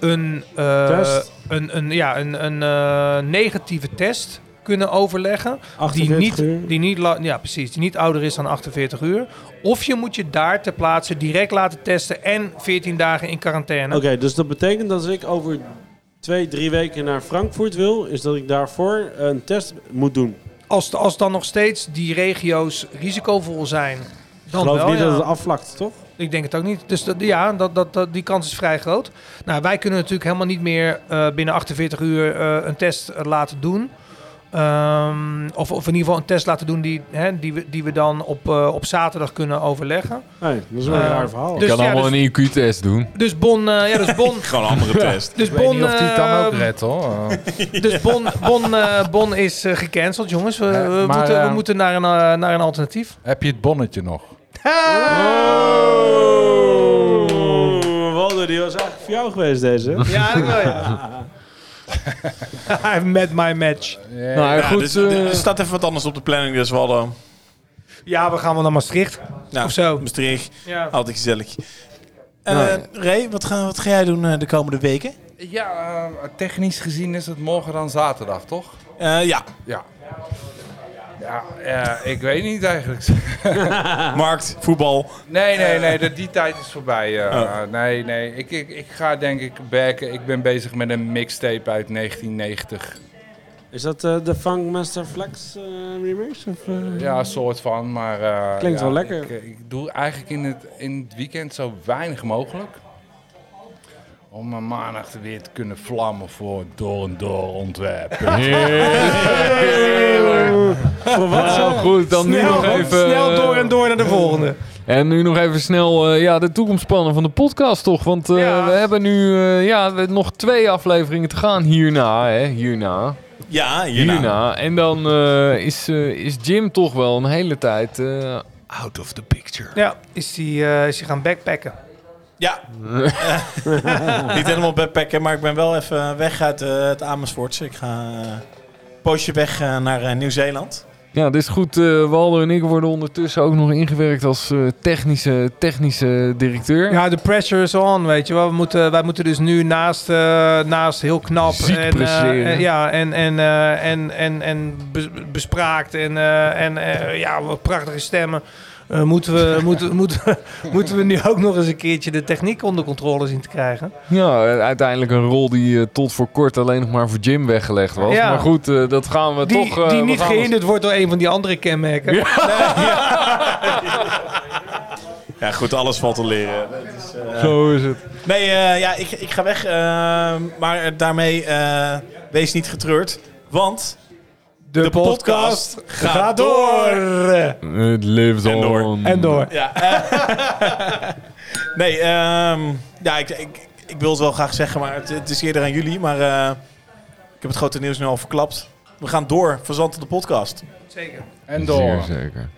een, eh, een, een, ja, een, een eh, negatieve test kunnen overleggen. Die 48 niet, uur. die, niet, ja, precies, die niet ouder is dan 48 uur. Of je moet je daar ter plaatse direct laten testen en 14 dagen in quarantaine. Oké, dus dat betekent dat als ik over twee, drie weken naar Frankfurt wil, is dat ik daarvoor een test moet doen. Als, als dan nog steeds die regio's risicovol zijn, dan geloof wel. niet ja. dat het afvlakt, toch? Ik denk het ook niet. Dus dat, ja, dat, dat, dat, die kans is vrij groot. Nou, wij kunnen natuurlijk helemaal niet meer eh, binnen 48 uur eh, een test laten doen. Ehm, of, of in ieder geval een test laten doen die, hè, die, we, die we dan op, eh, op zaterdag kunnen overleggen. Nee, dat is wel een Eh, raar verhaal. Je Dus kan ja, allemaal dus- een IQ-test doen. Dus Bon, eh, ja, dus Bon, Gewoon een andere test. dus Ik weet Bon, niet of die het dan ook eh, redt hoor. dus bon, bon, eh, bon is gecanceld, jongens. We, we maar, moeten, we moeten naar, een, naar een alternatief. Heb je het bonnetje nog? Oh, Waldo, die was eigenlijk voor jou geweest deze. Ja, dat wel, ja. I've met my match. Nou Ja, goed, dus, eh, er staat even wat anders op de planning, dus Waldo. Ja, we gaan wel naar Maastricht. Nou, Of zo. Maastricht, Ja. altijd gezellig. En Nou, eh, Ray, wat ga, wat ga jij doen eh, de komende weken? Ja, eh, technisch gezien is het morgen dan zaterdag, toch? Eh, ja, Ja. Ja, eh, ik weet niet eigenlijk. markt, voetbal. Nee, nee, nee, de, die tijd is voorbij. eh. Oh. Nee, nee, ik, ik, ik ga denk ik werken. Ik ben bezig met een mixtape uit 1990. Is dat eh, de Funkmaster Flex eh, remix? Of, eh? Ja, een soort van, maar... eh, Klinkt ja, wel lekker. Ik, eh, ik doe eigenlijk in het, in het weekend zo weinig mogelijk. Om mijn maandag weer te kunnen vlammen voor door en door ontwerpen. Voor wat? nou goed, dan nu nog even... snel eh, door en door naar de volgende. En nu nog even snel eh, ja, de toekomstplannen van de podcast, toch? Want eh, Ja. we hebben nu eh, ja, we- nog twee afleveringen te gaan hierna. Hè? Hierna. Ja, hierna. Hierna. En dan eh, is, eh, is Jim toch wel een hele tijd eh, out of the picture. Ja, is hij eh, is hij gaan backpacken. Ja. Niet helemaal backpacken, maar ik ben wel even weg uit eh, het Amersfoortse. Ik ga eh, een poosje weg eh, naar eh, Nieuw-Zeeland. Ja, dit is goed. eh Waldo en ik worden ondertussen ook nog ingewerkt als eh, technische, technische directeur. Ja, de pressure is on, weet je wel. We moeten, wij moeten dus nu naast, eh, naast heel knap Ziek en, eh, en- ja, en, en, eh, en, en, en bes- bespraakt en, eh, en eh, ja, wat prachtige stemmen. Eh, moeten, we, moeten, moeten, we- moeten we nu ook nog eens een keertje de techniek onder controle zien te krijgen. Ja, uiteindelijk een rol die eh, tot voor kort alleen nog maar voor Jim weggelegd was. Ja. Maar goed, eh, dat gaan we Die, toch... eh, die we niet gehinderd wordt door een van die andere kenmerken. Ja. Ja, goed, alles valt te leren. Is, eh, Zo is het. Nee, eh, ja, ik, ik ga weg. eh, maar daarmee eh, wees niet getreurd. Want De, De podcast, podcast gaat gaat door. Het lives En door. on. En door. Ja. nee, ehm, ja, ik, ik, ik wil het wel graag zeggen, maar het, het is eerder aan jullie. Maar eh, ik heb het grote nieuws nu al verklapt. We gaan door, verzand de podcast. Zeker. En door. Zeer zeker.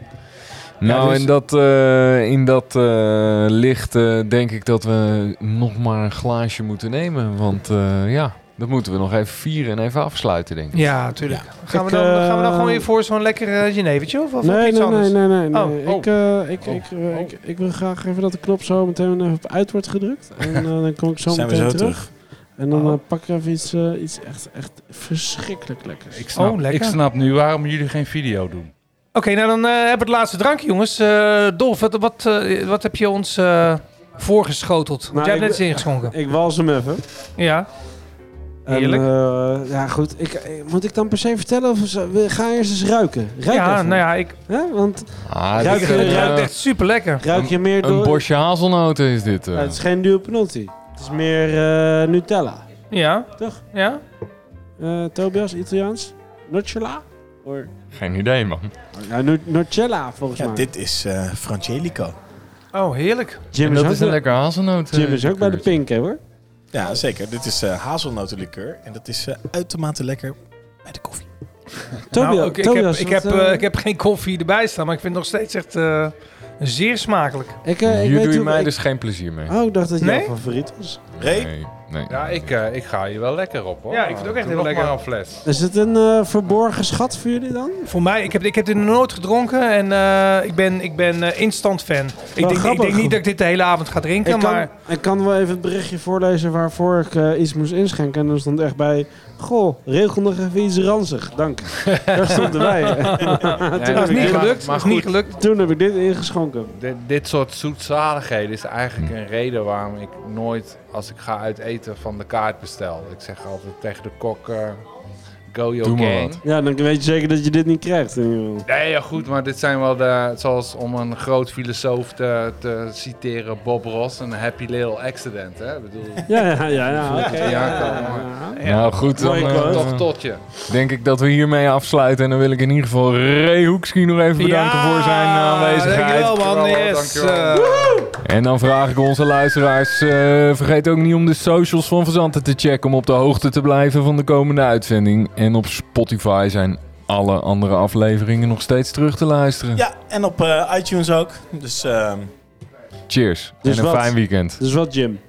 Nou, dus- in dat, eh, in dat eh, licht denk ik dat we nog maar een glaasje moeten nemen. Want eh, ja, dat moeten we nog even vieren en even afsluiten, denk ik. Ja, natuurlijk. Gaan, we dan, eh, gaan we dan gewoon weer voor zo'n lekker uh, Genevertje? Of, of Nee, iets nee, anders? nee, nee, nee. nee. Oh, Ik, eh, ik, ik, eh, ik, ik wil graag even dat de knop zo meteen even op uit wordt gedrukt. En eh, dan kom ik zo meteen zo terug. terug. En dan Oh. eh, pak ik even iets, eh, iets echt, echt verschrikkelijk lekkers. Ik snap, Oh, lekker. ik snap nu waarom jullie geen video doen. Oké, nou dan eh, hebben we het laatste drankje, jongens. Eh Dolf, wat, wat, eh, wat heb je ons... eh, voorgeschoteld. Nou, Jij hebt net eens ingeschonken. Ik wals hem even. Ja. En, Heerlijk. eh, ja, goed. Ik, eh, moet ik dan per se vertellen of we- ga eerst eens ruiken? Ruik Ja, even. nou ja, ik Hè? Want Ah, Ruik dit, eh, het ruikt echt super lekker. ruik je meer Een door... bosje hazelnoten is dit. eh. Ja, het is geen duo penotti. Het is meer eh, Nutella. Ja. Toch? Ja. Eh, Tobias, Italiaans? Nocella? Or, Geen idee, man. ja, Nu- Nocella volgens Ja, mij. dit is eh Frangelico. Oh, heerlijk. Jim En is, dat ook is een bij- lekker hazelnoot. Jim is ook bij de pink, hè hoor. Ja, zeker. Dit is eh hazelnotenlikeur. En dat is eh, uitermate lekker bij de koffie. Tobias, Nou, ik, ik, Tobias, heb, ik, heb, eh, ik heb geen koffie erbij staan, maar ik vind het nog steeds echt eh, zeer smakelijk. ik, eh, ik Hier weet doe je mij ik- dus geen plezier mee. Oh, ik dacht dat Nee? jouw favoriet was. Nee, nee. Ja, ik, eh, ik ga hier wel lekker op hoor. Ja, ik vind het ook echt heel lekker. maar een fles. Is het een eh, verborgen schat voor jullie dan? Voor mij, ik heb, ik heb dit nog nooit gedronken en eh, ik ben, ik ben eh, instant fan. Ik denk, ik denk niet dat ik dit de hele avond ga drinken, Ik kan, maar... ik kan wel even het berichtje voorlezen waarvoor ik eh, iets moest inschenken. En er stond echt bij... Goh, regel nog even iets ranzig. Dank. Daar stond erbij. Ja, Dat is niet gelukt, maar dat niet gelukt. Toen heb ik dit ingeschonken. Dit, dit soort zoetzaligheden is eigenlijk een reden waarom ik nooit, als ik ga uit eten, van de kaart bestel. Ik zeg altijd tegen de kok, eh, go your Doe maar gang. Ja, dan weet je zeker dat je dit niet krijgt. in ieder geval. Nee, ja, goed, maar dit zijn wel de, zoals om een groot filosoof te, te citeren, Bob Ross, een happy little accident. Hè? Ik bedoel, Ja, ja, ja. ja, oké. Ja, Ja, kan, ja, ja. Nou goed, dan Mooi eh, toch totje. denk ik dat we hiermee afsluiten. En dan wil ik in ieder geval Ray Hoekski nog even bedanken voor zijn aanwezigheid. Dankjewel man, Dankjewel, yes. dankjewel. En dan vraag ik onze luisteraars, eh, vergeet ook niet om de socials van Verzanten te checken om op de hoogte te blijven van de komende uitzending. En op Spotify zijn alle andere afleveringen nog steeds terug te luisteren. Ja, en op eh, iTunes ook. Dus ehm Cheers Dus en een wat? fijn weekend. Dus wat, Jim?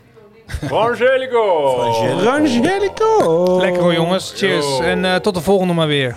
Frangelico. Rangelico! lekker hoor jongens, cheers. En eh, tot de volgende maar weer.